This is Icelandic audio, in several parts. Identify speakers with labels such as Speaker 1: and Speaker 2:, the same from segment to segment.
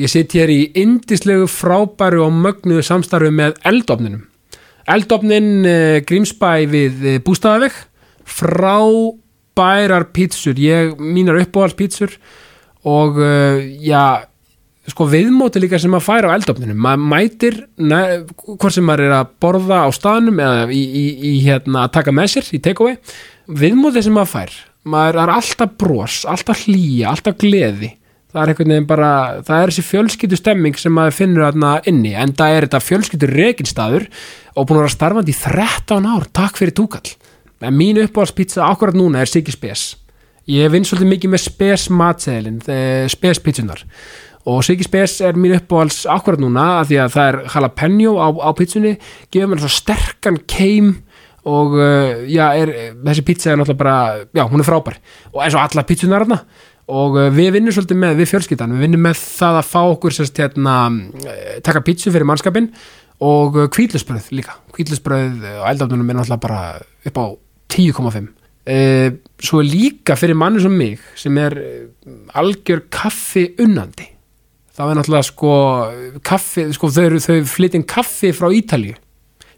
Speaker 1: Ég sitt hér í indislegu frábæru og mögnuðu samstarfi með eldofninum. Eldofnin uh, Grímsbæ við uh, Bústaðaveg, frábærar pítsur, ég, mínar uppáhaldspítsur og uh, já, sko viðmóti líka sem maður fær á eldofninum. Maður mætir, ne, hvort sem maður er að borða á staðnum eða í, í, í hérna að taka með sér í takeaway, viðmóti sem maður fær, maður er alltaf bros, alltaf hlýja, alltaf gleði það er einhvern veginn bara, það er þessi fjölskyldu stemming sem maður finnur þarna inni en það er þetta fjölskyldu reginstaður og búin að vera starfandi í 13 ár. Takk fyrir túkall. En mín uppáhaldspizza akkurat núna er Siggi Spes. Ég vinn svolítið mikið með Spes matseðilin, Spes pizzunar og Siggi Spes er mín uppáhalds akkurat núna að því að það er jalapeno á, á pizzunni, gefur mér svo sterkan keim og uh, já, er, þessi pizza er náttúrulega bara já, hún er frábær. Og eins og alla pizzunar þarna og uh, við vinnum svolítið með, við fjölskyldan við vinnum með það að fá okkur sérst, hérna, eh, taka pítsu fyrir mannskapin og kvíðlusbröð líka. Kvíðlusbröð og eldafnunum er náttúrulega bara upp á 10,5 uh, svo líka fyrir manni sem mig sem er eh, algjör kaffi unnandi það er náttúrulega sko kaffi, sko þau, þau flytjum kaffi frá Ítalju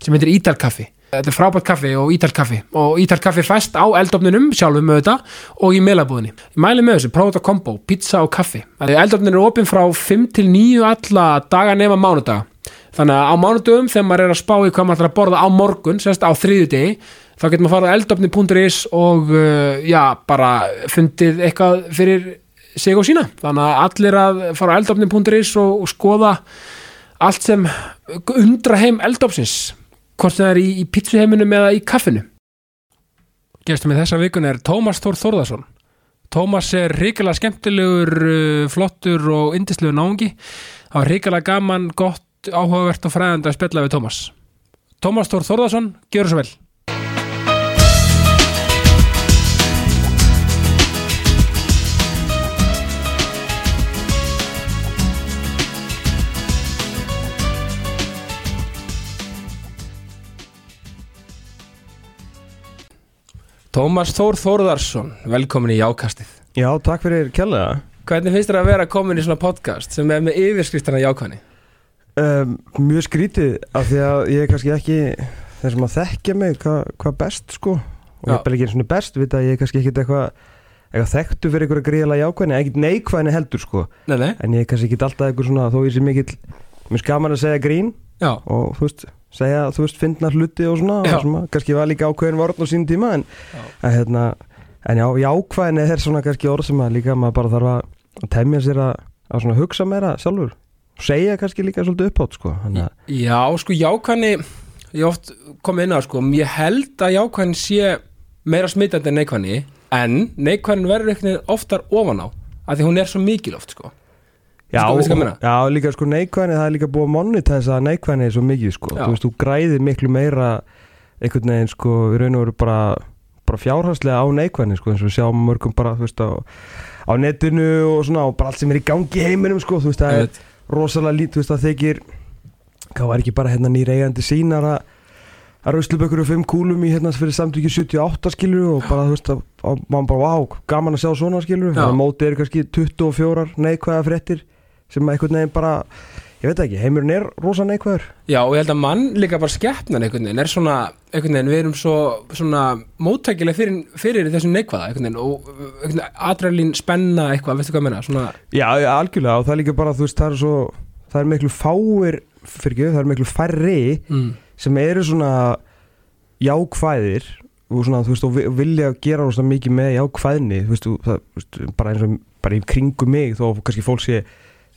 Speaker 1: sem heitir Ítalkaffi þetta er frábært kaffi og ítalkaffi og ítalkaffi fæst á eldofninum sjálfum þetta og í meilabúðinni ég mæli með þessu, prófa þetta kombo, pizza og kaffi. Eldofnin er opinn frá 5 til 9 alla daga nema mánudaga. Þannig að á mánudögum þegar maður er að spá í hvað maður ætlar að borða á morgun, sérst á þriðu degi þá getur maður að fara á eldofni.is og uh, já, bara fundið eitthvað fyrir sig og sína. Þannig að allir að fara á eldofni.is og, og skoða allt sem undra heim eldofsins hvort það er í, í pítsuheiminum eða í kaffinu? Gestur með þessa vikun er Tómas Þór Þórðarsson Tómas er ríkilega skemmtilegur uh, flottur og indislegur náungi. Það var ríkilega gaman, gott, áhugavert og fræðandi að spjalla við Tómas. Tómas Þór Þórðarsson, gjör svo vel Tómas Þór Þórðarsson, velkomin í Jákastið.
Speaker 2: Já, takk fyrir kjærlega.
Speaker 1: Hvernig finnst þér að vera komin í svona podcast sem er með yfirskrifstana Jákvæðni?
Speaker 2: Um, mjög skrítið af því að ég er kannski ekki þeir sem að þekkja mig hvað hva best sko og
Speaker 1: Já.
Speaker 2: ég er bara ekki eins og best vita að ég er kannski ekkit eitthvað eitthvað þekktu fyrir einhverja gríðala jákvæðni ekkit neikvæðni heldur sko
Speaker 1: Nei, nei.
Speaker 2: en ég er kannski ekki alltaf eitthvað svona þó ég sé mikill mér skaman að segja grín
Speaker 1: Já,
Speaker 2: og þú veist segja þú veist fyndna hluti og svona og svona, kannski var líka ákveðin vorn á sín tíma en, að, hérna, en já, jákvæðni er svona kannski orð sem að líka maður bara þarf að, temja sér að, að svona hugsa meira sjálfur. Segja kannski líka svolítið upphátt sko þannig að
Speaker 1: Já sko Jákvæðni, ég oft kom inn á sko, ég held að Jákvæðni sé meira smitandi en neikvæðni en neikvæðin verður veginn oftar ofan á af því hún er svo mikil oft sko.
Speaker 2: Já,
Speaker 1: Sko,
Speaker 2: já, líka sko neikvæðni, það er líka búið að monetæsa neikvæðni svo mikið sko,
Speaker 1: Já.
Speaker 2: þú veist, þú græðir miklu meira einhvern veginn sko, við raun og veru bara, bara fjárhagslega á neikvæðni sko, eins og sjáum mörgum bara, þú veist, á, á netinu og svona, og bara allt sem er í gangi heiminum sko, þú veist, það er rosalega lít, þú veist, það þykir hvað var ekki bara hérna nýr eigandi sínar að að rauðslubökkur og fimm kúlum í hérna fyrir samtökju 78 skilur og bara þú veist að, að mann bara, vá, gaman að sjá svona skilur þannig að mótið eru kannski 24 neikvæða fréttir sem að einhvern veginn bara ég veit ekki, heimurinn er rosa neikvæður.
Speaker 1: Já og ég held að mann líka bara skeppnan einhvern veginn er svona, einhvern veginn við erum svo svona móttækileg fyrir, fyrir þessum neikvæða einhvern veginn og adrenalín spenna eitthvað, veistu hvað ég menna svona,
Speaker 2: Já, algjörlega og það er líka bara, þú veist, það er svo það er miklu fáir, fyrir ekki, það er miklu færri
Speaker 1: mm,
Speaker 2: sem eru svona jákvæðir og svona, þú veist, og vi- vilja gera rosa mikið með jákvæðni, þú veist, það, þú veist bara eins og, bara í kringu mig þó kannski fólk sé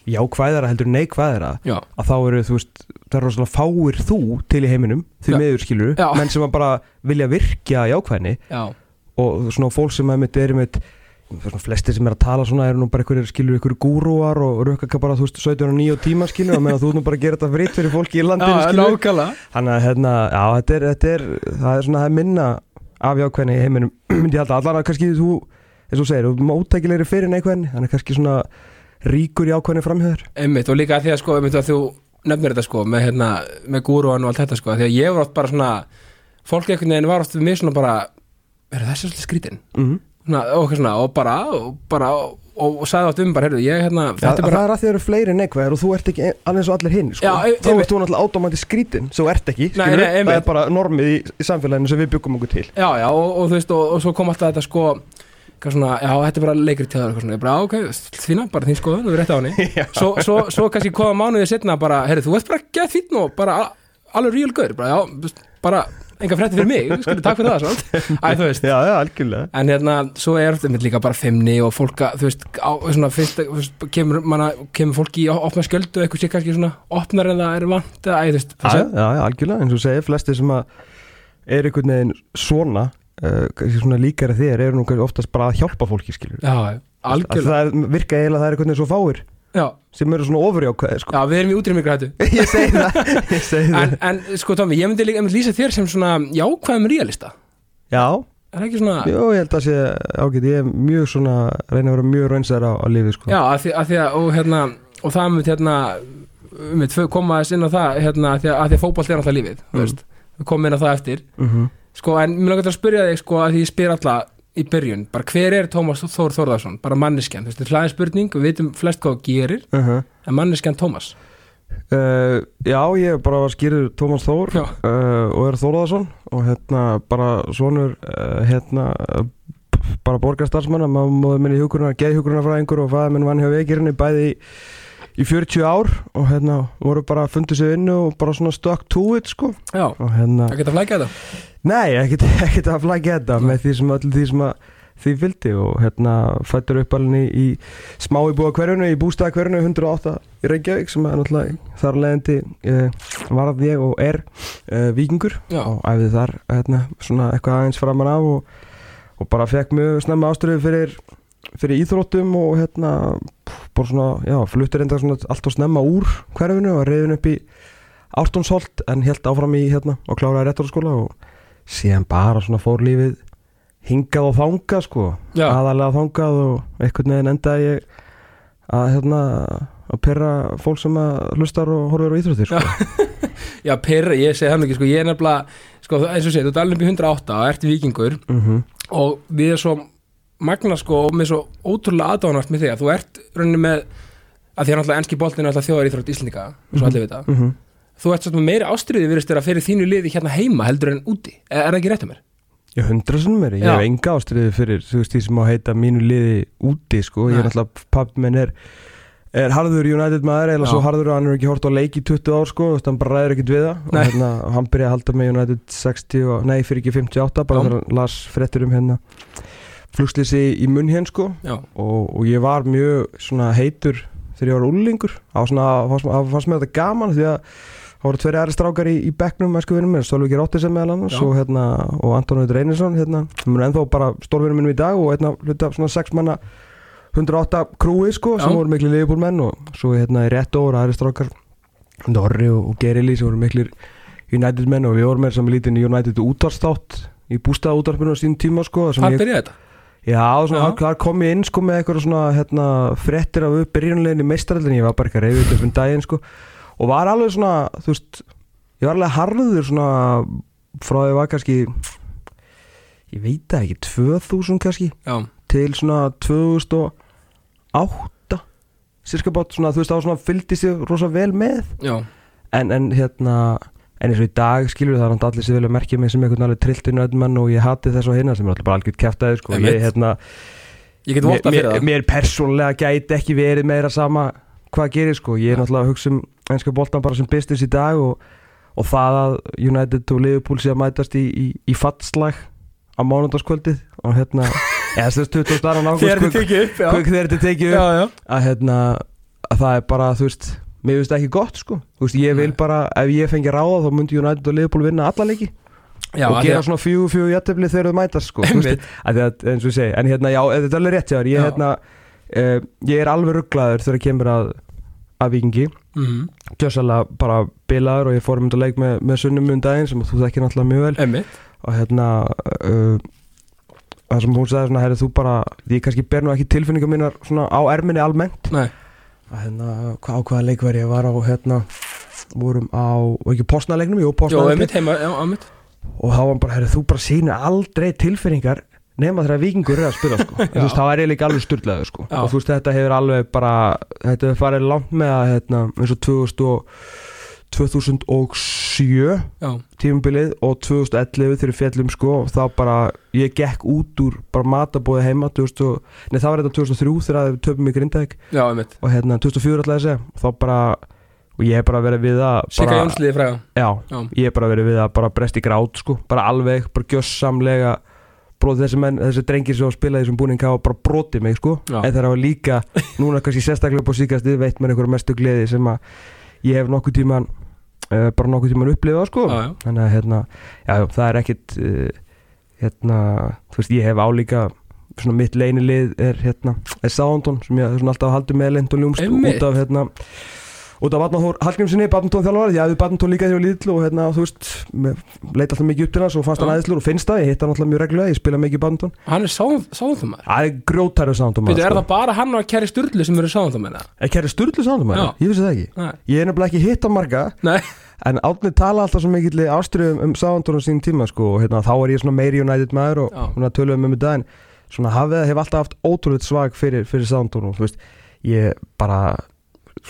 Speaker 2: jákvæðara heldur neikvæðara,
Speaker 1: já,
Speaker 2: að þá eru, þú veist það er rosalega fáir þú til í heiminum því
Speaker 1: Já.
Speaker 2: meður skilur,
Speaker 1: Já.
Speaker 2: menn sem að bara vilja virkja jákvæðni.
Speaker 1: Já,
Speaker 2: og svona fólk sem að mitt er mitt svona flestir sem er að tala svona eru nú bara einhverjir skilur einhverjir gúrúar og rökka bara þú veist 17 og 9 tíma skilur og meðan þú nú bara að gera þetta fritt fyrir fólki í landinu skilur þannig að hérna, já þetta er, þetta er það er svona það er minna af jákvæðni í heiminum ég halda. Allan að kannski þú eins og segir, þú móttækilegri fyrir neikvæðni þannig kannski svona ríkur jákvæðni framhjöður?
Speaker 1: Einmitt og líka að því að sko, að þú nefnir þetta sko með, hérna, með gúruan og allt þetta sko því að ég var oft bara svona fólk einhvern veginn var oft við mig svona bara er þessi svolítið skrítin
Speaker 2: mm
Speaker 1: svona, og, svona, og bara og bara og, og sagði átt um bara, heyrðu, ég hérna þetta er
Speaker 2: það
Speaker 1: bara,
Speaker 2: er að þið eru fleiri neikvæðir og þú ert ekki alveg eins og allir hinn sko.
Speaker 1: Já, e-
Speaker 2: þá ert þú náttúrulega átomandi skrítin svo ert ekki,
Speaker 1: Nei, einmitt.
Speaker 2: það er bara normið í, í samfélaginu sem við byggum okkur til.
Speaker 1: Já, já, og, og þú veist og, og svo kom alltaf þetta sko svona, já, þetta er bara leikrit til það ég bara, "Já, ok, þína, bara þín skoðun og við rétt á henni. Svo, svo, svo kannski koma mánuðið setna bara, heyrðu, þú ert bara gett fínn og bara alveg real gaur, bara, já, þú veist, bara enga frétti fyrir mig, skilur, takk fyrir það svona. Æ, þú veist,
Speaker 2: Já, já, algjörlega.
Speaker 1: En hérna, svo er þetta líka bara femni og fólk að, þú veist, á, svona fyrst, þú veist, kemur, manna, kemur fólk í opna skjöldu, eitthvað sé kannski svona opnar en það er vant, æ, þú veist,
Speaker 2: já, já, algjörlega, eins og segir, flesti sem að er einhvern veginn svona uh, svona líkari þér eru nú oftast bara að hjálpa fólki,
Speaker 1: já,
Speaker 2: að
Speaker 1: algjörlega,
Speaker 2: það virka eiginlega að það er einhvern veginn svo fáir
Speaker 1: já,
Speaker 2: sem eru svona ofurjákvæði, sko.
Speaker 1: Já, við erum í útrýmingur hættu.
Speaker 2: Ég segi það, ég segi það.
Speaker 1: En, en sko Tómi, ég myndi, líka- myndi lýsa þér sem svona jákvæðum realista.
Speaker 2: Já,
Speaker 1: er svona, já,
Speaker 2: jú, ég held að sé ágætt, ég er mjög svona, reyna að vera mjög raunsæður á, á lífi, sko.
Speaker 1: Að því, að því að og hérna, og það myndi hérna myndi koma þess inn á það hérna, að því að, að því að fótbolt er alltaf lífið mm.
Speaker 2: Mm.
Speaker 1: veist, við komum inn á það eftir.
Speaker 2: Mm
Speaker 1: sko, en mér langar til að spyrja þig sko, að því ég spyr alla í byrjun, bara hver er Tómas Þór Þórðarsson, bara manneskjan þú veist, þetta er hlaðin spurning, við vitum flest hvað það gerir
Speaker 2: -hmm.
Speaker 1: en manneskjan Tómas?
Speaker 2: Uh, já, ég bara var skýrður Tómas Þór uh, og er Þórðarsson og hérna bara svonur uh, hérna uh, bara borgarstarfsmanna, maður minni hjúkurunar geðhjúkurunarfræðingur og fæða minn vann hjá vegirinni bæði í, í 40 ár og hérna voru bara fundið sér innu og bara svona stuck to it sko.
Speaker 1: Já,
Speaker 2: hérna,
Speaker 1: það geta flækja þetta?
Speaker 2: Nei, ekkert, ekkert að flækja þetta með því sem öll því sem að því fylgdi og hérna fættur upp alveg í, smá íbúa hverjunu í bústæða hverjunu 108 í Reykjavík sem er náttúrulega þar leðandi uh, varð ég og er uh, vikingur
Speaker 1: Já.
Speaker 2: og æfði þar hérna, svona eitthvað aðeins framan af og, og bara fekk mjög snemma ástriðu fyrir, fyrir íþróttum og hérna bara svona, já, fluttur enda svona allt og snemma úr hverjunu og reyðin upp í Ártónsholt en held áfram í hérna og kláraði réttarskóla og síðan bara svona fór lífið hingað og þangað sko
Speaker 1: Já.
Speaker 2: aðalega þangað og einhvern veginn endaði ég að hérna að perra fólk sem að hlustar og horfir á íþróttir sko.
Speaker 1: já, perra, ég segi það ekki, sko, ég er nefnilega sko, eins og segir, þú ert alveg upp í 108 og ert vikingur
Speaker 2: mm
Speaker 1: og við erum svo magna sko og með svo ótrúlega aðdánast með þig að þú ert rauninni með að því að náttúrulega enski boltinu er alltaf þjóðar íþrótt Íslendinga eins og allir vita. Þú ert svo meiri ástriði virðist þér að fyrir þínu liði hérna heima heldur en úti. Er, er það ekki rétt um mér?
Speaker 2: Ég hundra sem mér, ég
Speaker 1: Já.
Speaker 2: hef enga ástriði fyrir þú veist því sem á að heita mínu liði úti sko, ég er náttúrulega pappi minn er er harður United maður eða
Speaker 1: Já.
Speaker 2: svo harður að hann er ekki hort á leik í 20 ár sko, veist, hann bara ræður ekkert við það. Og hérna, hann byrjaði að halda með United 60 og, nei, fyrir ekki 58 bara
Speaker 1: Já.
Speaker 2: hann las fréttir um hérna flugslýsi í munn hér sko og, og ég var mjög svona heitur þegar ég var á svona, fannst, mér- mér þetta gaman því að það voru tveiri aðri strákar í, í bekknum æsku vinnum mér, Stólvíkir Óttisem meðal annars og, hérna, og Anton Auður Einarsson hérna, sem er ennþá bara stórvinnum minnum í dag og hérna hluta svona sex manna 108 krúi sko sem
Speaker 1: Já.
Speaker 2: voru miklu liðbúlmenn og svo hérna í rétt óra aðri strákar Norri og, og Gerili sem voru miklu United menn og við vorum með sem lítinn United útvarstátt í bústaða útvarpinu á sín tíma sko sem
Speaker 1: hvað byrjaði þetta?
Speaker 2: Já, þar kom ég inn sko með eitthvað svona hérna, fréttir af upp byrjunlegin í meistaröldin ég var bara eitthvað reyðið upp um daginn sko. Og var alveg svona, þú veist ég var alveg harður svona frá því var kannski ég veit það ekki, 2000 kannski
Speaker 1: Já,
Speaker 2: til svona 2008 cirka bát svona, þú veist, þá svona fylgdist ég rosa vel með.
Speaker 1: Já,
Speaker 2: en, en hérna en eins og í dag skilur það allir sér vel að merkja mig sem einhvern alveg trilltinn öðmann og ég hati þess og hinna sem er alltaf bara algjört kæftæði sko. Ég, hérna,
Speaker 1: ég get
Speaker 2: mér, mér, mér persónlega gæti ekki verið meira sama hvað gerir sko. Ég er náttúrulega að hugsa um einska boltan bara sem business í dag og, og það að United og Liverpool sé að mætast í, í, í fattslag á mánundagskvöldið og hérna eða þess 20 ára nákvæmst
Speaker 1: tekið upp,
Speaker 2: þegar þetta tekið upp
Speaker 1: Já, já,
Speaker 2: að hérna að það er bara þú veist mér finnst það ekki gott sko. Veist ég vil bara ef ég fengi ráða þá myndi United og Liverpool vinna alla leiki.
Speaker 1: Já
Speaker 2: og gera
Speaker 1: að-
Speaker 2: svona fjögur fjögur jættefli þegar þau mætast sko. Veist, að það, eins og ég segi en hérna já þetta er alveg rétt ég,
Speaker 1: Já.
Speaker 2: hérna, uh, ég er alveg rugglaður þegar kemur að að vikingi
Speaker 1: Mhm,
Speaker 2: gjössalega bara bilaður og ég fór um þetta leik með, með sunnum um daginn sem þú þekkir náttúrulega mjög vel.
Speaker 1: Einmitt,
Speaker 2: og hérna uh, það sem hún sagði svona herri þú bara ég kannski ber nú ekki tilfinningar mínar svona á erminni almennt.
Speaker 1: Nei,
Speaker 2: að hérna, á hvaða leik var ég var á hérna, vorum á var ekki postnaleiknum, jú
Speaker 1: einmitt
Speaker 2: og þá var bara, herri, þú bara sýnir aldrei tilfinningar nema þegar vikingur er að spila sko. Þú veist, þá er ég líka alveg styrlaður sko. Og þú veist, þetta hefur alveg bara þetta hefur farið langt með að hérna, eins og 2000 og 2007
Speaker 1: já,
Speaker 2: tímabilið og 2011 þegar við fjallum sko og þá bara, ég gekk út úr bara matabóði heima 2000, og- nei það var þetta 2003 þegar við töfum í Grindavík.
Speaker 1: Já,
Speaker 2: og hérna 2004 ætlaði að segja. Og þá bara, og ég hef bara verið við að bara,
Speaker 1: Jónsliði fræga.
Speaker 2: Já,
Speaker 1: Já.
Speaker 2: ég hef bara verið við að bara brest í grát sko, bara alveg, bara gjössamlega bróði þessi menn, þessi drengir sem spilaði þessum búning hafa bara brotið mig sko.
Speaker 1: Já.
Speaker 2: en það var líka, núna kannski sérstaklega á síkast veit mér einhverju mestu gleði sem að ég hef nokkuð tíman uh, bara nokkuð tíman upplifað sko
Speaker 1: Já, já.
Speaker 2: þannig að hérna, já, það er ekkit uh, hérna, þú veist, ég hef álíka svona mitt leinilið er hérna, er Sándon sem ég svona alltaf haldið með leint og ljúmst
Speaker 1: Einmitt.
Speaker 2: út af hérna út af Hallgrímsinni, badmintón þjálfari ég hafði badmintón líka þegar ég var lítill og hérna, þú veist með- leit alltaf mikið upp til hans og fannst hann aðeinslur og finnst það, ég hitt hann alltaf mjög reglulega ég spila mikið badmintón,
Speaker 1: Hann er sáðumar
Speaker 2: það er Sándon
Speaker 1: Veitu, er það bara hann og Kerry Sturlu sem eru sáðumar?
Speaker 2: Er kæri Sturlu
Speaker 1: Já.
Speaker 2: ég vissi það ekki.
Speaker 1: Nei,
Speaker 2: ég er nefnilega ekki hitt á marga
Speaker 1: nei,
Speaker 2: En Átni tala alltaf svo mikill ástriðum um Southampton á sín tíma sko og hérna, þá er ég meiri United maður og svona tölum um þetta en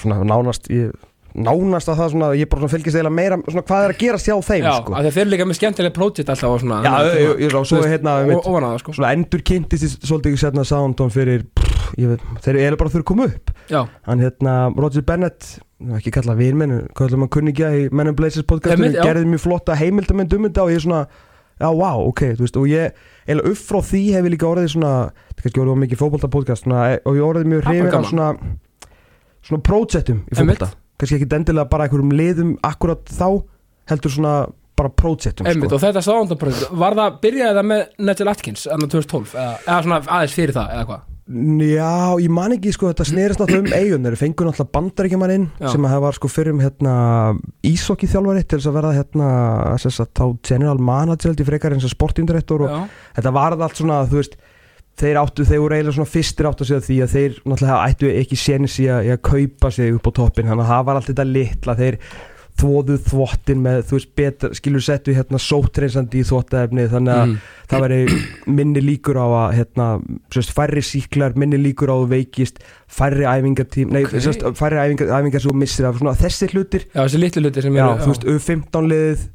Speaker 2: svona og nánast ég, nánast að það svona ég bara svona fylgist eiginlega meira svona hvað er að gerast hjá þeim
Speaker 1: já,
Speaker 2: sko.
Speaker 1: af því að þeir eru líka með skemmtilega project alltaf og svona
Speaker 2: Já, ég, ég, ég, svo er hérna
Speaker 1: og- á það sko.
Speaker 2: svona endur kynntist svolítið setna Southampton fyrir pff, ég veit, þeir eru bara þurfa að koma upp.
Speaker 1: Já,
Speaker 2: hann hérna Roger Bennett ekki kalla vinmenn, hvað ætlum að kunningja í Men in Blazers
Speaker 1: já.
Speaker 2: gerði mjög flotta heimildamönd um þetta og ég svona já, wow, ok, þú veist, og ég eða upp frá því hef ég líka orðið svona þetta er kannski orðið of mikið fótbolta podcast svona, og ég orðið mjög
Speaker 1: er
Speaker 2: hrifin af svona svona projektum í fótbolta. Kannski ekki endilega bara einhverjum liðum akkurat þá, heldur svona bara
Speaker 1: einmitt,
Speaker 2: sko.
Speaker 1: Og þetta project Var það, byrjaði það með Nigel Atkins annar 2012, eða, eða svona aðeins fyrir það eða hvað?
Speaker 2: Já, ég man ekki sko, þetta snerist náttúrulega um eigun þeir fengur náttúrulega bandaríkjaman inn
Speaker 1: Já.
Speaker 2: sem að það var sko fyrir um hérna ísokki þjálfari til þess að verða hérna þess að þá general manager ég frekar eins og sportindirektor og
Speaker 1: Já,
Speaker 2: þetta var allt svona, þú veist þeir áttu, þeir voru eiginlega svona fyrstir áttu að segja því að þeir náttúrulega ættu ekki séns í að, í að kaupa sig upp á toppin þannig að það var allt þetta litla þeir þvoðu þvottin með, þú veist, betur skilur settu hérna sóttreinsandi í þvottaefni þannig að
Speaker 1: mm.
Speaker 2: það væri minni líkur á að hérna, sérst, færri síklar, minni líkur á að veikist færri æfingartím nei,
Speaker 1: Ok.
Speaker 2: sérst, færri æfingar, æfingar sem þú missir af svona, þessi hlutir,
Speaker 1: já þessi litlu hluti sem
Speaker 2: já,
Speaker 1: eru
Speaker 2: þú veist, U15 liðið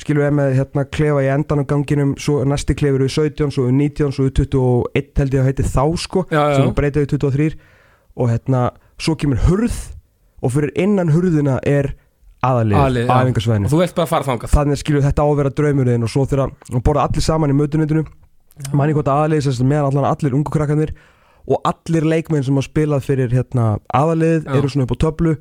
Speaker 2: skilur við með hérna klefa í endan á ganginum, svo næsti klefur U17, svo U19, svo U21 held ég að heiti þá sko,
Speaker 1: Já, já.
Speaker 2: sem breyta U23 og hérna, svo kemur hurð og fyrir innan hurðina er aðalið á æfingarsvæðinu
Speaker 1: og þú vilt bara fara þangað.
Speaker 2: Þannig skilur þetta á að vera draumurinn og svo þegar hún borða allir saman í mötunitinu manni hvort aðalið sem meðan allan allir ungu krakkanir og allir leikmenn sem hafa spilað fyrir hérna, aðalið eru svona upp á töflu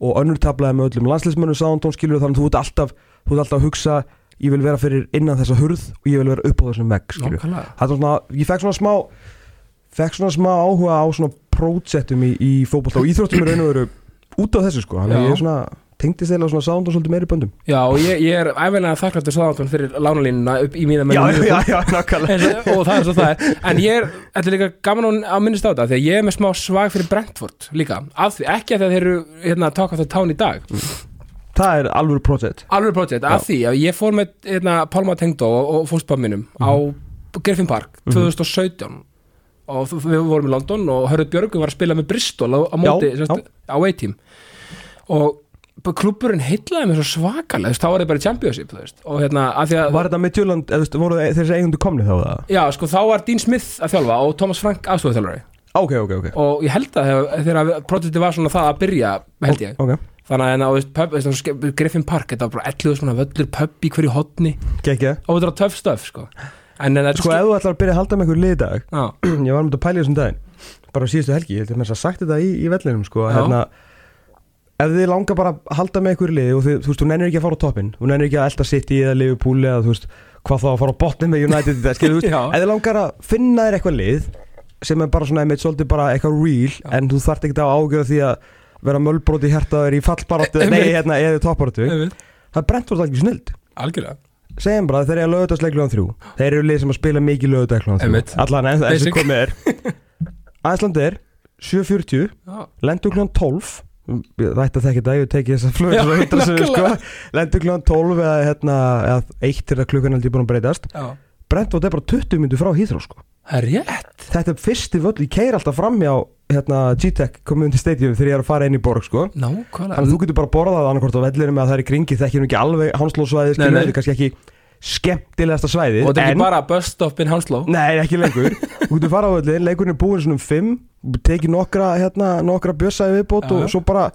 Speaker 2: og önnur tablaði með öllum landsleismönnum sándón skilur þannig að þú ert alltaf, þú ert alltaf að hugsa ég vil vera fyrir innan þessa hurð og ég vil vera upp á þessum vegg skilur svona, ég fekk svona smá fekk svona smá áhuga á svona prótsettum í, í fótbolta og íþróttum er raun og veru út á þessu sko. Þannig að ég er svona tengdist eða svona sándón svolítið meiri böndum.
Speaker 1: Já, og ég, ég er æfilega þakkláttur sáðumar fyrir lánalínuna upp í mína menn
Speaker 2: já, nákvæmlega.
Speaker 1: Og það er svo það. Er en ég er, þetta er líka gaman að- að minnast á þetta því að ég er með smá svag fyrir Brentford líka, af því, ekki að þeir eru hérna, taka það tán í dag,
Speaker 2: Það er alveg projekt.
Speaker 1: Alveg projekt af því að ég fór með hérna, Pálma Tengdó og, og fóstbáminum á Griffin Park 2017 og f- við vorum í London og Hörður Björgu var að spila með Bristol á, á móti,
Speaker 2: Já,
Speaker 1: semst, á A-team. Og klubburinn heitlaði mér svo svakalega, þá var það bara í championship og hérna, að
Speaker 2: Var þetta með veist, voru þessi eigundu komni þá það?
Speaker 1: já, sko, þá var Dean Smith að þjálfa og Thomas Frank aðstofþjálfari
Speaker 2: Ok, ok, ok.
Speaker 1: Og ég held að þegar- projektið var svona það að byrja held ég, þannig að hérna, pub, veist, Griffin Park, þetta var bara 11 svona völlur pub í hverju
Speaker 2: gekkja.
Speaker 1: Og þetta var töff stöf, sko. En en þetta
Speaker 2: Sko, ef þú ætlar að byrja að halda með einhver lið í dag
Speaker 1: já,
Speaker 2: Ég var um þetta að pæla þessum daginn Bara síðustu helgi, ég held að mér sagt þetta í, í vellinum sko, hérna Ef þið langar bara að halda með einhver lið og þið, þú veist, þú nennir ekki að fara á toppin Þú nennir ekki að elda City eða Liverpool eða þú veist Hvað þá að fara á botnin með United þetta, skilur, þú veist. Ef þið langar að finna þér eitthvað lið sem er bara svona einmitt svolítið bara eitthvað real
Speaker 1: Já.
Speaker 2: en þú þarft ekki að ágjöra því að vera mölbróti hjartaður í fallbaráttu
Speaker 1: Einmitt.
Speaker 2: nei, hérna, eða topparáttu
Speaker 1: einmitt.
Speaker 2: það er brent ekki snild
Speaker 1: algjörlega
Speaker 2: segjum bara þeir eru að lögutarsleikluðan þrjú þeir eru lið sem að spila mikið lögutarsleikluðan þrjú allan þessi
Speaker 1: Basic.
Speaker 2: komið er Æsland er 7.40
Speaker 1: já,
Speaker 2: lendur kljóðan 12 það ætti að þekka þetta, ég teki þess að flöð
Speaker 1: Já,
Speaker 2: svo hittar sem sko lendur kljóðan 12 eða, hérna, eða 1 til að klukkan heldur búin að breytast. Brentford er bara 20 myndu frá Hýþró sko.
Speaker 1: Það er rétt.
Speaker 2: Þetta er fyrsti völl, ég keir alltaf fram hjá hérna, G-Tech Community Stadium þegar ég er að fara inn í borg sko.
Speaker 1: Nákvæmlega.
Speaker 2: Þannig að þú getur bara borðað annarkvort á vellinu með að það er í kringi þekkir ekki alveg hanslósvæði
Speaker 1: Nei,
Speaker 2: skilur, þetta kannski ekki skemmtilegasta svæði
Speaker 1: Og þetta er ekki bara bus stop in Hounslow.
Speaker 2: Nei ekki lengur. Þú getur fara á vellin, leikurinn er búinn svona um fimm tekið nokkra, hérna, nokkra bjössaði viðbót og svo bara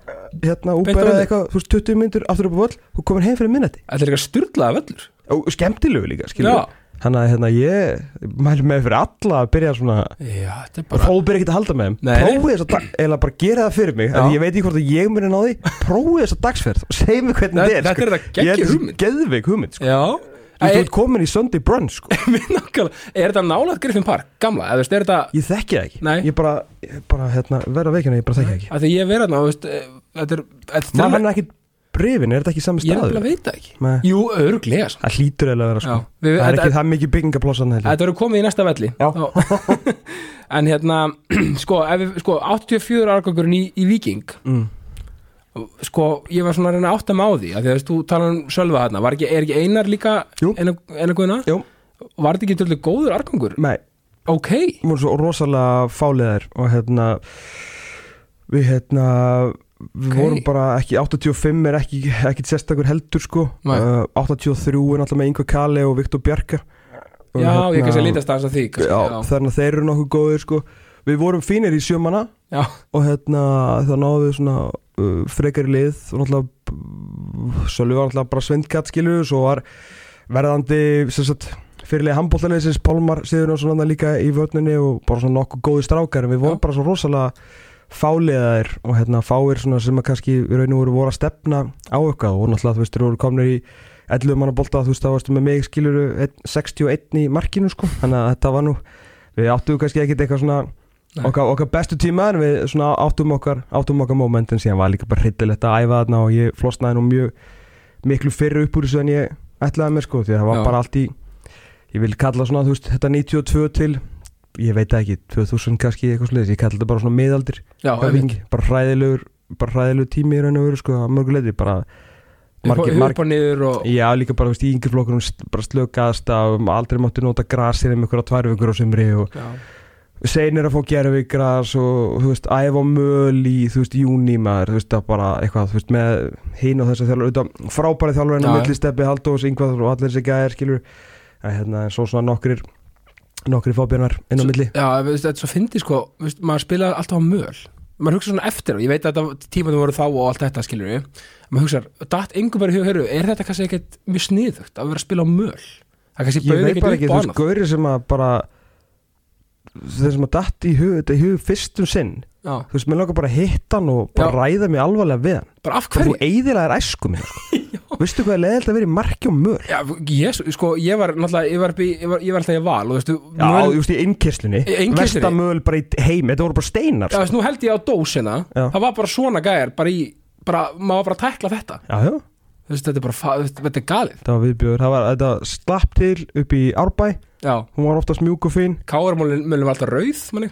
Speaker 2: hérna,
Speaker 1: völlinn.
Speaker 2: eitthvað, þú veist, 20 myndur aftur upp á völl og komin heim fyrir minnati
Speaker 1: Þetta er eitthvað styrlaða völlur?
Speaker 2: Og skemmtilegu líka, skilur þannig að hérna, ég mæli með fyrir alla að byrja svona
Speaker 1: Já, er bara
Speaker 2: byrja ekki að halda með þeim.
Speaker 1: Nei.
Speaker 2: prófið þess að eða bara gera það fyrir mig ég veit ekki hvort að ég muni ná því. Prófið þess að dagsferð og segja mig hvernig
Speaker 1: Þetta-
Speaker 2: þetta er
Speaker 1: þetta er þetta hugmynd.
Speaker 2: geðveik hugmynd sko. Þú
Speaker 1: Er,
Speaker 2: ert komin í Sunday brunch sko.
Speaker 1: er þetta nálega Griffin Park, gamla, eða veist, er þetta
Speaker 2: ég þekki það ekki
Speaker 1: Nei.
Speaker 2: ég bara, ég bara hérna, verða veikina, ég bara þekki það ekki
Speaker 1: því ég verið þarna, veist, eh,
Speaker 2: hann ekki brefin, er þetta ekki sami
Speaker 1: ég
Speaker 2: staður
Speaker 1: að veita ekki
Speaker 2: Nei.
Speaker 1: Jú, örglega sko.
Speaker 2: það hlýtur eiginlega að vera sko.
Speaker 1: Já, við-
Speaker 2: það er ekki það mikið byggingaplossan
Speaker 1: Þetta verður komið í næsta velli En hérna, sko, við, sko 84 árgangurinn í, í Viking
Speaker 2: mm.
Speaker 1: Sko, ég var svona að reyna að átta mig á því að Því að þú talar um Sölva þarna ekki, er ekki einar líka guðina?
Speaker 2: Jú.
Speaker 1: Var þetta ekki tölvöld góður árgangur?
Speaker 2: Nei,
Speaker 1: Ok,
Speaker 2: við vorum svo rosalega fáliðar og hérna við hérna við
Speaker 1: Ok.
Speaker 2: vorum bara ekki 85 er ekki, ekki sérstakur heldur sko. Uh, 83 er náttúrulega með Ingo Kali og Viktor Bjarka
Speaker 1: já, ég
Speaker 2: hérna-
Speaker 1: kannski að lítast aðeins að því kannski,
Speaker 2: já, þannig að þeir eru nokkuð góðir sko. Við vorum fínir í sjömanna
Speaker 1: já,
Speaker 2: og hérna það náðum við svona uh, frekari lið og náttúrulega Sölvi var náttúrulega bara svindkatt skilur svo var verðandi sem fyrirlega handbóltalegisins Pálmar Sigur og svona líka í vörninni og bara svona nokkuð góði strákar en við vorum
Speaker 1: Já.
Speaker 2: bara svo rosalega fáliðaðir og hérna fáir svona sem að kannski í raun og voru voru að stefna á eitthvað og náttúrulega þú veist þeir voru komnir í 11 manna bolta þú veist þá varstu með mig skiluru 61 í markinu sko þannig að þetta var nú við áttum kannski ekkit eitthvað svona. Okkar, okkar bestu tíma en við svona áttum okkar áttum okkar moment en síðan var líka bara hryllilegt að æfa þarna og ég flosnaði nú mjög miklu fyrr upp úr þessu en ég ætlaði mér sko því að það var
Speaker 1: Já.
Speaker 2: bara allt í ég vil kalla svona þú veist þetta 92 til ég veit ekki 2000 kannski eitthvað sliðis ég kalla þetta bara svona miðaldir
Speaker 1: já,
Speaker 2: bara hræðilegur bara hræðilegur tími í raun og veru sko að mörguleiti bara margir,
Speaker 1: upp og niður og
Speaker 2: Já, líka bara, veist, í st- bara slökaðast af, aldrei máttu nota grasir um ykkur á tvær vikur á sumri og
Speaker 1: já,
Speaker 2: seinir að fá gerfi gras og, þú veist, æfa möl í, þú veist, júni maður, þú veist, það bara eitthvað, þú veist, með hinn og þess að þjálfur, auðvitað, frábæri þjálfur en að
Speaker 1: já.
Speaker 2: milli steppi, Haldós, Ingvað og allir þessi gæðir, skilur, að hérna, svo svona nokkrir, nokkrir fábjörnar inn á milli.
Speaker 1: já, þetta er svo fyndi sko veist, maður spilaði alltaf á möl. Maður hugsa svona eftir og ég veit að þetta tímaðum voru þá og allt þetta skilur við maður hugsa, datt
Speaker 2: þeir sem að datt í hug, þetta í hug fyrstum sinn,
Speaker 1: já,
Speaker 2: þú veist, mér langar bara að hitta hann og bara
Speaker 1: Já.
Speaker 2: ræða mig alvarlega við hann.
Speaker 1: bara af
Speaker 2: þú
Speaker 1: hverju
Speaker 2: eiðilega er æsku sko. Veistu hvað er leðilt að vera í marki og mör?
Speaker 1: já, ég, sko, ég var náttúrulega ég var, ég var, ég var alltaf í val og veistu,
Speaker 2: Já,
Speaker 1: möl,
Speaker 2: þú veist, í innkirslunni? Vestamöl bara í heim, þetta voru bara steinar
Speaker 1: já,
Speaker 2: sko.
Speaker 1: veist, nú held ég á dósina
Speaker 2: Já.
Speaker 1: það var bara svona gæjar bara í, bara, maður bara að tækla þetta
Speaker 2: já, já,
Speaker 1: Þú veist, þetta er bara, þú veist, þetta er galið
Speaker 2: það var viðbjöður Það var, þetta slapp til upp í Árbæ
Speaker 1: já,
Speaker 2: Hún var oftast mjúk og fín.
Speaker 1: Káarmálinn var alltaf rauð manni.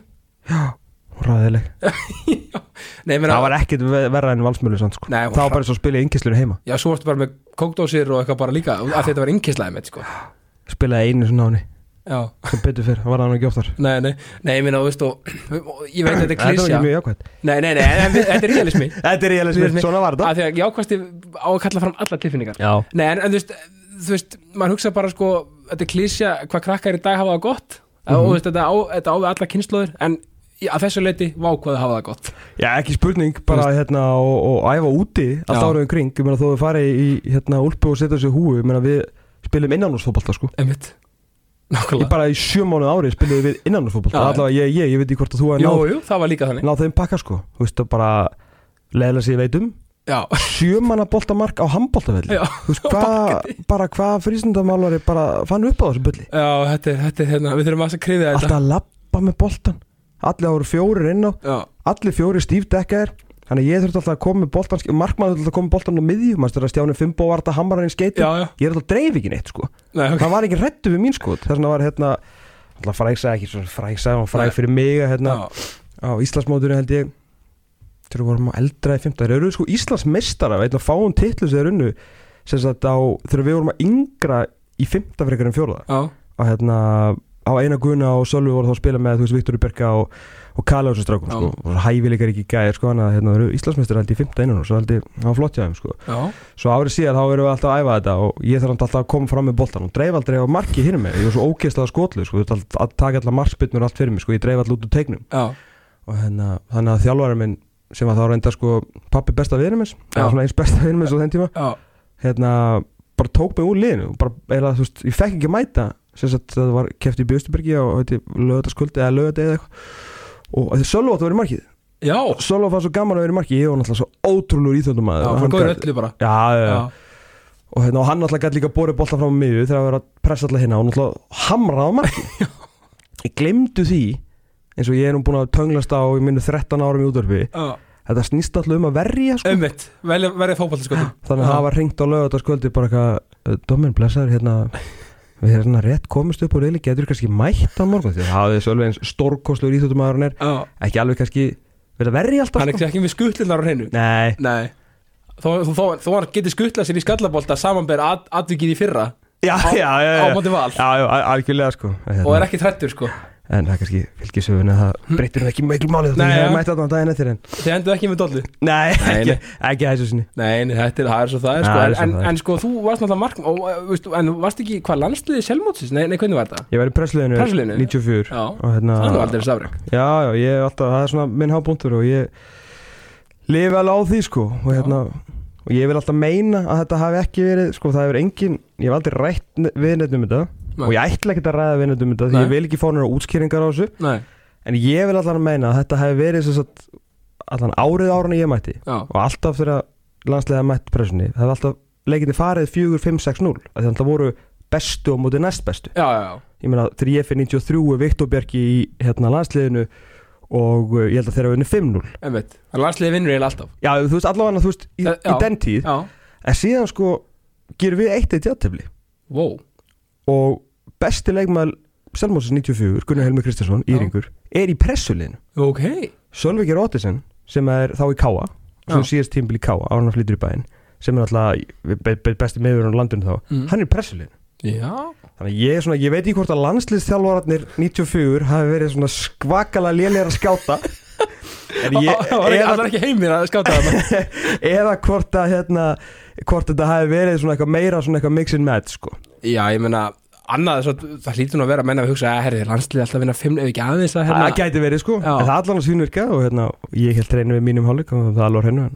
Speaker 2: Já, ræðileg
Speaker 1: nei, ég meina,
Speaker 2: Það var ekkit ve- verra en valsmölu sann, sko.
Speaker 1: Nei, hún
Speaker 2: Það var
Speaker 1: var-
Speaker 2: bara svo að spila í innkirslunni heima.
Speaker 1: Já, svo varstu bara með kókdósir og eitthvað bara líka að þetta var innkislæði með, sko.
Speaker 2: Spilaði einu svona á henni.
Speaker 1: Já,
Speaker 2: Sem betur fyrr, það var það nú ekki oftar.
Speaker 1: Nei, nei, nei, ég meina, þú veist og, og ég veit að þetta er
Speaker 2: Þetta var
Speaker 1: klísja
Speaker 2: ekki mjög jákvæmt
Speaker 1: nei, nei, nei, en þetta er realismi.
Speaker 2: Þetta er
Speaker 1: Realismi.
Speaker 2: svona var þetta.
Speaker 1: að því að jákvæmsti á að kalla fram alla tilfinningar.
Speaker 2: Já,
Speaker 1: nei, en, en þú veist, þú veist, maður hugsa bara sko, þetta er klísja, hvað krakkar í dag hafa það gott.
Speaker 2: Mhm.
Speaker 1: og þú veist, þetta á, þetta á við alla kynnslóður en að þessu leiti vákvaði hafa það gott.
Speaker 2: Já, ekki spurning, bara hérna og, og æfa úti allt árið um kring, þó við farið í hérna úlpu og setja þessu húi, meina við spilum innanúrsfótbolta sko. Ég bara í sjö mánuð ári spilum við
Speaker 1: já.
Speaker 2: allavega ég, ég, ég veit ekki hvort að þú náð,
Speaker 1: jú, það var líka þannig.
Speaker 2: náð þeim pakka sko, þú veist að bara leðilega sér veit um,
Speaker 1: já,
Speaker 2: sjö manna boltamark á hvað, bara hvað frístundamálari bara fann upp á þessu bulli,
Speaker 1: já þetta, er- þetta er hérna, við þurfum að krifja þetta.
Speaker 2: Alltaf að lappa með boltan, allir áru fjórir inn á,
Speaker 1: já,
Speaker 2: allir fjórir stífdekkaðir Þannig að ég þurfti alltaf að koma með boltan Markmaður þurfti alltaf að koma með boltan á miðju Maður styrði að Stjáni Fimbo var þetta hammarar í skeiti
Speaker 1: já, já,
Speaker 2: Ég er alltaf að dreif ekki neitt sko.
Speaker 1: Nei, ok.
Speaker 2: Það var ekki rettu við mín sko. Þess vegna var hérna Alltaf fræksa ekki svona fræksa og fræk fyrir mig að, hérna, Á Íslandsmóturinn held ég Þegar við vorum á eldra í 15 Þeir eru sko Íslandsmeistara Veit að fáum titlu sem þeir unnu á Þegar við vorum að yngra í 15 frekar en fjórða.
Speaker 1: Já,
Speaker 2: að hérna á eina guna og Sölvi voru þá að spila með þú veist Viktor Berga og, og Kali á þessu strákum sko, og hæfileikar ekki gæðir sko hann að hérna eru Íslandsmeistur held í 15 innan og svo held ég hann flott hjá þeim sko.
Speaker 1: Já,
Speaker 2: svo árið síðan þá erum við alltaf að æfa þetta og ég þarf alltaf að koma fram með boltan og dreif aldrei á marki hinn með, ég var svo ógeðslega skotlu sko, þú veist að taka allar markspinnur allt fyrir mig sko, ég dreif alltaf út úr teiknum.
Speaker 1: Já,
Speaker 2: og hérna, þannig að þjálfarinn minn sem var þá reynda sko pappi besta svona eins besta vinur minns á þenn tíma.
Speaker 1: Já,
Speaker 2: hérna, bara tók mig úr liðinu bara, eða, veist, ég fekk ekki að mæta. Sagt, það var keft í Bjöstubergi og lögataskvöldi eða lögati eða eitthvað. Og því Sölva átti að vera í markið.
Speaker 1: Já,
Speaker 2: Sölva fann svo gaman að vera í markið. Ég var náttúrulega svo ótrúlur íþjóndumæður
Speaker 1: já, fyrir góður öllu bara.
Speaker 2: Já, já, já.
Speaker 1: Já,
Speaker 2: og, hérna, og hann náttúrulega gæti líka borið bolta fram á miðju þegar að vera að pressa alltaf hérna og náttúrulega hamraði á markið. Ég glemdu því eins og ég er nú búin að tönglast á í minni 13 árum í útvarfi
Speaker 1: já,
Speaker 2: þetta snýst alltaf um að verja sko.
Speaker 1: ummitt Verðið fótballtaskotum
Speaker 2: þannig að það var ringt á lögataskvöldi bara eitthvað Dómin, blessaður, hérna við erum svona rétt komist upp og reyli getur kannski mætt á morgun? Því að það er svolítið eins stórkostlur íþjóttumæðurinn er.
Speaker 1: Já,
Speaker 2: ekki alveg kannski verið að verja alltaf
Speaker 1: hann er
Speaker 2: sko.
Speaker 1: ekki með skutlunar á hreinu.
Speaker 2: Nei,
Speaker 1: Nei. Þó, þó, þó, þó hann getið skutlað sér í skallabólta samanber at, atvikið í fyrra
Speaker 2: já,
Speaker 1: á,
Speaker 2: já, já,
Speaker 1: á
Speaker 2: já,
Speaker 1: móti val.
Speaker 2: Já, já, al- algjörlega sko.
Speaker 1: Og er ekki trættur sko
Speaker 2: en það er kannski fylgisögun að það breytir nú ekki miklu máli þannig að það mætti þarna daginn eftir en
Speaker 1: þið endur ekki með dollu
Speaker 2: Nei,
Speaker 1: Nei,
Speaker 2: ekki,
Speaker 1: nei.
Speaker 2: ekki að þessu sinni
Speaker 1: Nei, nei, þetta er, það er svo það er sko
Speaker 2: það er
Speaker 1: en,
Speaker 2: svo
Speaker 1: en,
Speaker 2: það er.
Speaker 1: en sko þú varst náttúrulega mark og, veistu, en varst ekki hvað landsliðið sjálfmótsis? Nei, nei, hvernig var þetta?
Speaker 2: Ég var í pressliðinu
Speaker 1: Pressliðinu?
Speaker 2: 94
Speaker 1: Já,
Speaker 2: og hérna
Speaker 1: það er nú aldrei safreg
Speaker 2: Já, já, ég er alltaf, það er svona minn hábúntur og ég lifi alveg á því sko og hérna, og ég vil alltaf meina að þetta hafi ekki verið, sko það hefur engin ég hef aldrei rætt við neitt um þetta. Og ég ætla ekki að ræða við neitt um þetta því ég vil ekki fá nára útskýringar á þessu.
Speaker 1: Nei,
Speaker 2: en ég vil allan að meina að þetta hefur verið sagt, allan árið ára ég mætti.
Speaker 1: Já,
Speaker 2: og alltaf þegar landslega mætt pressunni, það hefur alltaf leikinni farið 4, 5, 6, 0 þannig að það voru bestu og mótið næst bestu.
Speaker 1: Já, já, já.
Speaker 2: ég meina þegar ég fyrir 93 er Viktor Bjarki í hérna landsliðinu og uh, ég held að þeirra vinni 5-0
Speaker 1: Einmitt. Það landsliðið vinnur eiginlega alltaf.
Speaker 2: Já þú veist allavega þú veist í,
Speaker 1: Eh, já.
Speaker 2: í den tíð.
Speaker 1: Já,
Speaker 2: en síðan sko gerum við eitt eitt játtöfli
Speaker 1: wow
Speaker 2: og besti leikmaður Selmósins 94, Gunnar Helmi Kristjánsson,
Speaker 1: Já.
Speaker 2: Íringur er í pressuliðinu.
Speaker 1: Ok,
Speaker 2: Sölvikir Ottesen sem er þá í Káa sem síðast tímbil í Káa, ára flytur í bæinn sem er alltaf be, be, besti meður á landinu þá,
Speaker 1: Mm.
Speaker 2: hann er í pressuliðinu.
Speaker 1: Já.
Speaker 2: Þannig ég, svona, ég veit ekki hvort að landsliðsþjálfararnir 94 hafi verið svona skvakala lélegar að skáta ég,
Speaker 1: Það var ekki,
Speaker 2: eða,
Speaker 1: ekki heimir að skáta það
Speaker 2: eða hvort að hérna, hvort þetta hafi verið svona eitthvað meira svona eitthvað mix and match sko.
Speaker 1: Já, ég meina annað, svo, það hlýtur nú að vera að menna að hugsa að herri, landsliðið alltaf að vinna fimm ef ekki aðeins að
Speaker 2: það
Speaker 1: hérna.
Speaker 2: Gæti verið sko,
Speaker 1: Já.
Speaker 2: en það allan að svínvirka og hérna, ég held reynu við mínum hálfleik og það alveg hennu,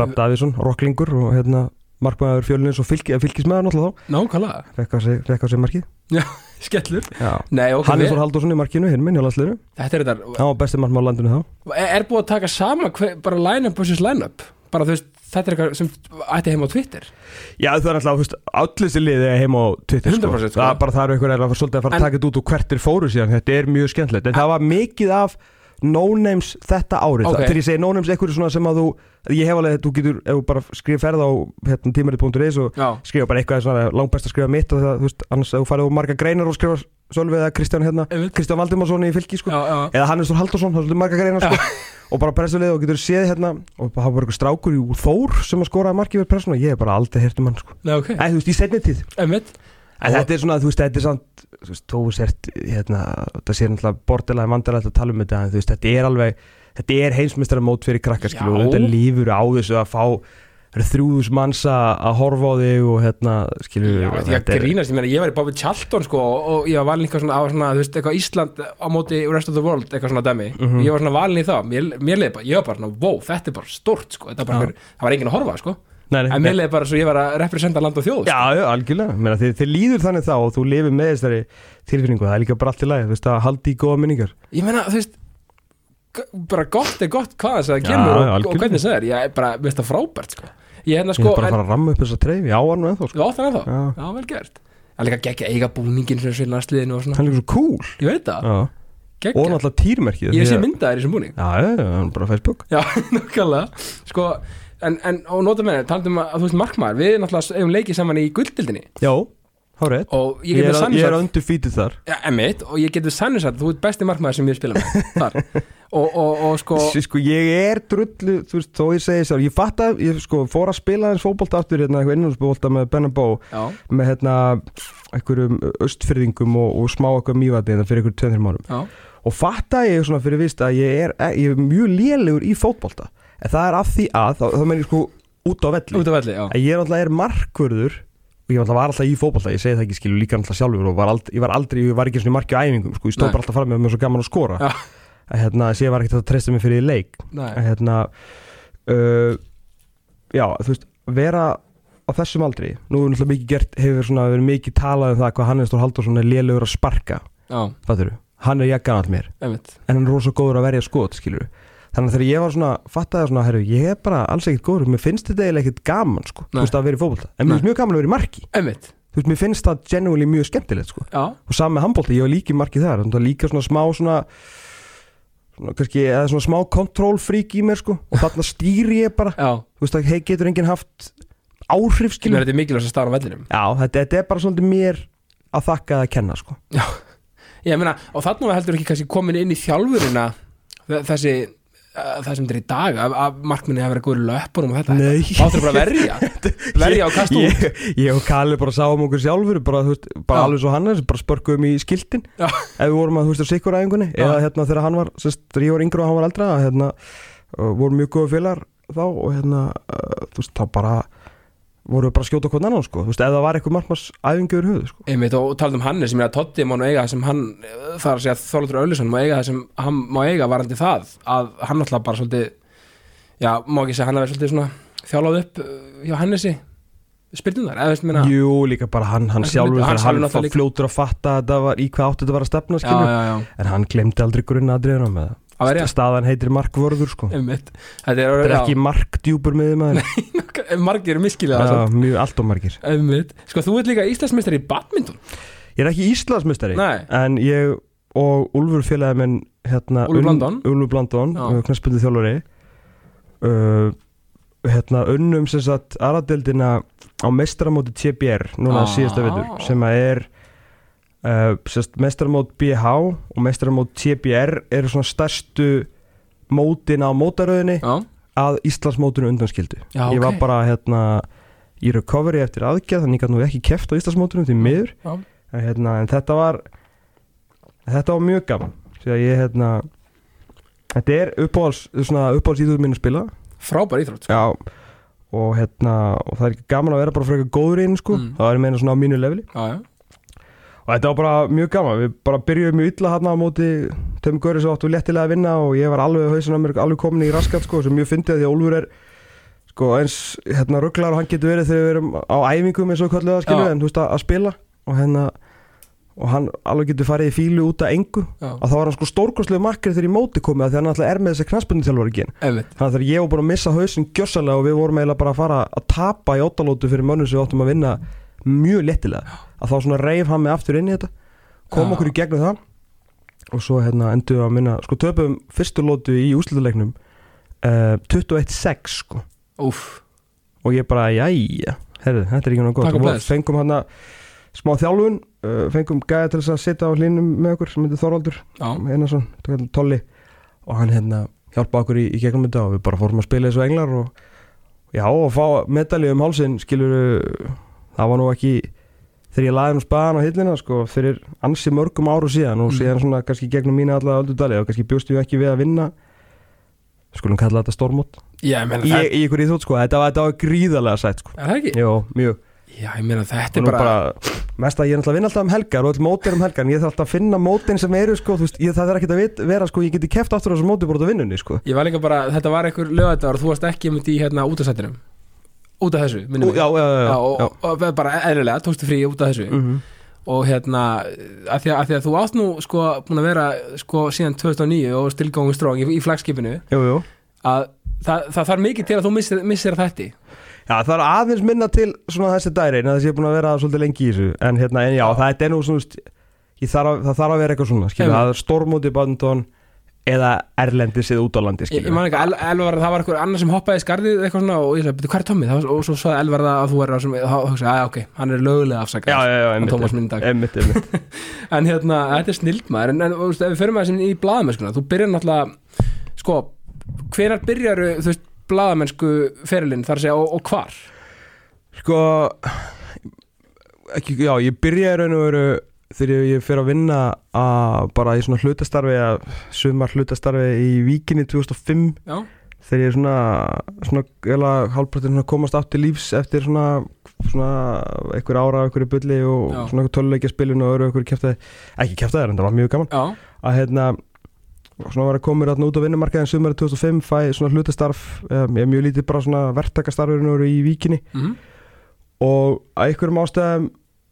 Speaker 2: Rapp Davíðsson rocklingur og hérna markmaður fjölunins og fylgi, fylgismæður náttúrulega
Speaker 1: Nákvæmlega,
Speaker 2: þá rekka á sig, rekka á sig markið.
Speaker 1: Skellur.
Speaker 2: Já.
Speaker 1: Nei, ok,
Speaker 2: Hannes
Speaker 1: við,
Speaker 2: Þór Halldórsson í markinu, hinn minn hjá landsliðinu.
Speaker 1: Þetta er þetta
Speaker 2: hann var besti markmaður landinu þá.
Speaker 1: Er, er búið að taka sama hver, bara line-up versus line-up bara þú veist, þetta er eitthvað sem ætti heim á Twitter
Speaker 2: Já, það er alltaf, þú veist, allir þessi liði heima á Twitter,
Speaker 1: 100%
Speaker 2: sko.
Speaker 1: sko.
Speaker 2: Það er bara það er að fara svolítið að fara að taka þetta út og hvert er fóru síðan, þetta er mjög skemmtilegt en það var mikið af no-names þetta árið,
Speaker 1: Ok.
Speaker 2: okay. þegar ég segi no-names einhverju svona sem að þú, ég hef alveg, þú getur ef þú bara skrifa ferð á hérna, tímarit.is og skrifa bara eitthvað langt best að skrifa mitt og það, þú veist, annars ef þú farið á marga greinar og skrifa Sölvi eða Kristján hérna. Kristján Valdimarsson í fylki, sko.
Speaker 1: Já, já.
Speaker 2: Eða Hannes Þór Halldórsson, það er svolítið marga greinar, sko. Og bara pressulið og getur séð hérna og það var eitthvað strákur í Þór sem að skoraði markið við pressuna, ég hef bara aldrei heyrt um hann, sko.
Speaker 1: Nei, ok,
Speaker 2: Æ, þú veist, í setni tíð. En þetta er svona, þú veist, þetta er samt Þú veist, þú sért, hérna Það sé náttúrulega bortilega vandarægt að tala um þetta En þú veist, þetta er alveg Þetta er heimsmyndstara mót fyrir krakkar, skilu Og þetta lífur á þessu að fá Það eru þrjúðus manns að horfa á þig Og hérna, skilu
Speaker 1: Já, þetta er grínast, ég meina, ég var í Bobby Charlton sko og ég var valin eitthvað svona, svona, þú veist, eitthvað Ísland á móti rest of the world, eitthvað svona dæmi.
Speaker 2: Mhm.
Speaker 1: ég var svona valin í það, mér, mér leiði bara, ég var bara svona, wow, þetta er bara stort sko, þetta er bara,
Speaker 2: Já.
Speaker 1: fyrir, það var enginn að horfa sko.
Speaker 2: Nei, nei,
Speaker 1: en mér leiði bara svo ég var að representa land og þjóð sko.
Speaker 2: Já, já, algjörlega Meina, þið, þið líður þannig þá og þú lifir með þessari tilfinningu. Það er líka bara allt í lagi, þú veist, að haldi í góða minningar.
Speaker 1: Ég meina, þú veist bara gott er gott hvað þess að það
Speaker 2: Já,
Speaker 1: kemur
Speaker 2: já,
Speaker 1: og, og hvernig það er, ég er bara, veist það frábært sko ég hérna
Speaker 2: Ég
Speaker 1: sko,
Speaker 2: er bara að fara að ramma upp þessa treyfi, já, hann og ennþá sko.
Speaker 1: þú átt hann ennþá.
Speaker 2: Já.
Speaker 1: já, vel gert. Það er líka geggja eiga búningin sem svilna sliðinu og svona,
Speaker 2: Hann er líka svo cool.
Speaker 1: Ég veit það,
Speaker 2: já. Og náttúrulega týrmerkið
Speaker 1: ég sé
Speaker 2: að-
Speaker 1: myndaðir í þessum búning.
Speaker 2: Já, já, já, er bara á Facebook.
Speaker 1: Já, nákvæmlega. Sko, en, en og nota með henni, talandum að, að þú veist markmaður Við náttúrulega eigum leikið saman í gulldildinni
Speaker 2: Já, hárið
Speaker 1: og ég
Speaker 2: Ég að- ég er
Speaker 1: sannsagt
Speaker 2: undefeated þar.
Speaker 1: Ja, emitt, og ég get með sannsagt þú ert besti markmaður sem ég spila með. Og, og, og sko
Speaker 2: sko, sko ég er drullu þú veist, þó ég segi sér, ég fatt að ég sko fór að spila eins fótbolta aftur hérna, eitthvað innanúrsbólta með Ben Bó
Speaker 1: já,
Speaker 2: með hérna einhverjum östfyrðingum og, og smá eitthvað mývati hérna fyrir einhverjum tveim márum
Speaker 1: já,
Speaker 2: og fatt að ég svona fyrir vist að ég er, ég er mjög lélegur í fótbolta. En það er af því að, þá, þá menn ég sko út á velli.
Speaker 1: Út af velli,
Speaker 2: að ég er alltaf er markvörður og ég var alltaf í fótbolta, ég segi það ekki skilu líka alltaf sjálfur og var aldrei, ég var aldrei, ég var ekki svona marki á æfingum sko, ég stóð bara alltaf fram með mér svo gaman að skora.
Speaker 1: Já.
Speaker 2: að hérna, þess að ég var ekkert að treysta mig fyrir í leik. Að hérna uh, já, þú veist, vera á þessum aldri, nú er náttúrulega mikið gert hefur svona verið mikið talað um það hvað Hannes Þór Halldórsson er lélegur að sparka.
Speaker 1: Já,
Speaker 2: fattur hann er jakkan all mér.
Speaker 1: Emitt
Speaker 2: en hann er rosa góður að verja skot, skilur þannig að þegar ég var svona, fattaði svona herru, ég er bara alls ekkert góður, mér finnst þetta eiginlega ekkert gaman, sko,
Speaker 1: Nei.
Speaker 2: þú veist að vera í fótbolta. En mér finnst mjög gaman að vera í marki,
Speaker 1: emitt,
Speaker 2: þú veist, mér finnst það genuinely mjög skemmtilegt, sko,
Speaker 1: já,
Speaker 2: og saman með handbólta, ég var líka í marki þar, þannig að líka svona smá svona svona kannski, eða svona smá control-freak í mér, sko, og þarna stýri ég bara,
Speaker 1: já.
Speaker 2: Þú veist að hei, getur enginn haft áhrif,
Speaker 1: Skilur? Þetta er mikilvægt að starfa á vellinum?
Speaker 2: Já, þetta, þetta er bara svolítið mér að þakka að kenna, sko.
Speaker 1: Ég meina, og þarna var heldur ekki kannski komin inn í þjálfurina þe- þessi það sem þetta er í dag að, að markminni hafa verið góður löpunum og þetta áttur bara að verja Verja og kasta út.
Speaker 2: ég, ég og Kalli bara sáum okkur sjálfur bara, veist, bara alveg svo hann er bara spörkuðum í skiltin.
Speaker 1: Já.
Speaker 2: ef við vorum að þú veist á
Speaker 1: Já.
Speaker 2: eða hérna þegar hann var, sérst, ég var yngri og hann var eldra hérna, vorum mjög góða félagar þá og hérna uh, þú veist, þá bara voru bara að skjóta hvern annan sko, þú veist, ef það var eitthvað margmars æfingu yfir höfuð sko.
Speaker 1: Einmitt, og talað um Hannes er að Totti má nú eiga það sem hann það er að segja Þorlóttur Auðlisson má eiga það sem hann má eiga varandi það að hann alltaf bara svolítið já, má ekki segja hann að vera svolítið svona þjálfað upp uh, hjá Hannesi spyrnum þar, eða veist minna
Speaker 2: Jú, líka bara hann, hann sjálfur
Speaker 1: hann
Speaker 2: hann, hann fljótur að fatta að það var, í hvað átti þetta var að stefna
Speaker 1: já, já, já,
Speaker 2: en hann glemdi aldrei grunnaðriðuna með
Speaker 1: að verja
Speaker 2: staðan heitir markvörður sko.
Speaker 1: Þetta er,
Speaker 2: ekki markdjúpur með þeim aðeins
Speaker 1: margir eru miskilega
Speaker 2: Já, mjög allt og
Speaker 1: Einmitt. Sko, þú ert líka Íslandsmeistari í badminton.
Speaker 2: Ég er ekki Íslandsmyndstari
Speaker 1: Nei.
Speaker 2: En ég og Úlfur félagi minn hérna,
Speaker 1: Úlfur
Speaker 2: Blandón
Speaker 1: Já.
Speaker 2: Knaspundið þjálfari uh, hérna, Unnum sem sagt Aradeldina á mestaramóti TBR Núna
Speaker 1: Ah.
Speaker 2: síðasta veitur Sem að er uh, sest, Mestaramót BH og mestaramót TBR Eru svona stærstu Mótin á mótaröðinni
Speaker 1: Já,
Speaker 2: Að Íslandsmótinu undanskildu.
Speaker 1: Já,
Speaker 2: Ég var bara hérna Í recovery eftir aðgerð Þannig að nú ekki keft á Íslandsmótinu Því miður. en, hérna, en þetta var þetta var mjög gaman ég hérna þetta er uppáhalds íþjóður mín að spila.
Speaker 1: Frábær íþrótt sko.
Speaker 2: og hérna og það er ekki gaman að vera bara frekar góður inn sko,
Speaker 1: Mm.
Speaker 2: það er meina svona á mínu leveli.
Speaker 1: Já,
Speaker 2: og þetta var bara mjög gaman, við bara byrjuðum mjög illa hérna á móti Töm Göri sem áttu léttilega að vinna og ég var alveg hausin á mér alveg komin í raskat sko, sem mjög fyndið því að Úlfur er sko eins hérna rugglar og hann getur verið þegar við erum á æfingum eins og kallu það skilju en þú veist að, að spila. Og hérna og hann alveg getur farið í fílu út af engu.
Speaker 1: Já,
Speaker 2: að þá var hann sko stórkostlegu makkri þegar í móti komið að því hann alltaf er með þessi knaspunni þjálfur ekki þannig að þegar ég var búin að missa hausinn gjössalega og við vorum eiginlega bara að fara að tapa í óttalótu fyrir mönnum sem við áttum að vinna mjög léttilega. Að þá svona reif hann mig aftur inn í þetta kom okkur í gegnum það og svo hérna endur við að minna sko töpum fyrstu lótu í úslituleiknum uh, 21-6 sko.
Speaker 1: Úf,
Speaker 2: og ég bara jæja, herru, þetta er ekki náttúrulega gott. Fengum hann smá þjálfun uh, fengum gæða til þess að sitja á hlínum með okkur sem heitir Þorvaldur Einarsson, Tolli. Og hann hérna hjálpa okkur í, í gegnum þetta og við bara fórum að spila þessu englar og já og fá medalju um hálsinn skilur það var nú ekki þegar ég laði nú spaðan á hillina sko fyrir ansi mörgum áru síðan og
Speaker 1: Mm.
Speaker 2: síðan svona kannski gegnum mína alla öldu dali og kannski bjóst ég ekki við að vinna skulum kalla þetta stormót
Speaker 1: já, ég meina
Speaker 2: í,
Speaker 1: það
Speaker 2: í ykkur íþjótt sko, þetta var, þetta var gríðarlega sætt sko
Speaker 1: Er það ekki?
Speaker 2: Jó, mjög
Speaker 1: Já, ég meina þetta er bara,
Speaker 2: bara, mest að ég er náttúrulega að vinna alltaf um helgar og all mót er um helgar en ég þarf alltaf að finna mótin sem eru sko, veist, ég, það er ekki að vit, vera sko, ég geti keft aftur á þessu móti bara út af vinnunni sko.
Speaker 1: Ég var líka bara, þetta var einhver lögættar og þú varst ekki um í hérna út af sættinum Út af þessu, minnum
Speaker 2: já, já, já, já,
Speaker 1: og, og, bara eðlilega, tókstu frí út af þessu.
Speaker 2: Mhm.
Speaker 1: og hérna, að því að, að því að þú átt nú sko búin að vera sko síðan 2009 og stilgóngu stróng í, í flagskipinu.
Speaker 2: Jú, jú.
Speaker 1: að það, það þarf mikið til að þú missir, missir þetta
Speaker 2: Já, það er aðeins minna til svona þessi dæri en þess að ég er búin að vera svolítið lengi í þessu. En hérna, en já, það er nú svona þú veist, ég þarf að, það þarf að vera eitthvað svona skilja,
Speaker 1: Einmitt.
Speaker 2: það er stormóti badminton eða erlendis eða út á landi
Speaker 1: Ég, ég man ekki, El, Elvar, það var eitthvað annar sem hoppaði í skarðið eitthvað svona og ég sagði, "Bíddu, hvað er Tommy? Það var- Og svo sagði Elvar það að þú er sem, þá hugsaði, að ok, hann er lögulega afsakað
Speaker 2: já, já, já,
Speaker 1: en Tómas minn í dag
Speaker 2: einmitt, einmitt.
Speaker 1: En hérna, þetta er snild maður En, en þú veist, ef við förum að þessi í blaðamennskuna Þú byrjar náttúrulega, sko Hvenar byrjar, þú veist, blaðamennsku ferilinn þar að segja og, og hvar?
Speaker 2: sko ekki, já, ég byrjaði raun og veru þegar ég fyrir að vinna að bara í svona hlutastarfi að sumar hlutastarfi í Víkinni 2005
Speaker 1: Já,
Speaker 2: þegar ég svona, svona svona komast átt til lífs eftir svona, svona einhver ára, einhverju bulli og
Speaker 1: Já.
Speaker 2: svona einhver töluleikja spilun og öru einhverju kæftæði, ekki kæftæði en það var mjög gaman.
Speaker 1: Já,
Speaker 2: að hérna svona var að koma mér út á vinnumarkaðin sumari 2005 fæ svona hlutastarf um, ég er mjög lítið bara svona verktakastarfurinn í Víkinni.
Speaker 1: Mhm,
Speaker 2: og að einhverjum ástæðum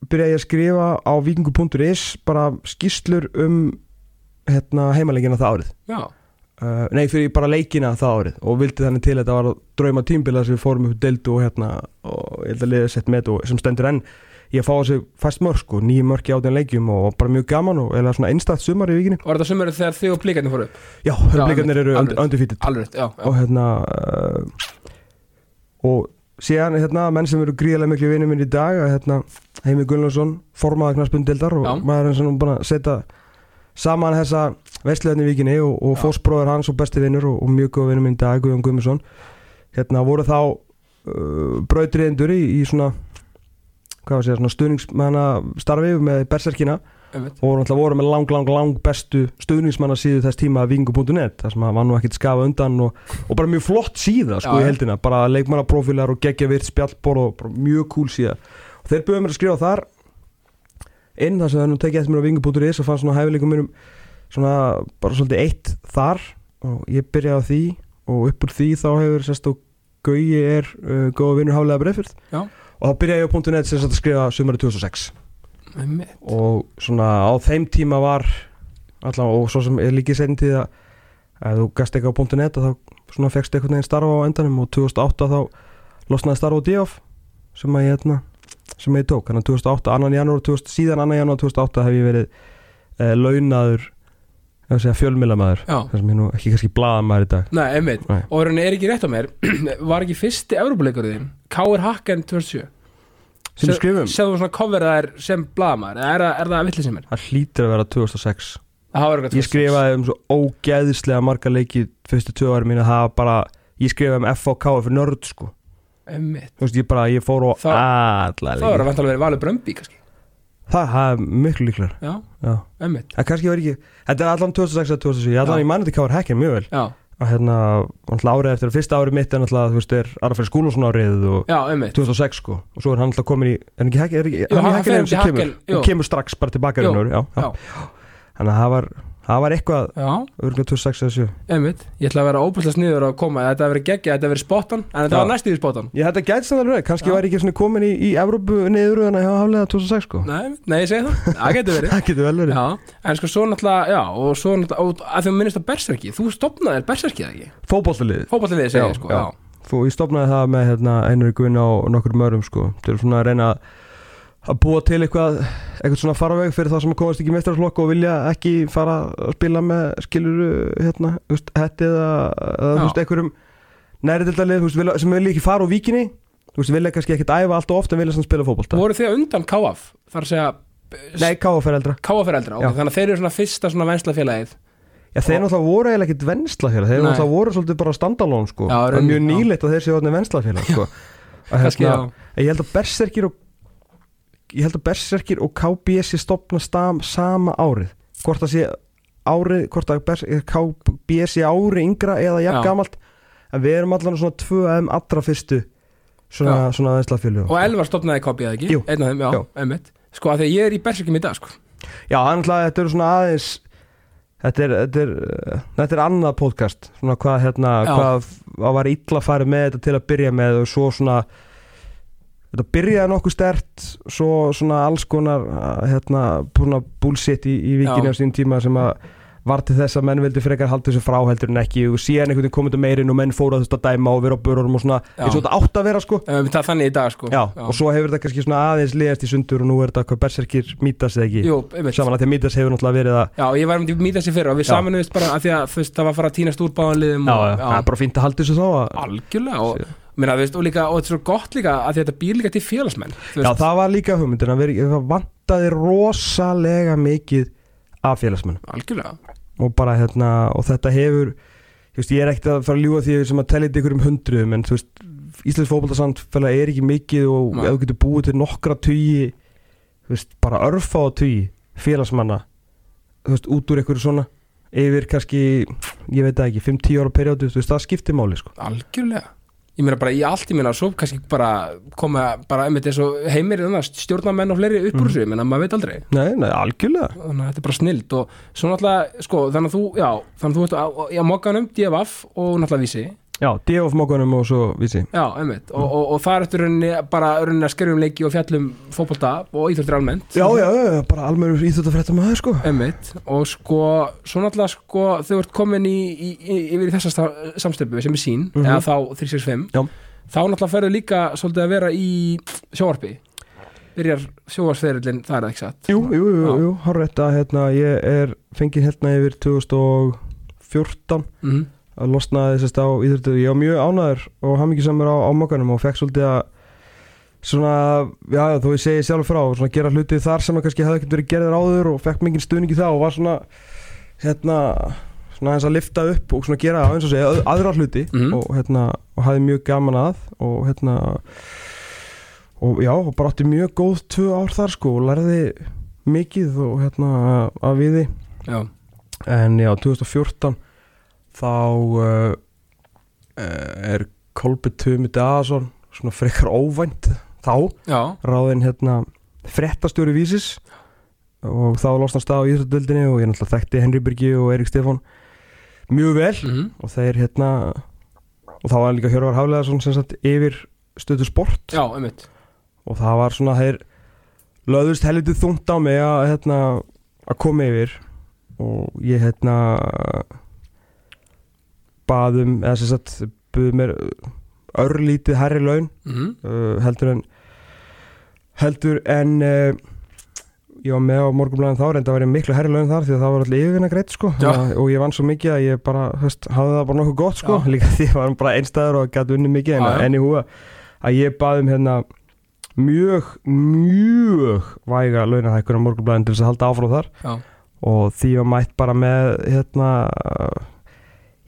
Speaker 2: byrjaði ég að skrifa á vikingu.is bara skýslur um hérna, heimaleikina það árið. Uh, nei fyrir bara leikina það árið og vildi þannig til að þetta var drauma tímbila sem við fórum upp deldu og hérna og ég held að liða sett með og sem stendur enn. Ég fá þessi fæst mörg sko, nýjum mörg í átján leikjum og bara mjög gaman og eða svona einstætt sumar í vikinni.
Speaker 1: Var þetta sömurinn þegar þið og blíkarnir fóru upp?
Speaker 2: já, hörnleikarnir eru
Speaker 1: já, já,
Speaker 2: og hérna uh, og síðan hérna menn sem eru gríðarlega miklu vinið minn í dag hérna Heimi Gullarsson formaða knaspundildar og
Speaker 1: Já.
Speaker 2: maður er svona búin að setja saman þessa veistleðin í vikinni og, og fósbróður hans og besti vinnur og, og mjög góð vinnur minn í dag Guðjón Guðmundsson. Hérna voru þá uh, brautriðendur í, í svona hvað var að segja, svona stuðningsmanna starfi með berserkina og náttúrulega voru með lang, lang, lang bestu stuðningsmanna síðu þess tíma vikingu.net þar sem að var nú ekkert skafa undan og, og bara mjög flott síða sko
Speaker 1: Já,
Speaker 2: í heldina bara leikmannaprófílar og geggja virt spjallbor og mjög cool síða. Og þeir byrjuðu mér að skrifa þar inn þar sem það nú tekið eftir mér á vikingu.is og fann svona hæfileikum mér svona bara svolítið eitt þar. Og ég byrjaði á því og upp úr því þá hefur sérst og Gauji er uh, góða vinnur hálega breyfyrð
Speaker 1: Já.
Speaker 2: og þá byrjaði ég á .net sem sagt að skrifa sumari 2006
Speaker 1: Einmitt
Speaker 2: og svona á þeim tíma var allavega og svo sem er líkið seint tíð að, að þú gast ekki á .net þá svona fegst eitthvað neginn starfa á endanum og 2008 þá losnaði starfa á D.O.F. sem að ég hérna sem ég tók, þannig að 2008, annan janúar 2000, síðan annan janúar 2008 hef ég verið eh, ef fjölmiðlamaður
Speaker 1: Já,
Speaker 2: þar sem ég nú ekki kannski blaðamaður í dag
Speaker 1: nei, einmitt
Speaker 2: Nei.
Speaker 1: Og er ekki rétt á mér Var ekki fyrsti Evrópuleikurinn K.R. Hacken 2007
Speaker 2: sem við skrifum,
Speaker 1: Segðu svona coverðar sem Eða er, það- er það villi sem er?
Speaker 2: það hlýtur að vera 2006
Speaker 1: Það var eitthvað
Speaker 2: ég skrifaði um svo ógeðislega marga leiki fyrstu tvö ári mín að það var bara ég skrifaði um FOK fyrir nörd sko.
Speaker 1: Einmitt.
Speaker 2: Þú veist ég bara, ég fór á
Speaker 1: Þá-
Speaker 2: alla
Speaker 1: Það var
Speaker 2: leiki.
Speaker 1: að vantalega verið Valur Brömbi kannski?
Speaker 2: Það, það er miklu líklar
Speaker 1: Já,
Speaker 2: já.
Speaker 1: einmitt.
Speaker 2: En kannski var ekki, þetta er allan 2006 eða 2007 ég allan
Speaker 1: Já.
Speaker 2: ég manni þetta káður hekkin mjög vel.
Speaker 1: Já,
Speaker 2: að hérna, árið eftir fyrsta árið mitt er náttúrulega, þú veist, er Arafæri Skúlason árið og
Speaker 1: já, einmitt.
Speaker 2: 2006 sko. Og svo er hann alltaf komin í, en ekki hekkin, er ekki,
Speaker 1: Jú,
Speaker 2: hann kemur, kemur strax bara tilbaka þannig að það var, það var eitthvað örgulega 2006 eða 7
Speaker 1: einmitt. Ég ætla að vera óbúslega sniður að koma. Þetta að vera geggja, þetta að vera spottan En þetta
Speaker 2: Já.
Speaker 1: var næstu í spottan
Speaker 2: Ég þetta gæti samt alveg, kannski
Speaker 1: Já.
Speaker 2: var ég ekki komin í, í Evrópu niður en að hafa haflega 2006 sko.
Speaker 1: Nei, nei, ég segi það. Það getur verið.
Speaker 2: Það getur vel verið.
Speaker 1: Já, en sko svo náttúrulega, já, og svo náttúrulega, að því að minnist að Berserki, þú stopnaðir Berserki eða ekki?
Speaker 2: Fótbollaliðið
Speaker 1: Fótballliðið
Speaker 2: að búa til eitthvað eitthvað svona faraveg fyrir það sem komast ekki mestrarslokk og vilja ekki fara að spila með skiluru hérna, hetti eða, eða einhverjum næriðildalið, sem vilja ekki fara úr veist, vilja kannski ekkert æfa allt og ofta en vilja spila fótbolta
Speaker 1: Voru þið undan KF? Segja,
Speaker 2: Nei, káfa fyrir eldra
Speaker 1: KF er eldra,
Speaker 2: Já.
Speaker 1: ok, þannig að þeir eru svona fyrsta svona venslafélagið
Speaker 2: Já, þeir náttúrulega voru eiginlega ekkert venslafélag Þeir náttúrulega voru svolítið bara standalón sko. Er mjög nýleitt að þeir séu venslafélag sko. Hérna, Ég held að Berserkir og Ég held að Berserkir og KBS sé stopna stam, sama árið. Hvort það sé árið Hvort að Bers, KBS sé ári yngra Eða jafn gamalt. En við erum allan svona tvö aðeim allra fyrstu Svona, svona venslafélag
Speaker 1: og Elvar stopnaði KB eða ekki?
Speaker 2: Jú.
Speaker 1: Einn af þeim, já, einmitt. Sko, að því að ég er í Berserkim í dag, sko.
Speaker 2: Já, hann ætlaði, þetta eru svona aðeins Þetta er, þetta er, þetta er annað podcast. Svona hvað, hérna,
Speaker 1: Já.
Speaker 2: hvað var illa að fara með þetta til að byrja með Og svo svona Þetta byrjaði nokkuð stert Svo svona alls konar Hérna, bullshit í, í vikinu
Speaker 1: Já.
Speaker 2: á sín tíma Sem að var til þess að menn vildi frekar halda þessu frá heldur en ekki. Og síðan einhvern veginn komið til meirinn og menn fóru að þú veist að dæma og vera á börum og svona
Speaker 1: Já.
Speaker 2: eins og þetta átt að vera sko.
Speaker 1: Um, það er þannig í dag sko.
Speaker 2: Já, og svo hefur þetta kannski svona aðeins liðast í sundur og nú er þetta hvað berserkir mítast eða ekki?
Speaker 1: Jú, einmitt.
Speaker 2: Samanlega því að mítast hefur náttúrulega verið að
Speaker 1: Já, ég var um til mýta sér fyrir og við
Speaker 2: Já.
Speaker 1: saminuðist bara að því að það var að fara að týnast úr báðanliðum og,
Speaker 2: það er bara fínt að halda þessu þá að,
Speaker 1: meina, veist, og, líka, og þetta er svo gott líka að þetta býr líka til félagsmenn
Speaker 2: Já, það var líka hugmyndin að vera, vantaði rosalega mikið af félagsmennum
Speaker 1: algjörlega.
Speaker 2: Og bara hérna, og þetta hefur veist, ég er ekkert að fara að ljúga því sem að tellja ykkur um hundruðum, en veist Íslands fótboltasamfélag er ekki mikið og ef þú getur búið til nokkra tugi bara örfa á tugi félagsmanna út úr ykkur svona yfir kannski, ég veit ekki 5-10 ára veist, það skiptir máli sko.
Speaker 1: algjörlega ég meina bara í allt, ég meina svo kannski bara koma bara einmitt eins og heimir stjórnamenn og fleiri upp úr
Speaker 2: Mhm.
Speaker 1: þessu, ég meina maður veit aldrei.
Speaker 2: Nei, nei, algjörlega.
Speaker 1: Þannig að þetta er bara snild og svo náttúrulega, sko, þannig að þú já, þannig að þú ert á, á mokkanum, DFF og náttúrulega vísi,
Speaker 2: Já, D.O.F. mókunum og svo vísi.
Speaker 1: Já, einmitt. Og, og, og það er eftir rauninni bara rauninni að skerjum leiki og fjallum fótbolta og íþjóttir almennt.
Speaker 2: Já, já, já, bara almennur íþjóttafrétta maður sko.
Speaker 1: Einmitt, og sko, svo náttúrulega sko, þau ert komin í, í, í, yfir í þessa samstöpu sem er sín,
Speaker 2: Mhm.
Speaker 1: eða þá 365
Speaker 2: Já.
Speaker 1: þá náttúrulega ferðu líka svolítið að vera í sjóarpi byrjar sjóarsferillin, það er það ekki satt?
Speaker 2: Jú, jú, jú, jú, hárrétt að hérna, ég er fengið hérna yfir 2014
Speaker 1: mm
Speaker 2: að losnaði þessast á íþjóttu ég var mjög ánæður og hamingisamur á, á mokkanum og fekk svolítið að svona, já, þó ég segi sjálf frá svona gera hluti þar sem að kannski hefði ekkert verið gerðir áður og fekk mikið stuðningi þá og var svona hérna, svona eins að lifta upp og svona gera eins og segja öð- aðra hluti
Speaker 1: Mhm.
Speaker 2: og hérna, og hafði mjög gaman að og hérna og já, og bara átti mjög góð tvö ár þar sko og lærði mikið og hérna að viði.
Speaker 1: Já,
Speaker 2: en já, 2014 þá uh, uh, er Kolbi Tumi Daðarsson svona frekar óvænt þá.
Speaker 1: Já,
Speaker 2: ráðinn hérna frettastjóri vísis. Og þá losnast það á íþjóðdöldinni og ég náttúrulega þekkti Henry Birgi og Erik Stefán mjög vel.
Speaker 1: Mm
Speaker 2: og þeir hérna og þá var líka Hjörvar Hafleðarsson sem sagt yfir stöðu sport.
Speaker 1: Já,
Speaker 2: og það var svona þeir löðust helvitið þungt á mig að hérna að koma yfir. Og ég hérna baðum eða sem sagt buðum mér örlítið herri laun
Speaker 1: mm
Speaker 2: uh, heldur en heldur en uh, ég var með á morgunblæðin þá reynda að vera miklu herri laun þar því að það var allir yfirvinna greitt sko að- og ég vann svo mikið að ég bara höst, hafði það bara nokkuð gott sko.
Speaker 1: Já.
Speaker 2: líka því að ég var bara einstæður og gæti unni mikið en,
Speaker 1: Já, já.
Speaker 2: en í húa að ég baðum hérna mjög, mjög væga launahækkur á morgunblæðin til þess að halda áfram þar.
Speaker 1: Já,
Speaker 2: og því var mætt bara með hérna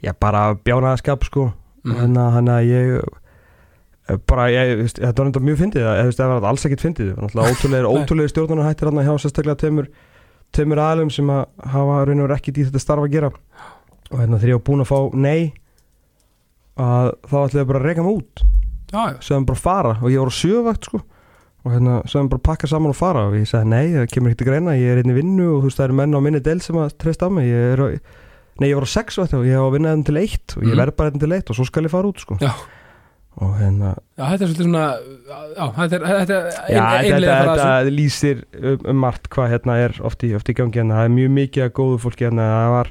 Speaker 2: já bara bjánaðaskap sko. Hérna hann að ég eh, bara, ég, þetta var enda mjög fyndið það var alls ekkert fyndið. Náttúrulega ótrúlegir stjórnarnar hættir hann hjá sérstaklega tveimur, tveimur aðlum sem að hafa raun og ekkert í þetta starfa að gera. Og hérna þegar ég var búinn að fá nei að þá ætlaði ég bara að reyka mig út. Sögðum bara að fara og ég var á sjövakt sko. Og hérna sögðum bara að pakka saman og fara. Og ég sagði nei, það kemur ekki til greina, ég er einni vinnu og þú veist það eru menn á minni del sem að treysta á mig. Ég er nei ég var á sex vakt og ég var að vinna þeim til eitt og ég
Speaker 1: Mhm.
Speaker 2: verð bara þeim til eitt og svo skal ég fara út sko.
Speaker 1: Já.
Speaker 2: og hérna
Speaker 1: já, þetta er svolítið svona já, þetta er, þetta er
Speaker 2: já,
Speaker 1: ein,
Speaker 2: þetta, þetta, þetta lýsir um, um margt hvað hérna er oft í, oft í gangi hérna, það er mjög mikið að góðu fólki hérna, það var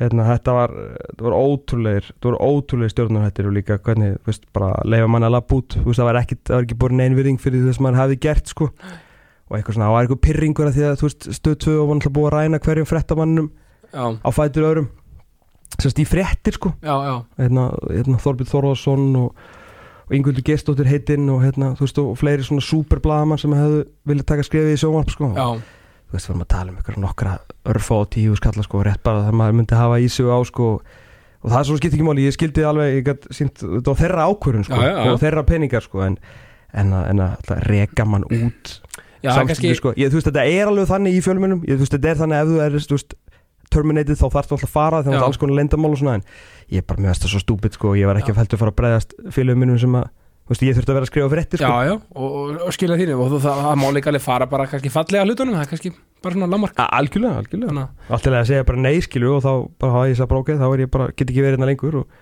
Speaker 2: hérna, þetta var, þetta var ótrúlegir þetta var ótrúlegir stjórnarhættir og líka hvernig, veist, bara leifa manna að lappa út. Veist, það var ekki, það var ekki borin einvirðing fyrir þess að maður hefði gert, sko. Og eitthvað svona, það var eitthvað pyrringur að því að, þú veist, stöð 2 og var náttúrulega búið að ræna hverjum frettamannum
Speaker 1: já,
Speaker 2: á fætur öðrum. Sérst í frettir, sko. Hérna, hérna Þorbjörn Þorvarsson og, og Ingvildur Gestóttir heitinn og hérna, veist, og fleiri svona superblaðamann sem hefðu viljað taka skrifið í sjónvarp, sko. Þú veist, við erum að tala um nokkra örfa og tíu skalla sko, rétt bara það maður myndi hafa í sig á sko. Og það er svo skipt ekki máli, ég skildi alveg ég gat sínt, þetta var þeirra ákvörun sko
Speaker 1: Já, já, já.
Speaker 2: og þeirra peningar sko en, en, að, en að alltaf reka mann út
Speaker 1: já,
Speaker 2: samstundis,
Speaker 1: kannski
Speaker 2: sko, ég, þú veist, þetta er alveg þannig í fjölmunum ég, þú veist, þetta er þannig ef þú er veist, terminated þá þarfst alltaf að fara þannig að alls konar leyndamál og svona en ég er bara með þetta svo stúpid sko, ég var ekki
Speaker 1: Já.
Speaker 2: að heldur fara að bregðast félögum minnum sem að, þú veist, ég þurfti að vera að skrifa fyrir sko.
Speaker 1: já, já, og, og, og skilja þínu og það, það má líka alveg fara bara kannski fallega hlutunum það er kannski bara svona lámark
Speaker 2: algjörlega, algjörlega
Speaker 1: þannig að
Speaker 2: að segja bara nei skilu og þá bara hafa ég þess að ok, þá er ég bara, get ekki verið hérna lengur og,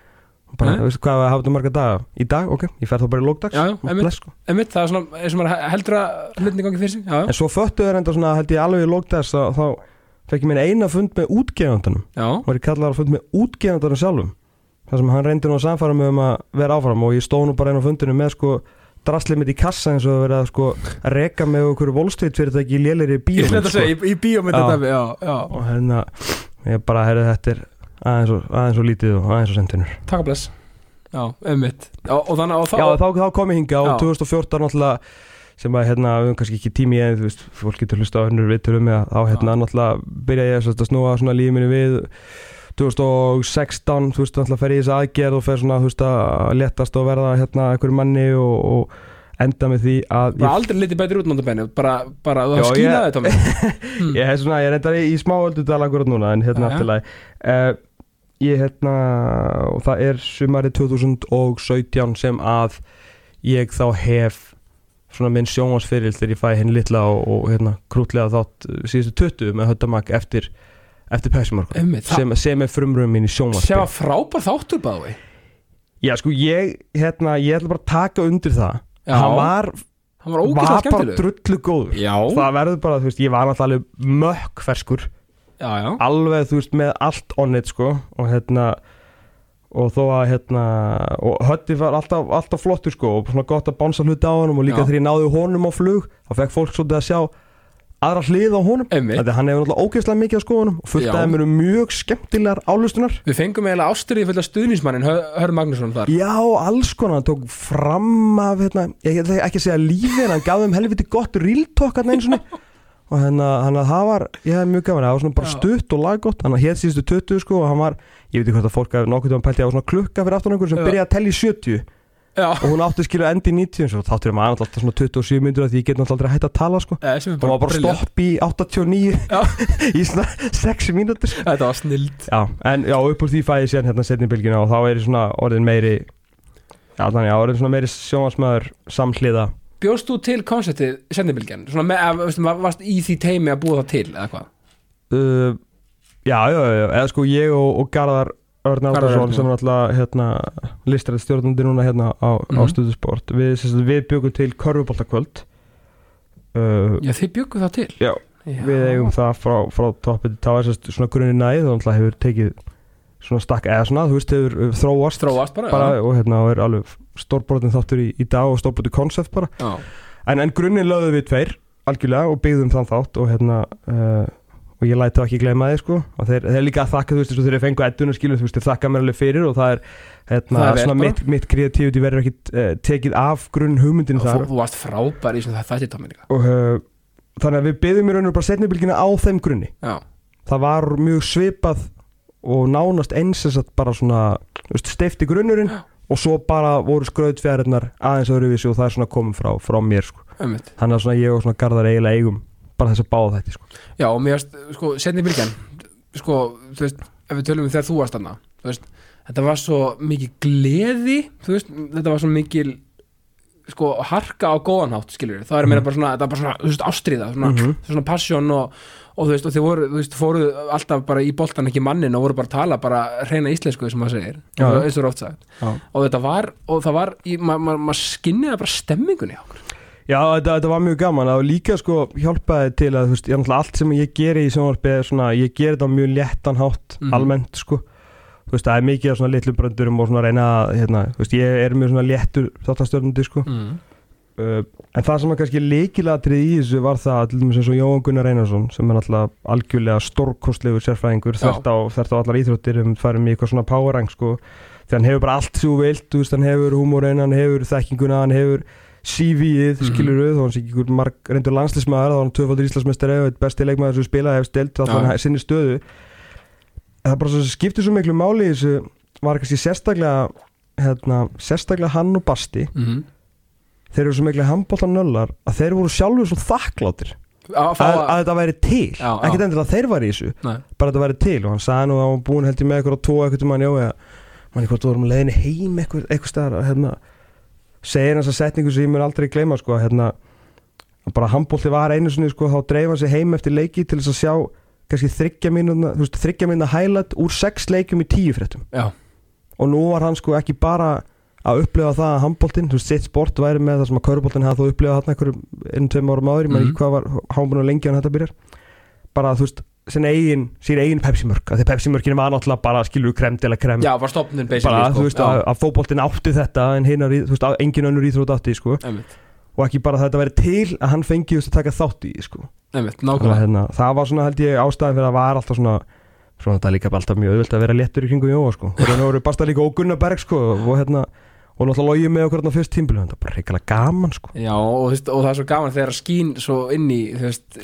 Speaker 2: og bara,
Speaker 1: Nei.
Speaker 2: veistu hvað hafa þetta marga daga í dag, ok, ég fer þá bara í lókdags
Speaker 1: Já, já,
Speaker 2: og
Speaker 1: einmitt.
Speaker 2: bless sko
Speaker 1: það er svona eins og maður heldur að hlutin gangi fyrir sig já, já,
Speaker 2: En svo föttu þeir enda svona, held ég alveg í lókdags þá, fekk ég minn eina fund með útgefandanum
Speaker 1: já,
Speaker 2: var ég kallar að fund með útgefandanum sjálfum. Þar sem hann reyndi nú að samfara með um að vera áfram og ég stóð nú bara einn á fundinu með sko draslið mitt í kassa eins og að vera sko að reka með okkur volstveit fyrir þetta ekki lélir í bíómynd
Speaker 1: að
Speaker 2: sko.
Speaker 1: í, í bíómynd þetta,
Speaker 2: og hérna ég bara heyrði þetta er aðeins og, aðeins og lítið og aðeins og sendinur.
Speaker 1: Taka bless. Já, einmitt. Og, og og þá
Speaker 2: Já, þá, þá kom ég hinga
Speaker 1: Já.
Speaker 2: 2014 náttúrulega sem að hérna, við höfum kannski ekki tími í en þú veist, fólk getur hlusta á önnur viðtölu með að þá hérna náttúrulega byrja ég að snúa svona lífið minni við. 2016, þú veist, náttúrulega fer ég í þessa aðgerð og fer svona, þú veist, að letast og verða hérna einhverju manni og, og enda með því að
Speaker 1: bara aldrei litið betur út náttúrulega bara, bara, þú har skýnaði
Speaker 2: ég-
Speaker 1: þetta mér.
Speaker 2: Ég er svona, ég er reyndar í, í smá öldu dala akkurat núna, en hérna afturlega uh, ég hérna og það er sumari 2017 sem að ég þá hef svona minn sjónvarsfyril þegar ég fæ henni litla og, og hérna krútlega þátt uh, síðustu 20 með höttamak eftir eftir
Speaker 1: það-
Speaker 2: sem, sem er frumröðum mín í sjónvarsfyril
Speaker 1: frábær þáttur báði
Speaker 2: Já sko ég, hérna, ég ætla bara að taka undir það.
Speaker 1: Já.
Speaker 2: hann var,
Speaker 1: hann var
Speaker 2: var bara drullu góður.
Speaker 1: Já,
Speaker 2: það verður bara, þú veist, ég var náttúrulega alveg mökkferskur.
Speaker 1: Já, já.
Speaker 2: Alveg þú veist með allt on it sko og hérna og þó að hérna og hötti var alltaf, alltaf flottur sko og svona gott að bánsa hluti á honum og líka þegar ég náði honum á flug þá fekk fólk svolítið að sjá aðra hlið á honum.
Speaker 1: Einmitt.
Speaker 2: Þetta hann hefur náttúrulega ógeðslega mikið á skoðunum og fullt aðeim eru mjög skemmtilegar álustunar
Speaker 1: við fengum eiginlega ástyrið fyrir stuðnismannin Hör Magnússon þar.
Speaker 2: Já, alls konar, hann tók fram af hérna, ég ætla ekki að segja lífið en hann gaf þeim helviti gott real talk hann eins og og hérna, hann að það var ég hef mjög gaman, það var svona bara stutt og laggott. Hann að hér síðustu 20 sko og hann var ég veit ekki hvort að fólk að nokkuð um pælti á svona klukka fyrir aftan einhver sem byrjaði að tella í 70
Speaker 1: já,
Speaker 2: og hún átti skilu endi í 90 eins og þáttur maður alltaf svona 27 myndur því ég get náttúrulega aldrei hægt að tala sko.
Speaker 1: Er
Speaker 2: og var bara stopp í 89
Speaker 1: Já.
Speaker 2: í svona 6 mínútur.
Speaker 1: Þetta var snild.
Speaker 2: Já, en já, upp úr því fæ ég síðan hérna setni bylgina og þá er ég svona orðin meiri Já, þannig að orðin svona meiri sjónvarsmaður samhliða
Speaker 1: bjóst þú til konceptið sendibilgjan svona með, að, veistu, var- varst í því teimi að búa það til eða hvað?
Speaker 2: Uh, Já, já, já, eða sko ég og, og Garðar Örn
Speaker 1: Örn,
Speaker 2: sem er alltaf hérna listræð stjórnandi núna hérna á, á
Speaker 1: Mhm.
Speaker 2: stuðusport við, sagt, við byggum til körfuboltakvöld. Uh,
Speaker 1: já, þið bjöggu það til?
Speaker 2: Já,
Speaker 1: já.
Speaker 2: við eigum það frá, frá toppið til táið sérst svona grunni næð og alltaf hefur tekið svona stakk eða svona, þú veist, hefur þróast
Speaker 1: þróast bara,
Speaker 2: bara og hérna og er alveg stórbrotin þáttur í, í dag og stórbrotin koncept bara.
Speaker 1: Já.
Speaker 2: en, en grunninn lögðum við tveir algjörlega og byggðum þann þátt og hérna uh, og ég læti þá ekki gleyma þið sko. Og þeir, þeir líka að þakka þú veist og þeir fengu edduna skilur þú veist þakka mér alveg fyrir og það er hérna
Speaker 1: Það er
Speaker 2: svona mitt, mitt kreatífiti verður ekkit uh, tekið af grunn hugmyndin þar.
Speaker 1: þú varst frábær í svona þætti tómi líka
Speaker 2: og nánast eins þess að bara svona steifti grunnurinn og svo bara voru skrautfjæðarinnar aðeins öðruvísi og það er svona komið frá, frá mér sko. þannig að svona ég og svona Garðar eiginlega eigum bara þess að báða þetta sko.
Speaker 1: já, og mér varst, sko, sendibilgjan sko, þú veist, ef við tölum um þegar þú varst þarna þú veist, þetta var svo mikið gleði, þú veist, þetta var svo mikil sko, harka á góðanhátt, skilur það er meira bara svona, þetta var bara svona, þú veist, ástríða svona,
Speaker 2: Mhm.
Speaker 1: svona passion og, og þú veist, og þið voru, þú veist, fóruð alltaf bara í boltan ekki mannin og voru bara að tala bara reyna íslensku sem maður segir,
Speaker 2: Já.
Speaker 1: eins og oft sagt
Speaker 2: Já.
Speaker 1: og þetta var, og það var í- ma- ma- maður skinniði bara stemmingunni á okkur
Speaker 2: Já, þetta, þetta var mjög gaman og líka sko hjálpaði til að þú veist, ég, allt sem ég geri í sjónvarpi er svona, ég geri þetta mjög léttan hátt
Speaker 1: Mhm.
Speaker 2: almennt sko þú veist, það er mikið af svona litlu bröndurum og svona reyna hérna, þú veist, ég er mjög svona léttur þáttastjórnandi sko
Speaker 1: mm.
Speaker 2: Uh, en það sem að kannski leikilatrið í þessu var það, til dæmis eins og Jóhann Gunnar Einarsson sem er náttúrulega algjörlega stórkostlegur sérfræðingur, þert á, þert á allar íþróttir um færum í eitthvað svona powerrang sko. Því hann hefur bara allt þú vilt, þú veist, hann hefur húmórin, hann hefur þekkinguna, hann hefur CV-ið,
Speaker 1: Mhm.
Speaker 2: skilur við, þó hann sé ekki einhver marg reyndur landslismæður, þá var hann tvöfaldur íslasmestari og eitt besti leikmaður sem spilaði hefur stilt þá hann sinni stöðu. Það bara svo skiptir svo miklu máli þessu var kannski sérstaklega hérna, sérstaklega hann og Basti.
Speaker 1: Mm.
Speaker 2: Þeir eru svo miklu handbóltan nöllar að þeir voru sjálfur svo þakkláttir
Speaker 1: að
Speaker 2: að, þetta væri til. Ekkert endilega að þeir væri í þessu
Speaker 1: Nei.
Speaker 2: bara að þetta væri til. Og hann sagði nú að hann var búin held ég með eitthvað tvo eitthvað mann já eða mann hvort þú vorum leiðinni heim eitthvað, eitthvað staðar að hérna segir hans að setningu sem ég mun aldrei gleyma sko hérna bara handbólti var einu sinni sko þá dreif hann sig heim eftir leiki til þess að sjá kannski þryggja veist þryggja mínúna highlight úr sex leikum í tíu fréttum.
Speaker 1: Já,
Speaker 2: og nú var hann sko ekki bara að upplifa það að handbóltinn, þú veist, sitt sport væri með það sem að köruboltinn hefði þó upplifað þarna einhverjum einu, tveim árum áður, ég maður
Speaker 1: Mhm.
Speaker 2: ekki hvað var hámbun og lengi hann þetta byrjar bara, þú veist, sín eigin, eigin Pepsi-mörk af því Pepsi-mörkin var náttúrulega bara skilur krem til að krem
Speaker 1: Já, var stopnun basically
Speaker 2: bara,
Speaker 1: sko.
Speaker 2: þú veist, að, að fótboltin átti þetta en hinnar, þú veist, að engin önnur íþrótt átti sko.
Speaker 1: Einmitt,
Speaker 2: og ekki bara að þetta væri til að hann fengi just, að taka þátt í sko.
Speaker 1: einmitt,
Speaker 2: að,
Speaker 1: nákvæmlega
Speaker 2: hérna, það svona að þetta er líka bara alltaf mjög auðvelt að vera léttur í kringum Jóa sko. þannig voru basta líka og Gunnar Berg sko, og hérna og náttúrulega logið með okkur á fyrst tímbilu þetta er bara reykjala gaman sko.
Speaker 1: Já, og, þú veist, og það er svo gaman þegar að skín svo inn í, þú veist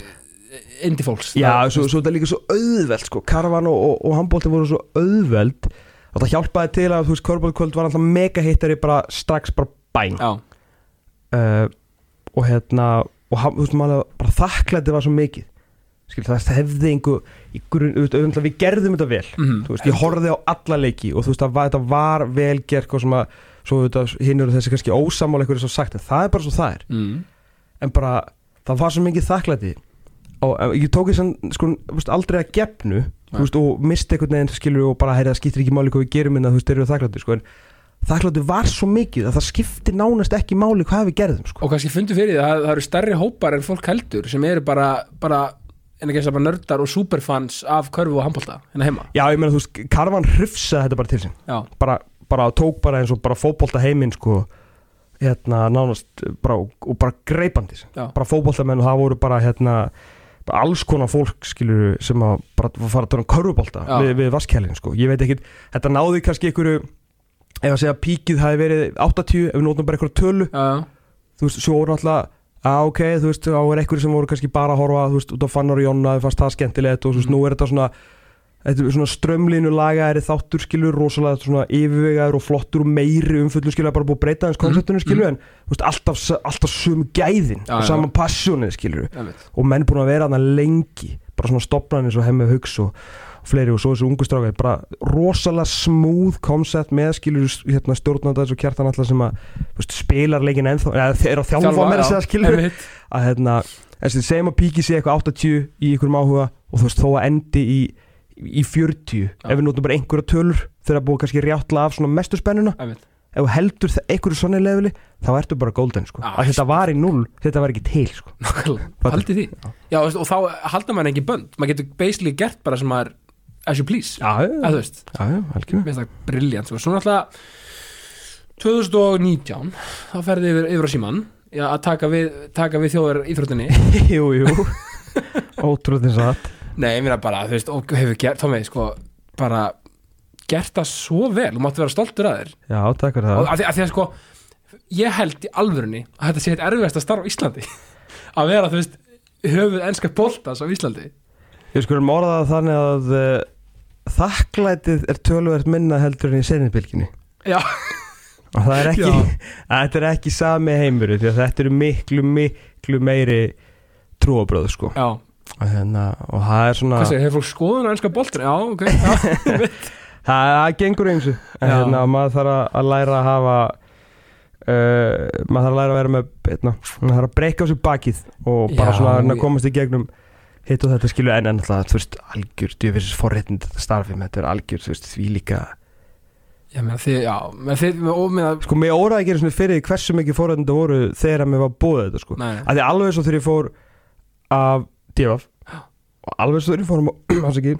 Speaker 1: inn til fólks.
Speaker 2: Já,
Speaker 1: Það-
Speaker 2: svo, svo þetta er líka svo auðvelt sko. Karvan og, og, og handbólti voru svo auðveld. Og það hjálpaði til að þú veist, körbóltkvöld var alltaf mega hittari bara strax bara bæn. Uh, og hérna og þú veist, maður bara þakklæti var svo mikið. Skil, það hefði einhver auðvitað, við gerðum þetta vel.
Speaker 1: Mhm,
Speaker 2: þú veist, ég horfði á alla leiki og þú veist, það var, þetta var vel gert og að, svo hinn eru þessi kannski ósamála eitthvað svo sagt, en það er bara svo það er.
Speaker 1: Mm,
Speaker 2: en bara, það var svo mikið þakklæti. Og ég tók þess að sko, aldrei að gefnu veist, og misti einhvern veginn, skilur og bara, heyri, það skiptir ekki máli hvað við gerum en þeir eru þakklæti, sko, en þakklæti var svo mikið að það skiptir nánast ekki máli hvað við gerðum, sko.
Speaker 1: Og kannski fundu fyrir því að það eru stærri hópar en fólk heldur sem eru bara, bara en ekki þess að bara nördar og superfans af körfu og handbólta hérna heima.
Speaker 2: Já, ég meina, þú veist, Karvan hrifsaði þetta bara til sín. Bara, bara tók bara eins og bara fótbolta heiminn sko hérna nánast bara, og bara greipandi bara fótboltamenn og það voru bara hérna bara alls konar fólk skilur sem að bara fara að tala um körfubolta
Speaker 1: Já.
Speaker 2: við, við vaskjælinn sko, ég veit ekki þetta náði kannski einhverju ef að segja píkið hafi verið 80 ef við nótum bara einhverju tölu
Speaker 1: já,
Speaker 2: þú veist, svo voru alltaf að ok, þú veist, þá er einhverju sem voru kannski bara að horfa, þú veist, út á Fannar og Jonna það fannst það skemmtilegt og þú veist,
Speaker 1: Mhm.
Speaker 2: nú er þetta svona þetta er svona strömlínu lagaðri þáttur skilur, rosalega svona yfirvegaður og flottur og meiri umfullu skilur, bara búið að breyta hans konseptinu skilur, en þú veist, alltaf, alltaf sömu gæðin
Speaker 1: Já,
Speaker 2: og saman passjónið skilur,
Speaker 1: einmitt.
Speaker 2: Og menn búin að vera þarna lengi, bara svona stopnarnir svo hemmið hugs og, og fleiri og svo þessu ungu strákar, bara rosalega smúð koncept með skilur hérna stjórnanda þessu kjartan alltaf sem að veist, spilar leikin ennþá, eða þeir eru að þjálfa með þess að skilur að hérna, segjum að píki sé eitthvað 80 í einhverjum áhuga og þú veist þó að endi í, í 40 ef við notum bara einhverja tölur þegar að búið kannski rjátla af svona mestu spennuna. Ef þú heldur þe- einhverju svona leveli þá ertu bara golden sko.
Speaker 1: Já,
Speaker 2: að þetta var í null, þetta var ekki til sko.
Speaker 1: Haldið því. Já, veist, og þá halda maður ekki bönd. Maður getur basically gert bara sem maður as you please,
Speaker 2: já, já, já, já, algjörn
Speaker 1: Mér finnst það briljant sko. Svo náttúrulega 2019 þá ferði yfir, yfir á síman já, að taka við, taka við þjóðar íþróttinni.
Speaker 2: Jú, jú. Ótrúðin satt
Speaker 1: Nei, ég meina bara, þú veist, og hefur gert þá með, sko, bara gert það svo vel, þú máttu vera stoltur að þér.
Speaker 2: Já, takk fyrir
Speaker 1: og
Speaker 2: það
Speaker 1: að því, að því að sko ég held í alvörunni að þetta sé eitt erfiðast að starfa á Íslandi. Að vera, þú veist, höfuð enska boltas á Íslandi.
Speaker 2: Ég skulum orða það þannig að uh, þakklætið er töluvert minna heldur en í seninbylginni
Speaker 1: Já,
Speaker 2: og það er ekki, þetta er ekki sami heimur því að þetta eru miklu, miklu meiri trúabröð sko.
Speaker 1: Já,
Speaker 2: og, hérna, og það er svona
Speaker 1: segir, hefur fólk skoðun á enska boltan? Já, ok, já,
Speaker 2: það, það gengur eins
Speaker 1: Já.
Speaker 2: hérna, maður þarf að- að læra að hafa uh, maður þarf að læra að vera með hérna, maður þarf að breyka á sig bakið og bara
Speaker 1: Já,
Speaker 2: svona að að komast í gegnum hitt og þetta skilur en en alltaf, þú veist, algjör djöfisins forréttin þetta starfið með þetta er algjör, þú veist, því líka
Speaker 1: já, meina þið, já, meina þið, og meina,
Speaker 2: sko, mér óraði ekki einu sinni fyrir því hversu mikið forréttin þetta voru þegar að mér var búið þetta, sko að svo þegar divaf og alveg svo þegar ég fór af, ekki,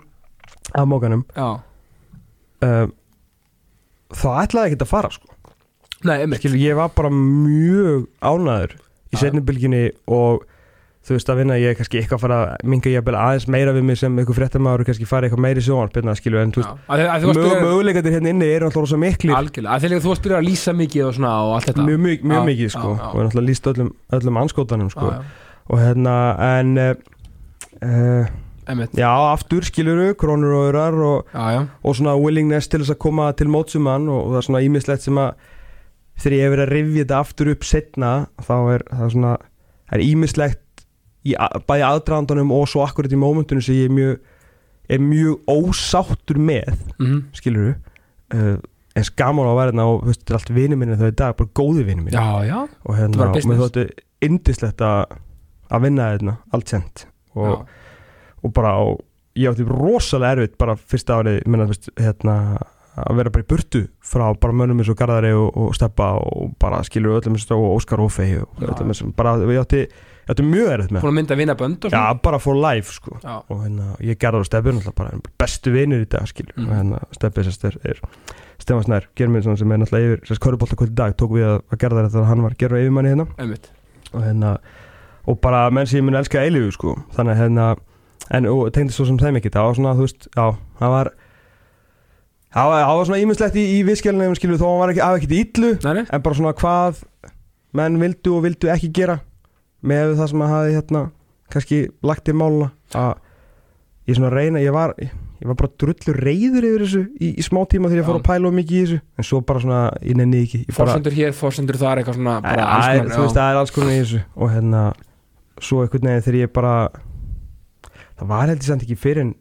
Speaker 2: af mókanum uh, þá ætlaði ekki að fara sko.
Speaker 1: nei,
Speaker 2: Skilur, ég var bara mjög ánæður í
Speaker 1: Já.
Speaker 2: setnibylginni og þú veist að vinna ég kannski eitthvað að fara að minga ég aðeins meira við mig sem eitthvað fréttamaður og kannski fara eitthvað meiri sjónarspilna skilur en þú veist
Speaker 1: að þið, að þið varst
Speaker 2: mög,
Speaker 1: byrjað,
Speaker 2: möguleikandir hérna inni eru alltaf rosa miklir.
Speaker 1: Algjörlega, að líka þú varst byrjað að lýsa mikið og svona og allt þetta.
Speaker 2: Mjög, mjög, mjög mikið sko.
Speaker 1: já, já.
Speaker 2: og er náttúrulega líst öllum, öllum anskótanum sko.
Speaker 1: Já,
Speaker 2: og hérna en uh, uh, já aftur skiluru, krónur og örar og og svona willingness til þess að koma til mótsumann og, og það er svona ímislegt sem að þegar ég hef verið að rifja þetta aftur upp setna þá er það svona það er ímislegt í, bæði aðdraðandunum og svo akkurat í mómentunum sem ég er mjög, er mjög ósáttur með
Speaker 1: mhm,
Speaker 2: skilur uh, eins gaman á að vera hérna og þetta er allt vinið minni þau í dag, bara góði vinið minni
Speaker 1: já, já,
Speaker 2: og
Speaker 1: Þetta
Speaker 2: hérna, og mér þótti indislegt að vinna hérna, allt sent og,
Speaker 1: já,
Speaker 2: og bara og ég átti rosalega erfitt bara fyrsta árið minna, veist, hérna, að vera bara í burtu frá bara mönnum eins og Garðari og, og Steppa og bara skilur öllum eins og Óskar Ófei og
Speaker 1: Já.
Speaker 2: öllum eins og bara ég átti þetta er mjög erfitt með
Speaker 1: búin að mynda vinna bönd og
Speaker 2: Já,
Speaker 1: svona?
Speaker 2: bara for life sko.
Speaker 1: Já.
Speaker 2: og hérna, ég gerði á Steffi náttúrulega bara bestu vinur í dag skilju
Speaker 1: Mhm.
Speaker 2: og hérna, Steffi sérst er, er Stefán Snær, Germinsson sem er náttúrulega yfir sérst Köruboltakvöld í dag, tók við að, að þetta þegar hann var gerður yfirmanni hérna.
Speaker 1: Einmitt.
Speaker 2: Og hérna, og bara menn sem ég mun elska eilífu sko, þannig að hérna en og tengdi svo sem þeim ekki, það var svona þú veist, já, það var það var, það var svona ímislegt í, í viðskjælunum skilju, þó hann var ekki, af ekki illu.
Speaker 1: Nei,
Speaker 2: en bara svona hvað menn vildu og vildu ekki gera með það sem að hafi hérna kannski lagt til máluna. Að ég svona reyna, ég var ég var bara drullur reyður yfir þessu í, í smá tíma þegar ég fór að pæla of mikið í þessu. En svo bara svona, ég nenni ekki.
Speaker 1: Fórsendur hér, fórsendur þar eitthvað svona
Speaker 2: Æ,
Speaker 1: bara
Speaker 2: æ, þú veist, það er alls konar í þessu. Og hérna, svo einhvern veginn þegar ég bara það var heldur samt ekki fyrir en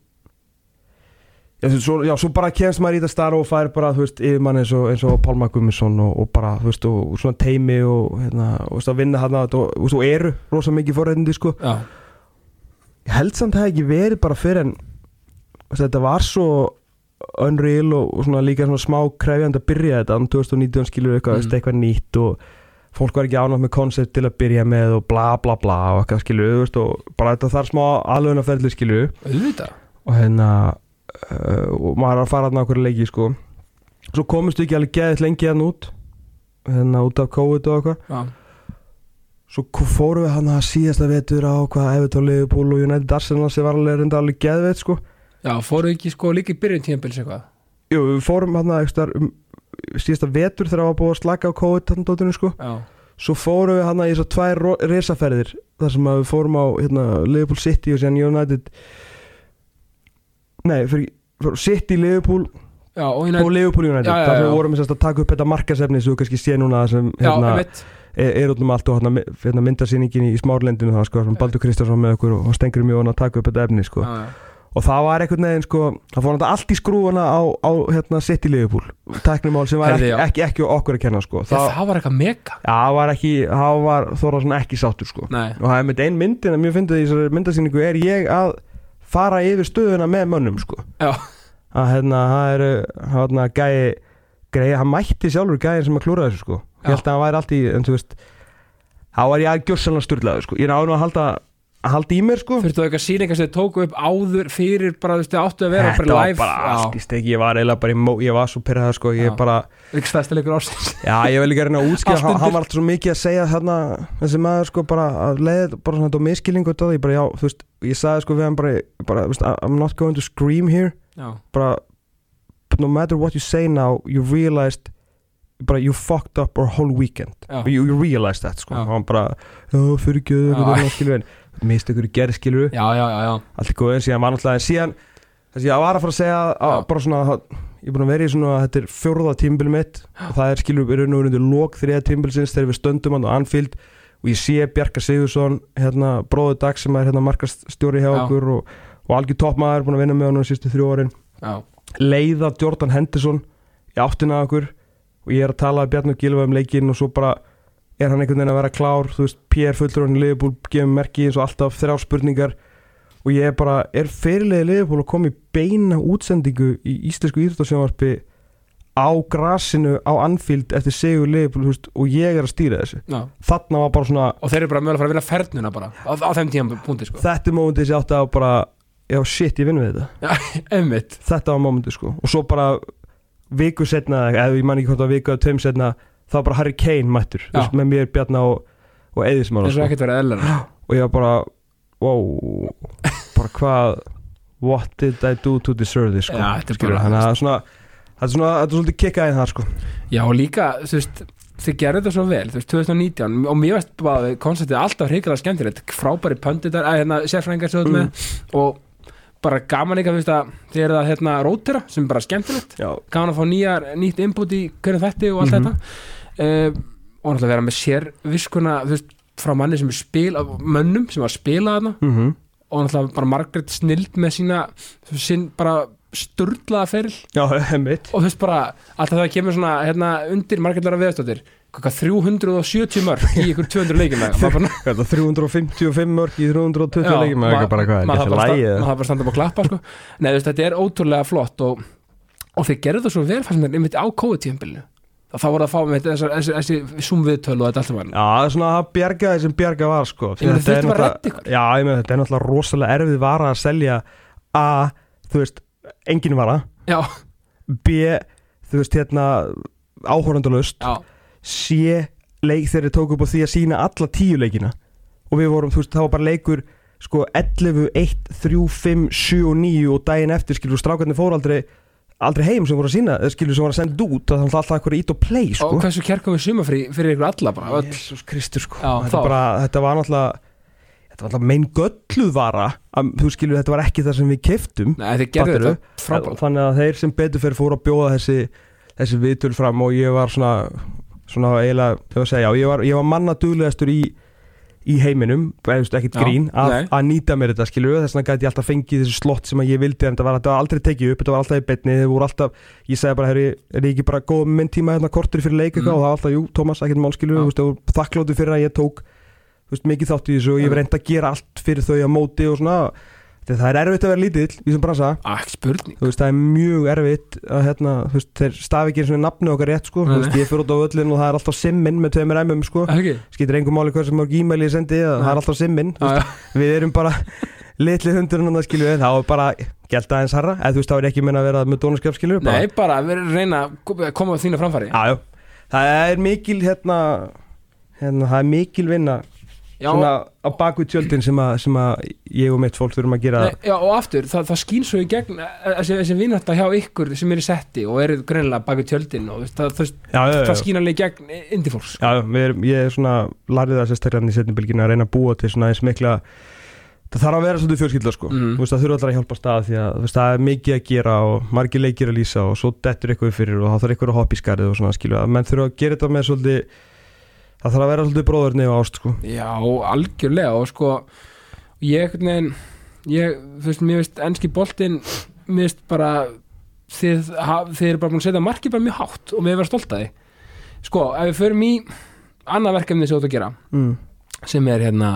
Speaker 2: já, svo, já, svo bara kemst maður í þetta starf og fær bara, þú veist, yfirmann eins og, eins og Pálma Gummisson og, og bara, þú veist, og, og svona teimi og, hérna, og, veist, að vinna hann og, og, þú eru rosa mikið forræðindi, sko
Speaker 1: já,
Speaker 2: ég held samt að það ekki verið bara fyrir en veist, þetta var svo unreal og, svona líka svona smá krefjandi að byrja þetta en 2019 skilur eitthvað,
Speaker 1: Mm.
Speaker 2: mm. eitthvað nýtt og fólk var ekki ánátt með koncept til að byrja með og bla bla bla og eitthvað þú veist, og bara þetta þarf smá aðlöðunarferðli skilur
Speaker 1: auðvitað.
Speaker 2: Og hérna uh, og maður að fara þarna okkur leiki sko. Svo komist við ekki alveg geðið lengi hann út hérna út af COVID og eitthvað.
Speaker 1: Já,
Speaker 2: svo fórum við hann að síðasta vetur á hvað Everton, Liverpool og United Arsenal sem var alveg reynda alveg geðveit sko.
Speaker 1: Já, fóruð ekki sko líka í byrjun tíðanbils eitthvað?
Speaker 2: Jú, við fórum hann að um, síðasta vetur þegar það var búið að slaka á COVID hann dótinu sko.
Speaker 1: Já,
Speaker 2: svo fórum við hann að í svo tvær risaferðir þar sem við fórum á hérna, Liverpool City og síðan United. Nei, fyrir, fyrir City, Liverpool
Speaker 1: já, og
Speaker 2: og Liverpool United.
Speaker 1: Já, já,
Speaker 2: þar sem við vorum að taka upp þetta markasefni sem þú kannski sé núna sem hérna,
Speaker 1: einmitt.
Speaker 2: er, út um allt og hérna, hérna myndasýningin í, smárlendinu það sko, sem Baldur Kristjánsson með okkur og stengur mjög að taka upp þetta efni sko. Og það var einhvern veginn sko, það fór náttúrulega allt í skrúuna á, á hérna, City Liverpool tæknumál sem var ekki, ekki, ekki okkur að kenna sko.
Speaker 1: Já,
Speaker 2: það,
Speaker 1: það var eitthvað mega
Speaker 2: já, það var ekki það var Þorvarsson ekki sáttur sko.
Speaker 1: nei,
Speaker 2: og það er með ein myndin að mjög fyndið í þessari myndasýningu er ég að fara yfir stöðuna með mönnum sko.
Speaker 1: já,
Speaker 2: að hérna, það eru hérna, gæi greið, hann mætti sjálfur gæðin sem að klúra þessu sko. Ég held að hann væri allt í en þú veist, þá var ég að gjössalega sturlaður sko. ég náðu að halda, að halda í mér sko.
Speaker 1: þurftu eitthvað sýningar sem þið tóku upp áður fyrir bara, þú veist, þið áttu að vera
Speaker 2: Þetta var
Speaker 1: live
Speaker 2: bara allt í stegi, ég var eiginlega bara í mó, ég var svo pyrraður sko, ég
Speaker 1: Já.
Speaker 2: bara,
Speaker 1: ekki stæðsta leikur ásins
Speaker 2: já ég vil ekki reyna að útskýra,
Speaker 1: Allt
Speaker 2: hann,
Speaker 1: undir.
Speaker 2: hann var alltaf svo mikið að segja þarna, þessi maður sko bara að leiða, bara svona þetta miskilningu og þetta, ég bara já, þú veist, ég sagði sko við hann bara, bara, þú veist, I'm not going to scream here,
Speaker 1: já,
Speaker 2: bara, but no matter what you say now, you realized, bara you fucked up our whole weekend,
Speaker 1: Já.
Speaker 2: you, you realized that sko,
Speaker 1: Já.
Speaker 2: og hann bara, já, fyrir ekki,
Speaker 1: Já.
Speaker 2: eitthvað, skilur en, mist ykkur í gerð, skilur
Speaker 1: já, já, já, já.
Speaker 2: allt er góðið, síðan var náttúrulega síðan, þess að ég var að fara að segja að, bara svona, ég er búin að vera í svona þetta er fjórða tímbil mitt. Og það er skilur við raun og verið lók þriða tímbilsins þegar við stöndum á Anfield. Og ég sé Bjarka Sigursson hérna bróður dag sem er hérna markastjóri hjá
Speaker 1: Já.
Speaker 2: okkur og, og algjör toppmaður búin að vinna með hann sístu þrjú
Speaker 1: já.
Speaker 2: leiða Jordan Henderson í áttina okkur. Og ég er að tala Bjarni og Gilva um leikinn og svo bara er hann einhvern veginn að vera klár? Þú veist, Pierre fullur hann í Liverpool gefur merki eins og alltaf þrjá spurningar. Og ég er bara, er fyrirlega Liverpool að koma í beina útsendingu í íslensku íþróttasjónvarpi á grasinu á Anfield eftir sigur Liverpool þú veist, og ég er að stýra þessu?
Speaker 1: Já.
Speaker 2: þarna var bara svona,
Speaker 1: og þeir eru bara mögulega að fara að vinna fernuna bara á, á þeim tíma punkti sko.
Speaker 2: Þetta er mómentið sem ég átti að bara já shit, ég vinn við þetta.
Speaker 1: Einmitt,
Speaker 2: þetta var mómentið sko. Og svo bara viku setna, eða ég man ekki hvort að viku tveim setna, þá var bara Harry Kane mættur, veist, með mér, Bjarna og, og Eðismála
Speaker 1: eins og
Speaker 2: sko.
Speaker 1: ekkert verið eðlar
Speaker 2: og ég var bara wow, bara hvað what did I do to deserve this sko.
Speaker 1: Já, þetta er bara-
Speaker 2: þannig að það er svona þetta er svona, þetta er svolítið kikkaði þar sko
Speaker 1: já, og líka, þú veist þið gerðu þetta svo vel, þú veist, 2019 og mér veist bara konceptið alltaf hrigalega skemmtilegt frábæri pönditar, að hérna þú ert
Speaker 2: Mm.
Speaker 1: og bara gaman þú veist, að þið eru það hérna rótera, sem er bara skemmtilegt.
Speaker 2: Já,
Speaker 1: gaman að fá nýjar, nýtt input í hverju þetta og allt
Speaker 2: Mhm.
Speaker 1: þetta. Uh, og náttúrulega vera með sérviskuna þú veist, frá manni sem er spil mönnum sem var að spila þarna.
Speaker 2: Mm
Speaker 1: og náttúrulega bara Margaret snild með sína sinn bara sturlaða feril.
Speaker 2: Já,
Speaker 1: og þú veist bara, alltaf það kemur svona hérna undir Margaret Lara Veðstóttir hvað 370 mörg í ykkur 200 leikjum maður
Speaker 2: Þetta 355 mörg í 320 leikjum
Speaker 1: ma-
Speaker 2: maður
Speaker 1: þarf bara að að standa upp og klappa sko. Nei, veist, þetta er ótrúlega flott og, og þeir gerðu það svo vel einmitt á það þá voru það að fá með þessi, zoom-viðtölu og þetta allt saman.
Speaker 2: Já, það er svona að bjarga því sem bjarga var sko. Þetta er
Speaker 1: að.
Speaker 2: Já, ég meina, þetta er náttúrulega rosalega erfið vara að selja A, þú veist, engin vara.
Speaker 1: Já,
Speaker 2: B, þú veist, hérna áhorandalust
Speaker 1: já,
Speaker 2: C, leik þegar þeir tóku upp á því að sína alla tíu leikina. Og við vorum, þú veist, það var bara leikur sko 11, 1, 3, 5, 7 og 9 og daginn eftir skilur strákarnir fóru aldrei aldrei heim sem voru að sína, skilur sem voru að senda út það var alltaf eitthvað ít og play sko.
Speaker 1: og hversu kærkom við sumafrí fyrir ykkur alla bara.
Speaker 2: Jésús Kristur sko.
Speaker 1: Já,
Speaker 2: þetta, bara, þetta var náttúrulega þetta var náttúrulega mein gölluð vara að, þú skilur þetta var ekki það sem við keftum
Speaker 1: Nei, þeir gerðu
Speaker 2: Fattarðu?
Speaker 1: þetta frábært
Speaker 2: þannig að þeir sem betur fyrir fóru að bjóða þessi, þessi viðtöl fram og ég var svona svona eiginlega, var að segja, já, ég var, ég var manna duglegastur í, í heiminum eða veist, ekkert grín, að, að nýta mér þetta skilur þess vegna gæti ég alltaf fengið þessi slott sem að ég vildi en þetta var, þetta var aldrei tekið upp, þetta var alltaf í betni þið voru alltaf, ég segja bara, herri, er ég ekki bara góð minn tíma hérna kortur fyrir leik
Speaker 1: Mm.
Speaker 2: og það var alltaf, jú, Tómas, ekkert mál skilur
Speaker 1: Já.
Speaker 2: þú veist, þú voru þakkláttu fyrir að ég tók veist, mikið þátt í þessu og ég var reynd að gera allt fyrir þau á móti og svona Þegar það er erfitt að vera lítill í þessum bransa.
Speaker 1: Ah, ekki spurning.
Speaker 2: Þú veist, það er mjög erfitt að hérna, þú veist, þeir stafi ekki eins og nafni okkar rétt, sko, þú veist, ég fyrir út á öllin og það er alltaf simmin með tveimur emum, sko.
Speaker 1: Ekki?
Speaker 2: skýtir engum máli hversu mörg e-mail ég sendi það er alltaf simmin, veist, við erum bara litli hundurinn að skilju við, þá er bara gælt aðeins harra, eða þú veist, þá er ekki minna að vera með dónaskap, skilju,
Speaker 1: Nei, bara vera að reyna að koma á
Speaker 2: já, svona á bakvið tjöldin sem að, sem að ég og mitt fólk þurfum að gera.
Speaker 1: Nei, já, og aftur, það, það skýn svo í gegn eh, þessi, vinnarta hjá ykkur sem er í setti og eru greinilega baki tjöldin og það, það,
Speaker 2: já, já,
Speaker 1: það skýn alveg í gegn indi fólks
Speaker 2: Já, erum, ég er svona lærið það sérstaklega í setnibilginu að reyna að búa til svona eins mikla það þarf að vera svolítið fjölskylda sko. Þú veist það þurfa allar að hjálpa stað því að veist, það er mikið að gera og margir leikir að lýsa og svo dettur eitthvað fyrir og þá þarf eitthvað að hoppa í skarið og svona það þarf að vera svolítið bróðurni og ást sko
Speaker 1: Já, algjörlega og sko ég, nein, ég þú veist, mér veist, enski boltinn mér veist bara þið, ha, þið eru bara búin að setja markið bara mjög hátt og við erum stolt að því sko, ef við förum í annað verkefni sem þú átt að gera
Speaker 2: mm.
Speaker 1: sem er hérna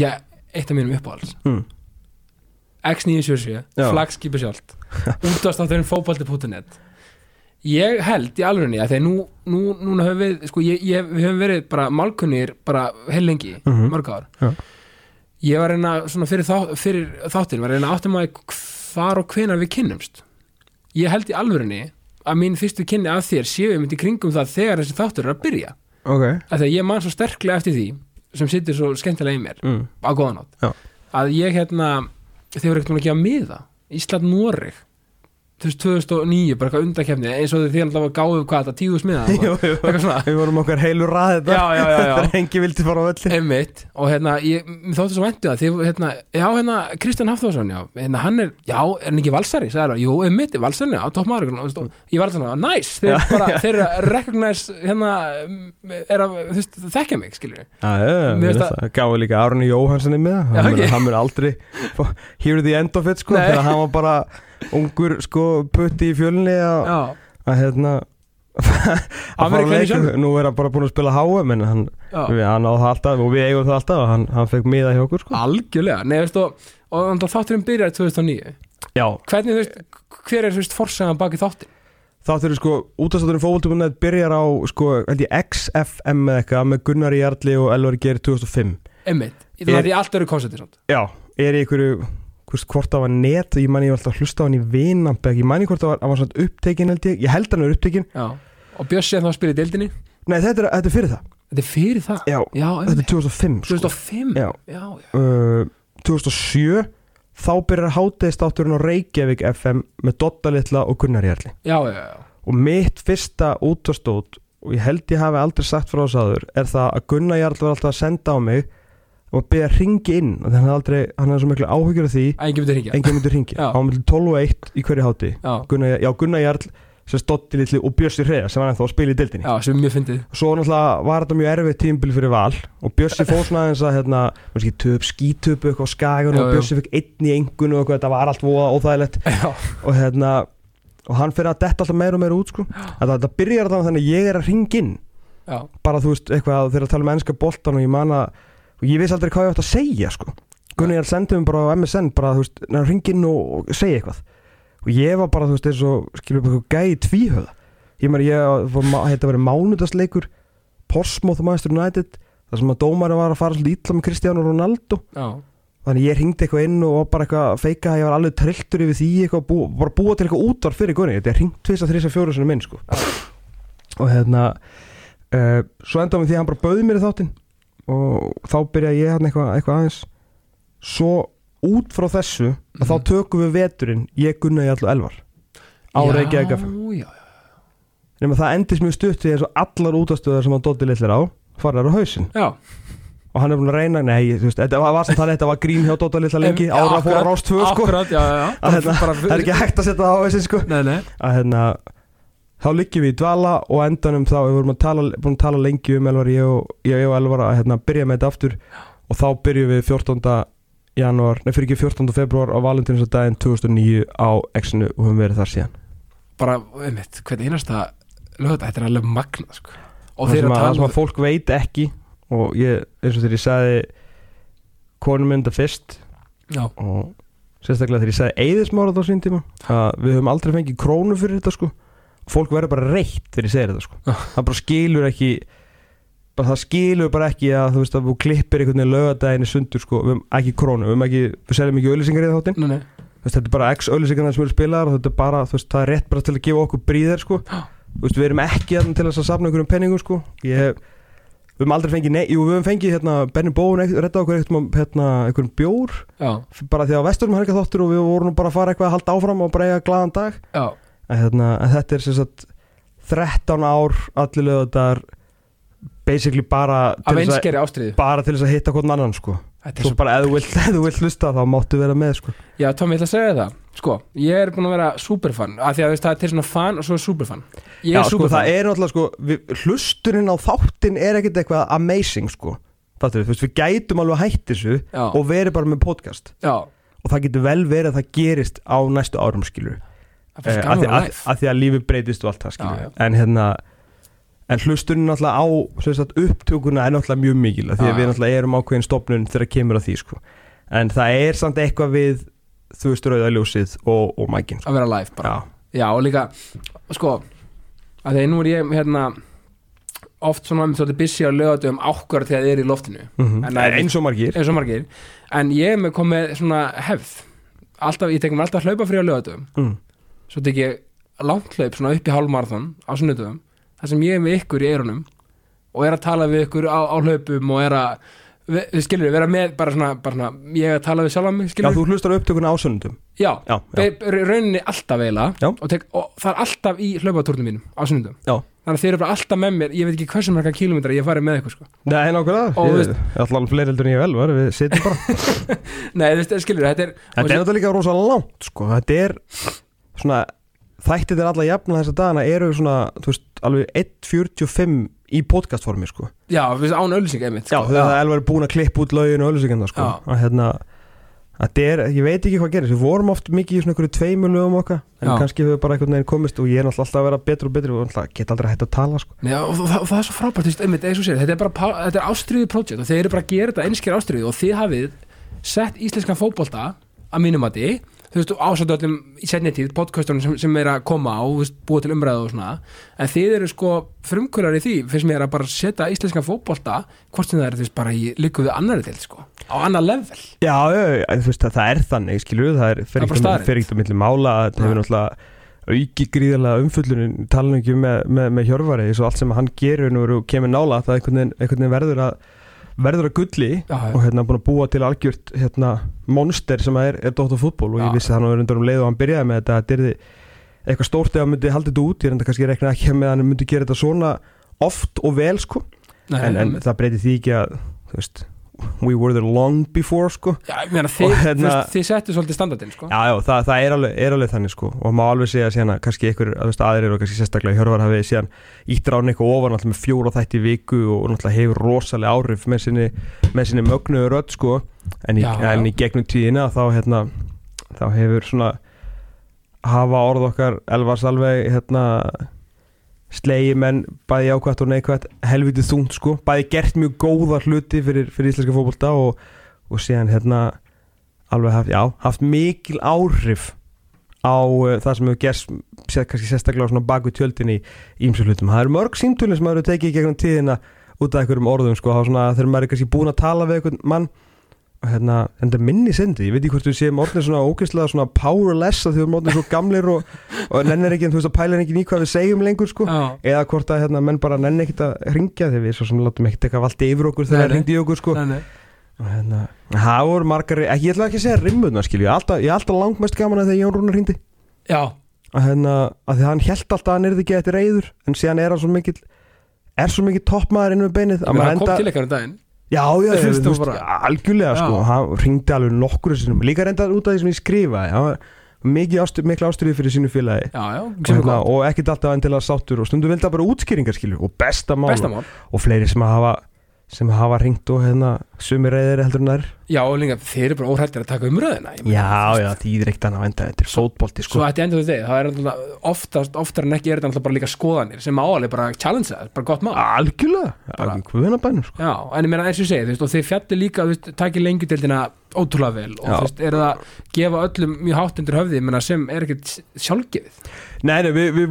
Speaker 1: já, eitt af mínum uppáhalds
Speaker 2: Mm.
Speaker 1: X977,
Speaker 2: Já.
Speaker 1: flagskipi sjálft útastátturinn fótbolti.net ég held í alvegni að þegar nú, nú, núna höfum við sko, ég, ég, við höfum verið bara málkunnir bara heil lengi,
Speaker 2: Mhm.
Speaker 1: mörg ár
Speaker 2: Já.
Speaker 1: ég var að reyna svona fyrir, þá, fyrir þáttin, var að reyna áttum að hvar og hvenar við kynnumst ég held í alvegni að mín fyrstu kynni af þér séu um í kringum það þegar þessi þáttur er að byrja
Speaker 2: Ok
Speaker 1: að þegar ég man svo sterklega eftir því sem sittur svo skemmtilega í mér
Speaker 2: mm.
Speaker 1: á góðan átt
Speaker 2: Já.
Speaker 1: að ég hérna þeir voru ekkert múin að gefa miða Ísland Noreg þú veist 2009, bara eitthvað undakefni eins og því að gáðu hvað þetta tíðu smiða
Speaker 2: Jú, jú.
Speaker 1: eitthvað svona.
Speaker 2: Við vorum okkar heilu rað þetta
Speaker 1: Já, já, já, já.
Speaker 2: Þegar engi vildi fara á öllu
Speaker 1: Einmitt, og hérna, ég þóttu svo væntu það, því, hérna, já, hérna, Kristján Hafþórsson, já, hérna, hann er, já, er hann ekki valsari, sagði það, jú, einmitt, valsari, já, topp maður, og, þú veist, og ég var alltaf, svona, næs, þeir bara, þeir eru að recognize, hérna, er að, þú veist, þekkja mig, skilur
Speaker 2: Já, já, já, það. Gáði ungur sko putti í fjölni að, hérna að fara á
Speaker 1: kleinu
Speaker 2: leik.
Speaker 1: sjálfur.
Speaker 2: Nú er hann bara búin að spila HM En hann, hann á það alltaf Og við eigum það alltaf og Hann, hann fekk miða hjá okkur sko
Speaker 1: algjörlega, nei, veist, og, og þátturinn byrjar 2009,
Speaker 2: Já
Speaker 1: hvernig, veist, hver er, þú veist, forsagan baki þáttin?
Speaker 2: Þáttur sko Útastátturinn fókvöldum Byrjar á sko XFM eða eitthvað Með Gunnar Jarli og Elvar Geir 2005
Speaker 1: Einmitt, það er í allt öru svona.
Speaker 2: Já Er í einhverju hvort, hvort það var net Ég man ég var alltaf að hlusta á hann í Vinambeg Ég ég hvort það var, var svona upptekin held ég. Ég held hann er upptekin
Speaker 1: Já, og Bjössi er þá að spila í deildinni,
Speaker 2: Nei þetta er, þetta er fyrir það.
Speaker 1: Þetta er fyrir það,
Speaker 2: Já,
Speaker 1: já,
Speaker 2: þetta er 2005 sko.
Speaker 1: 2005,
Speaker 2: Já.
Speaker 1: já, já.
Speaker 2: uh, 2007 Þá byrjar hátæðistátturinn á Reykjavík FM Með Dotta Litla og Gunnar Jarli.
Speaker 1: Já, já, já.
Speaker 2: Og mitt fyrsta útastót Og ég held ég hafi aldrei sagt frá þess aður Er það að Gunnar Jarli var alltaf að senda á mig Og byrja að ringi inn Og þannig hann hafði aldrei, hann hafði svo miklu áhyggjur af því
Speaker 1: Að enginn myndi hringja.
Speaker 2: Engin myndi ringi
Speaker 1: Já.
Speaker 2: Á milli 12 og 1 í hverju háti
Speaker 1: Já,
Speaker 2: Gunnar, já, Gunnar Jarl sem Dotti Litli og Bjössi Hreja sem var ennþá að spila í dildinni
Speaker 1: já, sem er mjög fyndið.
Speaker 2: Svo náttúrulega var þetta mjög erfið tímbil fyrir val og Bjössi fór svona aðeins að hérna, kannski, töp, skítöpu eitthvað á skagun og
Speaker 1: já.
Speaker 2: Bjössi fikk einn í engun og eitthvað, þetta var allt voða óþægilegt.
Speaker 1: Já,
Speaker 2: og hérna og hann fyrir að detta alltaf meira og meira út sko. þetta, þetta byrjar þannig að ég er að
Speaker 1: já,
Speaker 2: bara þú veist eitthvað þegar að tala um ennska boltan og ég man að og ég vissi aldrei hvað ég átt að segja sko. Gunni ég sendi mér bara á MSN bara þú veist, ringa inn og, og segja eitthvað. Og ég var bara þú veist eins og skilur upp eitthvað gæði tvíhöða ég meina ég var, þetta verið mánudagsleikur Portsmouth Manchester United þar sem að dómari var að fara svolítið ítla með Cristiano Ronaldo.
Speaker 1: Já,
Speaker 2: þannig ég ringdi eitthvað inn og var bara eitthvað að feika að ég var alveg trilltur yfir því eitthvað, bú, bara búa til eitthvað útvar fyrir góðin þetta er ringt tvist að þrýsa fjóru sinni minn sko. og hérna uh, svo endaðum við því að hann bara bauði mér í þáttinn og þá byrjaði ég hann eitthvað, eitthvað aðeins. Svo út frá þessu að þá
Speaker 1: Mhm.
Speaker 2: tökum við veturinn ég gunna í allu elvar á Reykjavík nema það endist mjög stutt því eins og allar útastöðar sem hann Doddi litlir á farar á hausinn.
Speaker 1: Já,
Speaker 2: og hann er búin að reyna, nei, þú veist, þetta var, þannig þetta var grín hjá Dodda litla lengi ára fór
Speaker 1: akkurat,
Speaker 2: á rást tvö sko. að hérna, það er ekki hægt að setja það á hausinn sko.
Speaker 1: Nei, nei,
Speaker 2: að hérna þá liggjum við í dvala og endanum þá við vorum að tala, búin að tala lengi um Elvar ég og, ég og Elvar að hérna, byrja með þetta aftur og þá byrjum við 14. janúar, nei fyrir ekki 14. februar á valentinsadaginn 2009 á X-inu og höfum verið þar síðan
Speaker 1: bara, einmitt, hvernig einasta lögða, þetta er alveg magnað, sko og
Speaker 2: það
Speaker 1: þeir að
Speaker 2: að, það
Speaker 1: tala
Speaker 2: sem að fólk veit ekki og ég, eins og þegar ég sagði konum mynda fyrst
Speaker 1: já,
Speaker 2: og sérstaklega þegar ég sagði eðismárað á sín tíma að við höfum aldrei fengið krónu fyrir þetta sko fólk verður bara reitt þegar ég segir þetta sko. Það bara skilur ekki bara það skilur bara ekki að þú veist að þú klippir einhvern veginn lögadaginn í sundur sko. Við höfum ekki krónu, við höfum ekki við seljum ekki auðlýsingar í þáttinn.
Speaker 1: Nei, nei,
Speaker 2: Þú veist, þetta er bara x auðlýsingarna sem eru spilaðar og þetta er bara, þú veist, það er rétt bara til að gefa okkur bríðir sko. Við erum ekki til að safna einhverjum penningum sko. Ég við höfum aldrei fengið, nei, jú, við höfum fengið hérna, Benny Bóun redda okkur eitthvað hérna, einhverjum bjór.
Speaker 1: Já,
Speaker 2: bara því að vesturum helga þáttur og við vorum bara að fara eitthvað að halda áfram og bara eiga glaðan dag.
Speaker 1: Já,
Speaker 2: en, hérna, en þetta er sem sagt 13 ár allir lögðar basically bara til, að, bara til þess að hitta hvern annan sko. Svo bara ef þú vilt, hlusta þá máttu vera með sko.
Speaker 1: Já, Tommy, ég ætla að segja það. Sko, ég er búin að vera superfan af því að veist, það er til svona fan og svo er superfan. Ég
Speaker 2: Já,
Speaker 1: er
Speaker 2: sko,
Speaker 1: superfan.
Speaker 2: það er náttúrulega sko við, hlusturinn á þáttin er ekkert eitthvað amazing sko. Fattur, veist, við gætum alveg að hætti þessu
Speaker 1: já,
Speaker 2: og verið bara með podcast.
Speaker 1: Já,
Speaker 2: og það getur vel verið að það gerist á næstu árum skilur að, því,
Speaker 1: að
Speaker 2: að, að því að lífi breytist og allt það skilur
Speaker 1: Já,
Speaker 2: en hérna en hlusturinn náttúrulega á sagt, upptökuna er náttúrulega mjög mikil því að við náttúrulega erum ákveðin stopnun þegar kemur að því sko. En það er samt eitthvað við þú veist rauðaljósið og, og mækin sko.
Speaker 1: að vera live bara.
Speaker 2: Já,
Speaker 1: Já, og líka, sko að því að nú er ég hérna oft svona um svolítið busy á lögatum ákvörð þegar þið er í loftinu.
Speaker 2: Mm
Speaker 1: En það er-
Speaker 2: eins og margir.
Speaker 1: Eins og margir, en ég er með komið svona hefð. Alltaf, ég tekum alltaf hlaupa frí á lögatum
Speaker 2: mm.
Speaker 1: Svo tek ég langt hlaup svona upp í hálfmarathon á sunnudöfum, þar sem ég er með ykkur í eyrunum og er að tala við ykkur á, á hlaupum og er að við, við skilur, vera með bara svona, bara svona ég er að tala við sjálfa mig,
Speaker 2: Já,
Speaker 1: skilur.
Speaker 2: þú hlustar á upptökuna á sunnundum
Speaker 1: já,
Speaker 2: Já, já,
Speaker 1: Be- rauninni alltaf eiginlega
Speaker 2: Já.
Speaker 1: og, tek, og það er alltaf í hlaupatúrnum mínum á sunnundum
Speaker 2: já.
Speaker 1: Þannig að þeir eru bara alltaf með mér ég veit ekki hversu marga kilómetra ég farið með ykkur sko.
Speaker 2: Nei, nákvæmlega,
Speaker 1: Og
Speaker 2: ég
Speaker 1: veist-
Speaker 2: er allan fleiri heldur en ég vel var, við sitjum bara.
Speaker 1: Nei, þú veist, skilur, þetta er
Speaker 2: Þetta er náttúrulega líka rosa langt, sko. Þetta er svona Þættir er alla jafna þessa dagana eru svona, þú veist, alveg 1.45 í podcastformi, sko
Speaker 1: já, án auðlýsing einmitt
Speaker 2: Já,
Speaker 1: sko.
Speaker 2: þegar það er alveg búin að klippa út lögin og öllusikenda, sko
Speaker 1: Já.
Speaker 2: að hérna Þetta er, ég veit ekki hvað gerist, við vorum oft mikið í svona einhverju tveimur lögum okkar en
Speaker 1: Já.
Speaker 2: kannski hefur bara einhvern veginn komist og ég er náttúrulega alltaf að vera betur og betur og náttúrulega get aldrei hægt að tala sko.
Speaker 1: Já, og, það, og það er svo frábært, þú veist, einmitt, eins og sér þetta er bara, þetta er ástriði projekt og þeir eru bara að gera þetta einskjör ástriði og þið hafið sett íslenskan fótbolta að mínum að því, þú veist, ásættu öllum í setni tíð, podcastunum sem, sem er að koma á, þú veist, búið til umræðu og svona. En þið eru sko frumkvölar í því finnst mér að bara setja íslenskan fótbolta hvort sem það er, þú veist, bara í líku við annari til, sko, á annar level.
Speaker 2: Já, þú veist að það er þannig, skilur það er fyrir ekkert að milli mála að það hefur náttúrulega auki gríðarlega umfullunin tala ekki með, með, með hjörvari eins og allt sem hann gerir nú og kemur nála það einhvern veginn verður að verður að gulli
Speaker 1: Já, já.
Speaker 2: og hérna búin að búa til algjört hérna, monster sem er, er Dóttar fútból og ég vissi það nú undir um leið og hann byrjaði með þetta að þetta yrði eitthvað stórt hann myndi haldið þetta út. Ég reynda kannski rekna ekki með að hann myndi gera þetta svona oft og vel sko.
Speaker 1: Nei,
Speaker 2: en, en það breytir því ekki að veist, we were there long before sko.
Speaker 1: Já, ég meina, þið, hérna, þið settu svolítið standardinn, sko.
Speaker 2: Já, já, það, það er, alveg, er alveg þannig sko. Og má alveg segja síðan að kannski veist, aðrir og kannski sérstaklega Hjörvar hafi síðan ítt rána eitthvað ofan alltaf með fjóra þætti viku og náttúrulega hefur rosalega áhrif með sinni, með sinni mögnu rödd sko. En í,
Speaker 1: Já, já.
Speaker 2: en í gegnum tíðina þá hérna þá hefur svona hafa orð okkar Elvars alveg hérna slegi menn bæði jákvætt og neikvætt helvitið þungt sko, bæði gert mjög góða hluti fyrir, fyrir íslenska fótbolta og, og síðan hérna alveg haft, já, haft mikil áhrif á uh, það sem hefur gerst kannski sérstaklega svona baku tjöldin í ímsu hlutum. Það eru mörg símtölin sem maður hefur tekið gegnum tíðina út af einhverjum orðum sko, þá svona, þegar maður er kannski búin að tala við einhvern mann hérna, en það er minni sendi ég veit ekki hvort við séum orðin svona ógeðslega svona powerless að við erum orðin svo gamlir og, og nennir ekki, þú veist að pæla ekki í hvað við segjum lengur sko,
Speaker 1: Já,
Speaker 2: eða hvort að hérna, menn bara nennir ekkit að ringja þegar við svo sem látum ekkit eitthvað valdi yfir okkur þegar það ringdi í okkur sko.
Speaker 1: Nei, nei.
Speaker 2: og hérna, það voru margar ekki, ég ætla ekki að segja rimmuna skilju, ég er alltaf, alltaf langmest gaman að þegar Jón Rúnar ringdi
Speaker 1: Já,
Speaker 2: að hérna, að því hann held alltaf að er ekki eftir reyður, en síðan er hann svo mikill er svo mikill toppmaður inn við beinið að maður enda-
Speaker 1: til
Speaker 2: Já, já, ég, þú veist, algjörlega sko,
Speaker 1: Já.
Speaker 2: hann ringdi alveg nokkur sinum, líka reyndar út af því sem ég skrifaði hann var mikið ástu, mikla ástriði fyrir sínu félagi.
Speaker 1: Já, já,
Speaker 2: og, hérna, og ekkert alltaf endilega sáttur og stundum vildi hann bara útskýringar skilju og besta mál
Speaker 1: Bestamál
Speaker 2: og fleiri sem hafa sem hafa ringt og hérna sumir reyðir heldur en þær
Speaker 1: Já, og líka, þeir eru bara óhættir að taka umröðina
Speaker 2: Já, já, því er annað að enda þetta er fótbolti
Speaker 1: Svo
Speaker 2: sko
Speaker 1: ætti endur þetta, það er náttúrulega oftast, oftar en ekki er þetta náttúrulega bara líka skoðanir sem áalið bara challenge það, bara gott mál.
Speaker 2: Algjörlega,
Speaker 1: Bara-
Speaker 2: alveg hvunabænum sko.
Speaker 1: Já, en ég meina eins og ég segi, þið fjallir líka, takið lengjudeldina ótrúlega vel og þú veist, eru það gefa öllum mjög hátt undir höfði, sem er ekkert sjálfgefið.
Speaker 2: Nei, nei, við, við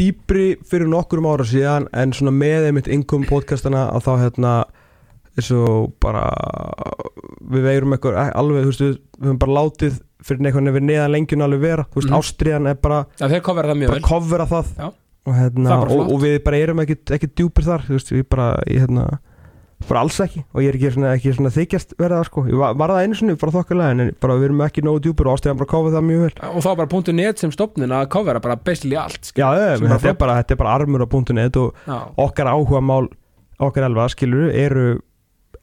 Speaker 2: dýpri fyrir nokkurum ára síðan en svona með einmitt innkom podcastana að þá hérna eins og bara við veirum eitthvað alveg, þú veist, við, við höfum bara látið fyrir neikvæðan við neðan lengjun alveg vera þú veist,
Speaker 1: Mhm.
Speaker 2: ástriðan er bara,
Speaker 1: Já, þeir kofera það mjög
Speaker 2: bara
Speaker 1: vel.
Speaker 2: kofvera það
Speaker 1: Já.
Speaker 2: og, hérna,
Speaker 1: Það bara
Speaker 2: og, og við bara erum ekkit, ekkit djúpir þar þú veist, við bara, ég, hérna bara alls ekki. Og ég er ekki svona, ekki svona þykjast verða sko, ég var, var það einu sinni bara þokkalega en bara við erum ekki nógu djúpir og ástriðan bara kofið það mjög vel.
Speaker 1: Og þá bara punktu net sem stopnin að kofera bara basically allt. skilur.
Speaker 2: Já, menn
Speaker 1: bara
Speaker 2: þetta er bara, þetta er bara armur á .net og
Speaker 1: Já,
Speaker 2: okkar áhuga mál okkar elva, skilur, eru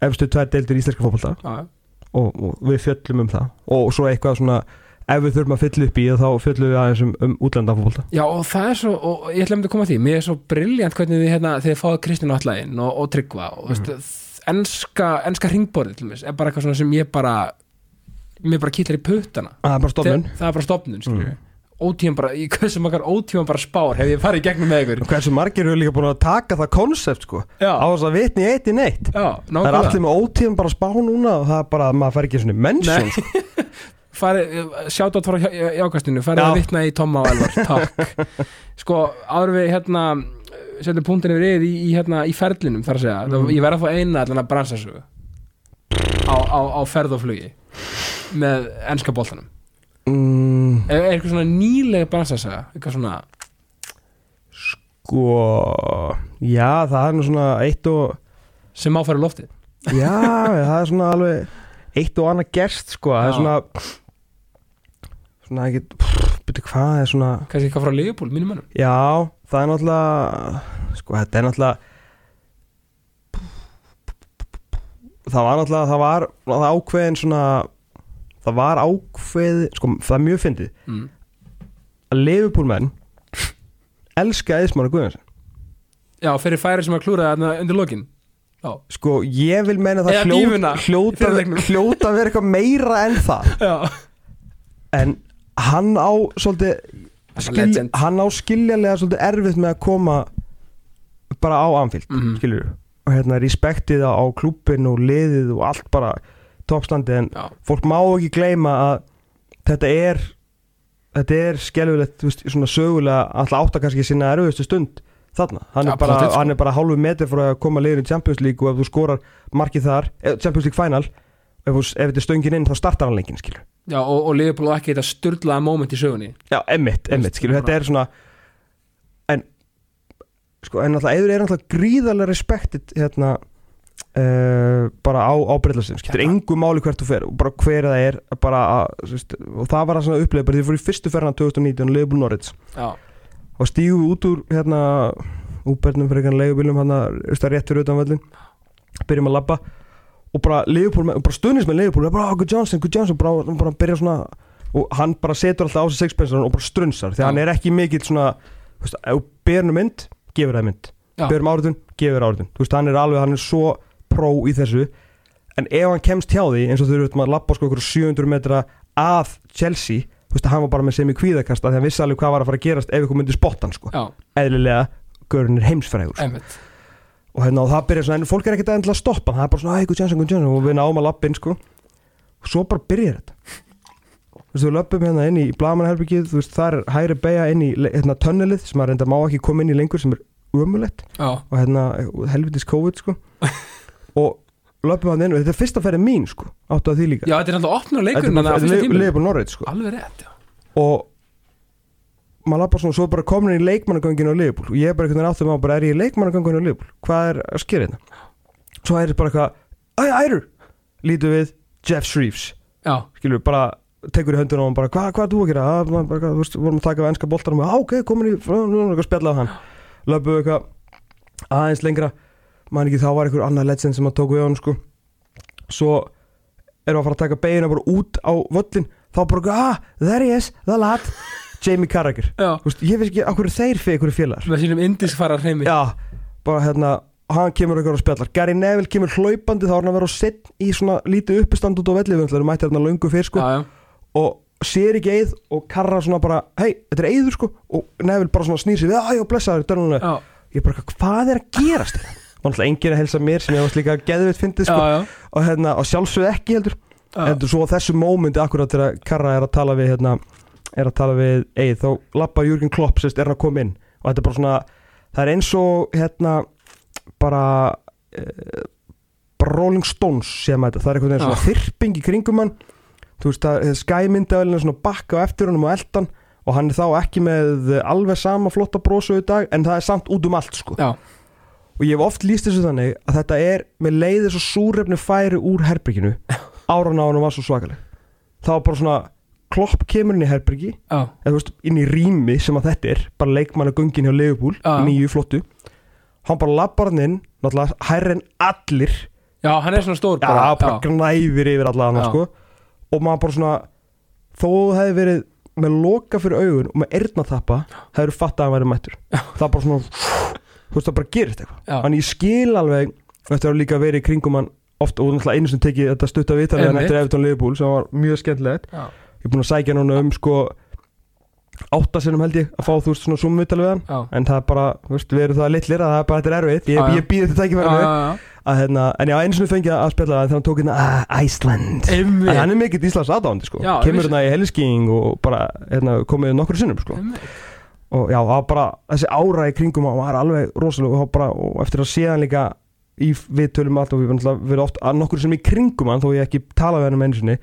Speaker 2: efstu tvær deildir íslenska fótbolta.
Speaker 1: Já,
Speaker 2: og, og við fjöllum um það. Og svo eitthvað svona, ef við þurfum að fylla upp í þá fjöllum við aðeins um, um útlenda fótbolta
Speaker 1: Já, og það er svo, og ég ætla að að koma að því, mér er svo brilljant hvernig þið hérna, þegar fáið Kristínu Allægin og, og Tryggva og enska, enska ringborðið til mér, er bara eitthvað sem ég bara, mér bara kýtlar í puttana.
Speaker 2: Það er bara stofnun
Speaker 1: Þegar- Það er bara stopnun. Mm. Ótíðan bara, í hversu makar ótíðan bara spár hef ég farið gegnum með ykkur.
Speaker 2: hversu margir eru líka búin að taka það konsept sko,
Speaker 1: Já,
Speaker 2: á þess að vitni eitt í neitt
Speaker 1: já,
Speaker 2: það er allir með ótíðum bara spá núna og það er bara, maður fær ekki svona sko.
Speaker 1: farið, sjátt átt frá jákastinu farið
Speaker 2: Já.
Speaker 1: að vitna í Tomma og Elvar, takk. Sko, áður við hérna setjum punktin yfir yfir í, í, hérna, í ferlinum þar að segja, mm. ég verð að fá eina allan að bransasögu á, á, á ferð og flugi með enska boltanum.
Speaker 2: Mm,
Speaker 1: er, er eitthvað svona nýlega bransasaga eitthvað svona,
Speaker 2: sko já, það er nú svona eitt og
Speaker 1: sem í loftið.
Speaker 2: Já, það er svona alveg eitt og annað gerst sko, það er
Speaker 1: Já.
Speaker 2: svona svona ekki byrju hvað það er svona
Speaker 1: kannski eitthvað frá Leopold, mínum mönnum?
Speaker 2: Já, það er náttúrulega sko, þetta er náttúrulega það var náttúrulega það var, það ákveðin svona það var ákveð sko, það er mjög fyndið.
Speaker 1: Mm.
Speaker 2: að leifupúlmenn elska eðismára Guðjónsson.
Speaker 1: Já, fyrir færi sem að klúra þarna undir lokin. Já,
Speaker 2: sko, ég vil meina það
Speaker 1: Eða
Speaker 2: hljóta, hljóta, hljóta vera eitthvað meira en það.
Speaker 1: Já,
Speaker 2: en hann á svolítið skil, hann á skiljanlega svolítið erfitt með að koma bara á Anfield
Speaker 1: Mhm.
Speaker 2: skilur og hérna respektið á, klúbbin og liðið og allt bara toppstandi en
Speaker 1: já,
Speaker 2: fólk má ekki gleyma að þetta er þetta er veist, svona sögulega alltaf átta kannski sína erfiðustu stund þarna, hann,
Speaker 1: Ja,
Speaker 2: er, bara,
Speaker 1: sko.
Speaker 2: hann er bara hálfu metri frá að koma liður í Champions League og ef þú skorar markið þar, eh, Champions League final ef, ef þetta er stöngin inn þá startar hann leikin skilur
Speaker 1: já og, og Leopold og ekki þetta sturdlaða moment í sögunni.
Speaker 2: Já, emmitt, emmitt, skilur, þetta er svona en sko, en alltaf, eður er alltaf gríðarlega respektið hérna uh, bara á, á breyðlastum, skilur,
Speaker 1: Ja.
Speaker 2: engu máli hvert þú fer og bara hver það er, bara að, þú veist, og það var að svona uppleið, bara því fór í fyrstu ferðan 2019, Leifbúl Norrids
Speaker 1: já,
Speaker 2: og stígu út úr hérna útbernum fyrir einhvern leigubílum hann að rétt fyrir utan völlin byrjum að labba og bara bara stuðnins með Leifbúl bara, oh, good Johnson, good Johnson, bara, bara byrja svona og hann bara setur alltaf á sig sixpensar og bara strunsar, því að hann er ekki mikill svona, veist, ef byrjum mynd gefur það mynd, byrjum áriðun gefur áriðun, þú veist, hann er alveg, hann er svo pró í þessu, en ef hann kemst hjá því, eins og þau eru að labba sko ykkur 700 metra að Chelsea þú veist, hann var bara með sem í kvíðakasta því hann vissi alveg hvað var að fara að gerast ef ykkur myndi spotta hann sko. Eðlilega, görun er heimsfrægur
Speaker 1: einmitt
Speaker 2: og hérna og það byrjar svona, en fólk er ekkert endilega að stoppa. Það er bara svona, Guð Jansson, Guð Jansson og við náum að lappin sko. Og svo bara byrjar þetta. Þú veist, við löpum hérna inn í blamanherbyggið, þú veist, það er hægri beigja inn í hérna tönnelið sem að reynda má ekki koma inn í lengur sem er umulett og hérna helvitis COVID sko. Og löpum hann inn og þetta er fyrsta ferði mín sko, áttu að því líka.
Speaker 1: Já, þetta er alltaf opnur
Speaker 2: Þetta
Speaker 1: leikur
Speaker 2: er liðið på Norreit sko.
Speaker 1: Alveg rétt, já.
Speaker 2: Og maður lappa svona, svo er bara komin í leikmannagönginu á Liverpool. Og ég er bara einhvern veginn áttum á bara, er ég í leikmannagönginu á Liverpool? Hvað er að skera hérna? Svo er þetta bara eitthvað, æ, ærur lítu við Jeff Shreves.
Speaker 1: Já,
Speaker 2: skilur, bara tekur í höndun og bara, hvað, hvað er þú að gera? Að, maður bara, þú veist, vorum að taka við ennska boltanum og, á, ok, komin í, eitthvað spjallað hann. Löpuðu eitthvað aðeins lengra. Man ekki þá var einhver annar legend sem að tóku við hann sko. Svo erum við að fara að taka beina bara út á völlin þá bara, ah, there he is, the lad Jamie Carragher. Veist, ég veist ekki af hverju þeir fyrir einhverju félagar.
Speaker 1: Með sínum indiskfara hreimi
Speaker 2: já, bara hérna hann kemur eitthvað og spjallar, Gary Neville kemur hlaupandi þá er hann að vera á sitt í svona lítið uppistand út á velli, við ætlum mætti hérna löngu fyrr sko,
Speaker 1: já, já,
Speaker 2: og sér ekki eið og Karra svona bara, hei, þetta er eiður sko. Og Neville bara svona snýr sig við, að já, blessaður dörnulega,
Speaker 1: já,
Speaker 2: ég bara, hvað er að gerast þetta? og náttúrulega enginn að helsa mér sem ég varst líka geðvitt fyndið sko, og hérna, og sjálfsögðu ekki heldur. Heldur svo á þessu mómenti akkurat þegar Karra er að tala við hérna, er að tala við Eið, þá lappar Jürgen Klopp sérst er hann að koma inn. Og þetta er bara svona, það er eins og hérna, bara uh, bara Rolling Stones sem þetta, það er einhvern veginn svona þyrping í kringum hann. Þú veist, það er skæmyndavelin svona bakka á eftir honum og eldan og hann er þá ekki með alveg sama flotta í dag en það er samt út um allt sko.
Speaker 1: Já,
Speaker 2: og ég hef oft líst þessu þannig að þetta er með leiðis og súrefni færi úr herbygginu áran á hann var svo svakaleg. Það var bara svona klopp kemur inn í herbyggi
Speaker 1: já,
Speaker 2: eða þú veist inn í rými sem að þetta er bara leikmannagöngin hjá Leifupúl
Speaker 1: Já.
Speaker 2: nýju flottu. Hann bara lappar hann inn náttúrulega hærri en allir.
Speaker 1: Já, hann er svona stór
Speaker 2: já,
Speaker 1: bara,
Speaker 2: bara gnæfir yfir alla hann
Speaker 1: Já.
Speaker 2: sko. Og maður bara svona þó hefði verið með loka fyrir augun og með eyrnaþappa hefur fattað að hann væri mættur. Það bara svona þú veist það bara gerist eitthvað.
Speaker 1: Já,
Speaker 2: Þannig ég skil alveg Þetta var líka verið í kringum hann oft og náttúrulega einu sem tekið þetta stutta hann
Speaker 1: Einmitt.
Speaker 2: eftir Evertón Liverpool sem var mjög skemmtilegt.
Speaker 1: Já,
Speaker 2: ég er búin að sækja núna um sko áttasinnum held ég að fá þú veist svona zoom viðtalið við hann.
Speaker 1: Já,
Speaker 2: en það er bara, þú veist, við erum það litlir að það er bara þetta er erfitt. Ég, ég býði þetta ekki verið að hérna, en já, einu sem fengið að spila það þegar hann tók hérna uh, Iceland.
Speaker 1: Einmitt.
Speaker 2: en hann er mikill Íslands aðdándi sko.
Speaker 1: Já,
Speaker 2: kemur hérna í heliskíing og bara hérna, komið nokkur sinnum sko.
Speaker 1: Einmitt.
Speaker 2: og já, það var bara þessi ára í kringum var alveg rosalega og, bara, og eftir að sé hann líka í viðtölum allt og við erum oft að tala við um einu sinni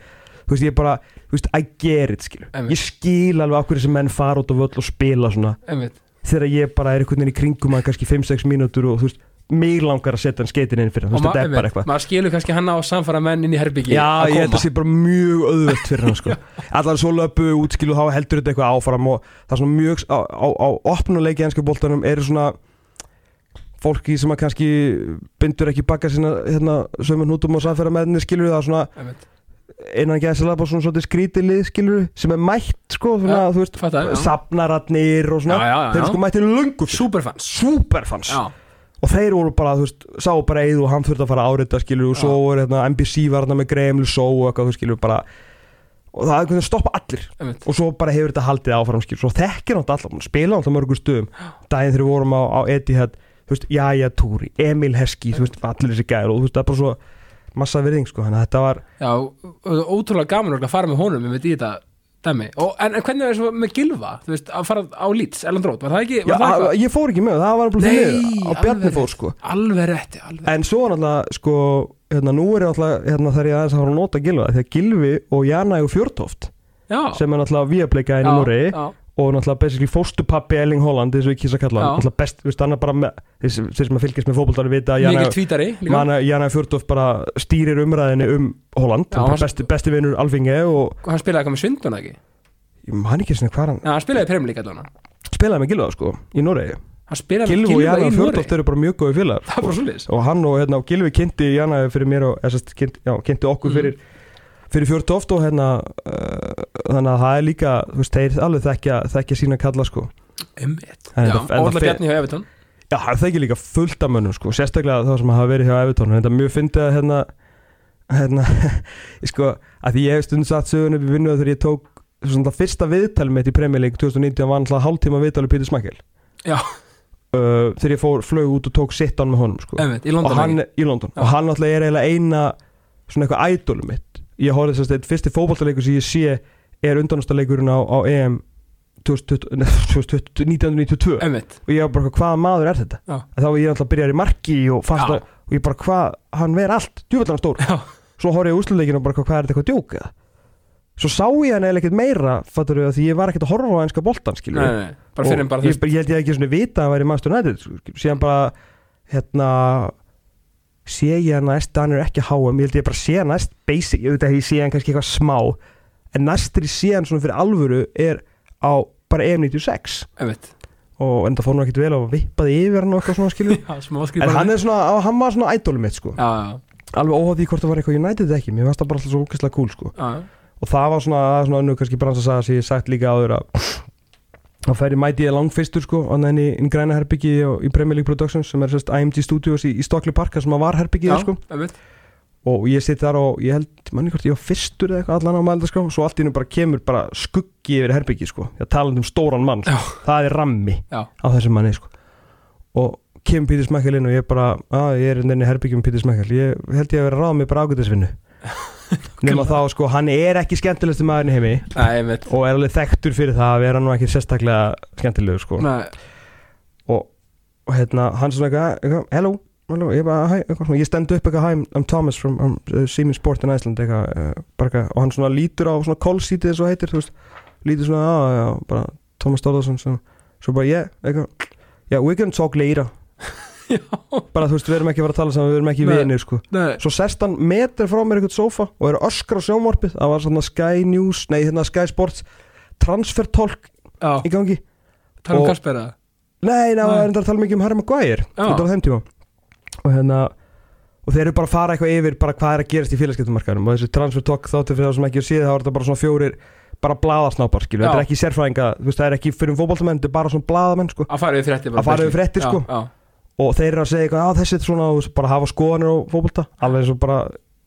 Speaker 2: þú veist, ég bara, þú veist, I get it skilur.
Speaker 1: Einmitt.
Speaker 2: ég skil alveg hverju sem menn fara út á völl og spila svona.
Speaker 1: Einmitt.
Speaker 2: Þegar ég bara er einhvern veginn í kringum hann kannski 5-6 mínútur og þú veist, mig langar að setja hann skeitin inn fyrir hann, þú veist, þetta er bara eitthvað.
Speaker 1: Maður skilur kannski hann á að samfara menn inn í herbyggi
Speaker 2: Já,
Speaker 1: að
Speaker 2: ég held að sé bara mjög auðvöld fyrir hann sko. Allar svo löpu útskilu þá heldur þetta eitthvað áfram og það er svona mjög á, á, á opnuleiki ennska boltanum eru svona fólki sem að kannski bindur ekki baka sína hérna, sömur nútum og samfæra með henni skilur það svona
Speaker 1: Einmitt.
Speaker 2: Innan gæðsala bara svona svolítið skrítilið skilur sem er mætt sko svona, þú veist,
Speaker 1: fattar,
Speaker 2: safnaratnir og svona.
Speaker 1: Já, já, já,
Speaker 2: þeir sko mættir löngu fyrir.
Speaker 1: superfans.
Speaker 2: Superfans. Og þeir voru bara, þú veist, sá bara eið og hann þurfti að fara að árita, skilur, og svo voru hérna, NBC var hérna með Graham Lusso og eitthvað, þú skilur, bara og það er einhvern veginn að stoppa allir.
Speaker 1: Einmitt.
Speaker 2: Og svo bara hefur þetta haldið áfram, skilur, svo þekkir allar, búin að spila náttúrulega mörgum stöðum. Daginn þegar við vorum á, á Etihad þú veist, Jæja Túri, Emil Heski þú veist, allir þessi gæður og þú veist, það er bara svo massa virðing, sko, þannig að þetta var
Speaker 1: já, ótrúlega gaman örugglega að fara með honum í þetta dæmi. Og, en, en hvernig er svo með Gilva þú veist, að fara á Leeds, Ellen Rót, var það ekki
Speaker 2: Já,
Speaker 1: var það
Speaker 2: að, ég fór ekki með, það var bara
Speaker 1: Nei,
Speaker 2: fyrir á Bjarni fór, sko.
Speaker 1: alveg rétti, alveg
Speaker 2: En svo náttúrulega, sko, hérna, nú er ég náttúrulega, hérna, þegar ég aðeins að fara að nota Gilva, þegar Gilvi og Janæg og Fjörtoft
Speaker 1: já,
Speaker 2: sem er náttúrulega viableika inn í
Speaker 1: já,
Speaker 2: Núri
Speaker 1: já,
Speaker 2: og náttúrulega basically fóstupappi Elling Holland eins og ég kýsa að kalla hann. Best, þú veist, hann er bara með þeir sem að fylgjast með fótboltari vita að Jana, Fjördof bara stýrir umræðinni um Holland.
Speaker 1: Já,
Speaker 2: hann
Speaker 1: hann-
Speaker 2: besti, besti vinur Alfinge og
Speaker 1: hann spilaði eitthvað með Svindun ekki?
Speaker 2: Man ekki svona hvað hann
Speaker 1: já, hann spilaði Prem líka allan
Speaker 2: spilaði með Gilva sko í Noregi.
Speaker 1: Hann
Speaker 2: Gilvi og Jana
Speaker 1: Noregi.
Speaker 2: Eru bara mjög góði félagar.
Speaker 1: Svolítið
Speaker 2: og hann og hérna og Gilvi kynnti Jana fyrir mér og sest, kynnti, já, kynnti okkur
Speaker 1: Mhm.
Speaker 2: fyrir fyrir Fjördoft og hérna uh, þannig að það er líka þú veist, þeir alveg þekkja, þekkja sína kalla sko. En
Speaker 1: já,
Speaker 2: þetta- en
Speaker 1: og
Speaker 2: það fer-
Speaker 1: Bjarni hjá Evertón
Speaker 2: Já, það þekki líka fullt af mönnum sko, sérstaklega þá sem hafa verið hjá Evertón þetta er mjög fyndið að hérna, hérna ég sko, að því ég hef stund satt sögun upp í vinnu þegar ég tók svona það fyrsta viðtalið mitt í Premier League 2019 var alltaf hálftíma viðtalið Pítur Smakkel
Speaker 1: Já.
Speaker 2: uh, þegar ég fór, flög út og tók sittan með honum sko.
Speaker 1: einmitt, í
Speaker 2: og
Speaker 1: London
Speaker 2: hann,
Speaker 1: ekki?
Speaker 2: í London, og hann alltaf er eiginlega eina svona eitthvað ædolum mitt ég horfði þess að þetta fyrsti fótballtalegur sem ég sé er undanústaleikurinn á, á EM 2020 nei, 2020 1992
Speaker 1: Einmitt,
Speaker 2: og ég var bara hvaða maður er þetta?
Speaker 1: Já.
Speaker 2: En þá var ég alltaf að byrja í marki og fast
Speaker 1: Já.
Speaker 2: að og ég bara hvað, hann ver allt, djúvillan stór.
Speaker 1: Já,
Speaker 2: svo horfði ég úsluleikin og bara hvað er þetta eitthvað djók eða? Svo sá ég hann eða ekkert meira fattur við því ég var ekkert að horfa á enska boltan skilur
Speaker 1: nei, nei, bara fyrir en bara þú
Speaker 2: ég, ég held ég ekki svona vita að hann væri United sko, skilur. síðan bara hérna sé ég hann næst hann er ekki HM, ég held ég bara sé hann næst basic, ég veit að ég sé hann kannski eitthvað smá. En næstur ég sé hann svona fyrir alvöru er á bara EM96
Speaker 1: Einmitt,
Speaker 2: og en það fór nú ekkert vel og vippaði yfir hann og eitthvað svona
Speaker 1: skrif
Speaker 2: en hann er svona, hann var svona idolum mitt sko.
Speaker 1: Já, já,
Speaker 2: alveg óháð því hvort það var eitthvað United ekki mér fannst það bara alltaf svo ógeðslega cool sko.
Speaker 1: Já,
Speaker 2: og það var svona, svona önnur kannski bransasaga sem ég sagt líka áður að þá færi mæti ég langfyrstur sko og þannig inn í græna herbyggi og í Premier League Productions sem er sérst IMG Studios í, í Stockley Park þar sem var herbyggið
Speaker 1: já,
Speaker 2: sko.
Speaker 1: einmitt.
Speaker 2: Og ég sitt þar og ég held, manni hvort ég var fyrstur eða eitthvað allan á mælda sko. Svo allt í hennu bara kemur bara skuggi yfir herbyggi sko. Ég talandi um stóran mann, sko.
Speaker 1: Já.
Speaker 2: það er rammi
Speaker 1: Já,
Speaker 2: á þessum manni sko. Og kemur Pítur Smekkel inn og ég bara að ég er inn í herbyggjum Pítur Smekkel ég held ég að vera að ráða mig bara ágætisvinnu nema þá sko, hann er ekki skemmtilegstu maðurinn heimi.
Speaker 1: Nei,
Speaker 2: og er alveg þekktur fyrir það að vera nú ekki sérstaklega skemmtilegur sko. Og, og hérna, hann svona eitthvað, hello, hello, ég bara, svona, ég stend upp eitthvað, hi, I'm Thomas from um, uh, Siemens Sport in Iceland, eitthvað, uh, og hann svona lítur á svona call-sítið eins og heitir, þú veist. Lítur svona, á, já, bara Thomas Stórðarsson, svo, svo bara, yeah, eitthvað. Yeah, we can talk later bara, þú veist, við erum ekki að fara að tala saman, við erum ekki vinir, sko.
Speaker 1: Nei,
Speaker 2: svo sest hann metur frá mér eitthvað sofa og er öskra á sjónvarpið. Það var svona Sky News, nei hérna Sky Sports transfer talk
Speaker 1: já,
Speaker 2: í gangi.
Speaker 1: Tala um
Speaker 2: og-
Speaker 1: Kasper eða?
Speaker 2: Nei, það
Speaker 1: Nei.
Speaker 2: var enda að tala mikið um Harry Maguire.
Speaker 1: Já.
Speaker 2: þetta var þeim tíma. Og hérna og þeir eru bara að fara eitthvað yfir bara hvað er að gerast í félagskeptumarkaðunum og þessi transfer talk þáttu fyrir það sem ekki er síðan þá er þetta bara svona fjórir bara blaðasnápar skilju, þetta
Speaker 1: Já.
Speaker 2: er ekki sérfræðinga þú veist, það er ekki fyrir fótboltamenn, þetta er bara svona blaðamenn sko.
Speaker 1: að fara yfir fréttir bara
Speaker 2: Að fara yfir fréttir, sko.
Speaker 1: Já, já,
Speaker 2: og þeir eru að segja eitthvað, að þessi er svona og bara hafa skoðanir á fótbolta. Alveg eins og bara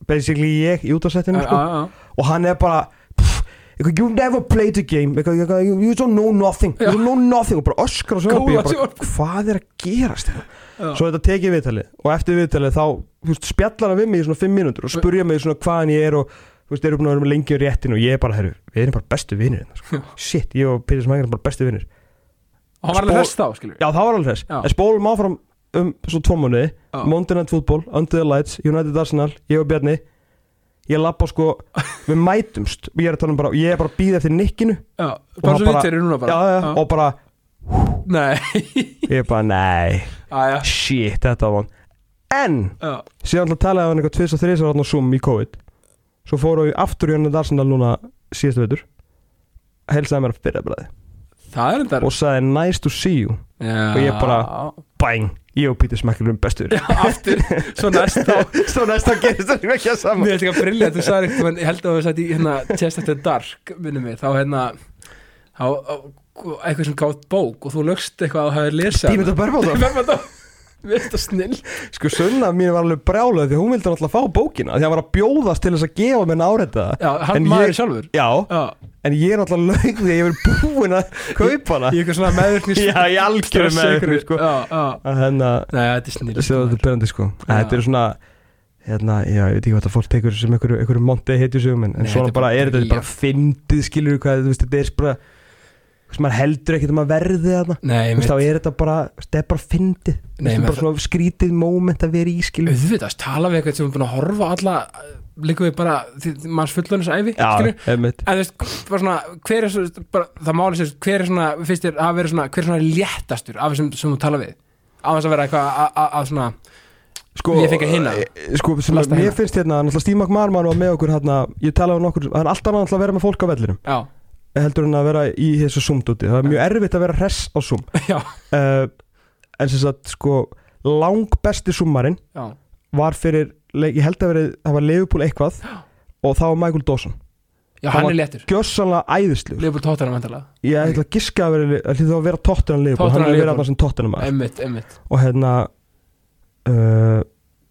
Speaker 2: basically ég í útastættinu
Speaker 1: já,
Speaker 2: sko. og hann er bara pff, eitthvað, you never played the game. Eitthvað, you, don't know nothing. You don't know nothing. Og bara öskar og svo
Speaker 1: Góða
Speaker 2: bara,
Speaker 1: sjónvarpið.
Speaker 2: hvað er að gerast hérna?
Speaker 1: Já.
Speaker 2: svo þetta tekið viðtalið og eftir viðtalið þá veist, spjallar hann við mig í svona 5 mínútur og spurja mig svona hvaðan ég er og þú veist, eru búin að vera með lengi á réttinu og ég er bara, herru, við erum bara bestu vinir hérna, sko. shit, ég og Petur Smækjar erum bara bestu vinir.
Speaker 1: Og hann var alveg þess þá, skilur
Speaker 2: já, það var alveg þess, en spólum áfram um svo tvo mánuði,
Speaker 1: Já.
Speaker 2: Monday Night Football Under the Lights, United Arsenal, ég og Bjarni. Ég lappa sko við mætumst, ég er að tala um bara ég er bara að býða eftir nikkinu
Speaker 1: Já, bara
Speaker 2: hann
Speaker 1: svo vittir núna bara.
Speaker 2: Já, já, og bara, ég er bara, nei.
Speaker 1: Já,
Speaker 2: shit, þetta var von en, síðan alltaf talaði hann eitthvað tvis og þrís á Zoom í COVID. Svo fóru við aftur í United Arsenal núna síðastu veitur helsaði mér að fyrra bræði
Speaker 1: það er endar
Speaker 2: og sagði nice to see you.
Speaker 1: Já,
Speaker 2: og ég bara- bang, ég og Pítur Smekkel erum bestur.
Speaker 1: Aftur, svo næst þá
Speaker 2: svo næst að gerist það ekki að saman.
Speaker 1: Mér er þetta briljant, þú sagði eitthvað Ég held að þú sagði í hérna Chest After Dark minnum mig, þá hérna þá, á- eitthvað sem gátt bók og þú lögst eitthvað að hafa lesað.
Speaker 2: Dímit að börfa það
Speaker 1: Verma þá Mér er þetta snill
Speaker 2: Sko Sunna mín var alveg brjálega því hún vildi náttúrulega fá bókina því hann var að bjóðast til þess að gefa mér áreita
Speaker 1: Já, hann
Speaker 2: En
Speaker 1: maður
Speaker 2: ég-
Speaker 1: sjálfur.
Speaker 2: Já,
Speaker 1: Já,
Speaker 2: en ég er náttúrulega laug því að ég verið búinn að kaupa hana.
Speaker 1: í eitthvað svona meðvirknis
Speaker 2: Já, í algjöru meðvirkni, sko.
Speaker 1: Já, já.
Speaker 2: Að hennar
Speaker 1: Nei, þetta er snill
Speaker 2: Sjóðu þetta berandi sko.
Speaker 1: Já.
Speaker 2: Þetta er svona Hérna, já, ég veit ekki hvað það fólk tekur sem einhverju, einhverju monti heitjum sig um en, en
Speaker 1: Nei,
Speaker 2: svona
Speaker 1: þetta er
Speaker 2: bara
Speaker 1: bara
Speaker 2: er þetta
Speaker 1: brilliant.
Speaker 2: bara fyndið skilur hvað, þú veist, þetta er bara veist, maður heldur ekkert um að verði
Speaker 1: Nei,
Speaker 2: þú veist, þá er þetta bara, þetta er bara fyndið. Þetta er bara svona skrítið moment að vera í skilur
Speaker 1: auðvitað, tala við eitthvað sem er búin að horfa alla líka við bara, manns fullönnus æfi
Speaker 2: Já,
Speaker 1: skilur,
Speaker 2: einmitt.
Speaker 1: En þú veist, bara svona hver er svo, bara, það máli sér, hver er svona finnst þér að vera svona, hver er svona léttastur af þessum sem þú tala við, á þess að vera eitthvað að- að að svona,
Speaker 2: sko,
Speaker 1: Ég fengi hina.
Speaker 2: eh, sko, að mér finnst hérna, náttúrulega Steve McMahon var með okkur hérna, ég talaði um nokkur, það er alltaf náttúrulega að vera með fólk á vellinum.
Speaker 1: Já,
Speaker 2: heldur en að vera í þessu Zoom-dúti. Það er mjög erfitt að vera hress á
Speaker 1: já,
Speaker 2: uh, en sem sagt, sko lang besti Zoomarinn
Speaker 1: já.
Speaker 2: var fyrir, ég held að verið það var Liverpool eitthvað og það var Michael Dawson.
Speaker 1: Já,
Speaker 2: Hann
Speaker 1: hann er léttur,
Speaker 2: gjössanlega æðislu
Speaker 1: Leopold Tottenham
Speaker 2: ég ætla að giska að vera, að hlýða að vera Tottenham Liverpool, hann er verið að sem Tottenham
Speaker 1: emmitt, emmitt
Speaker 2: og hérna uh,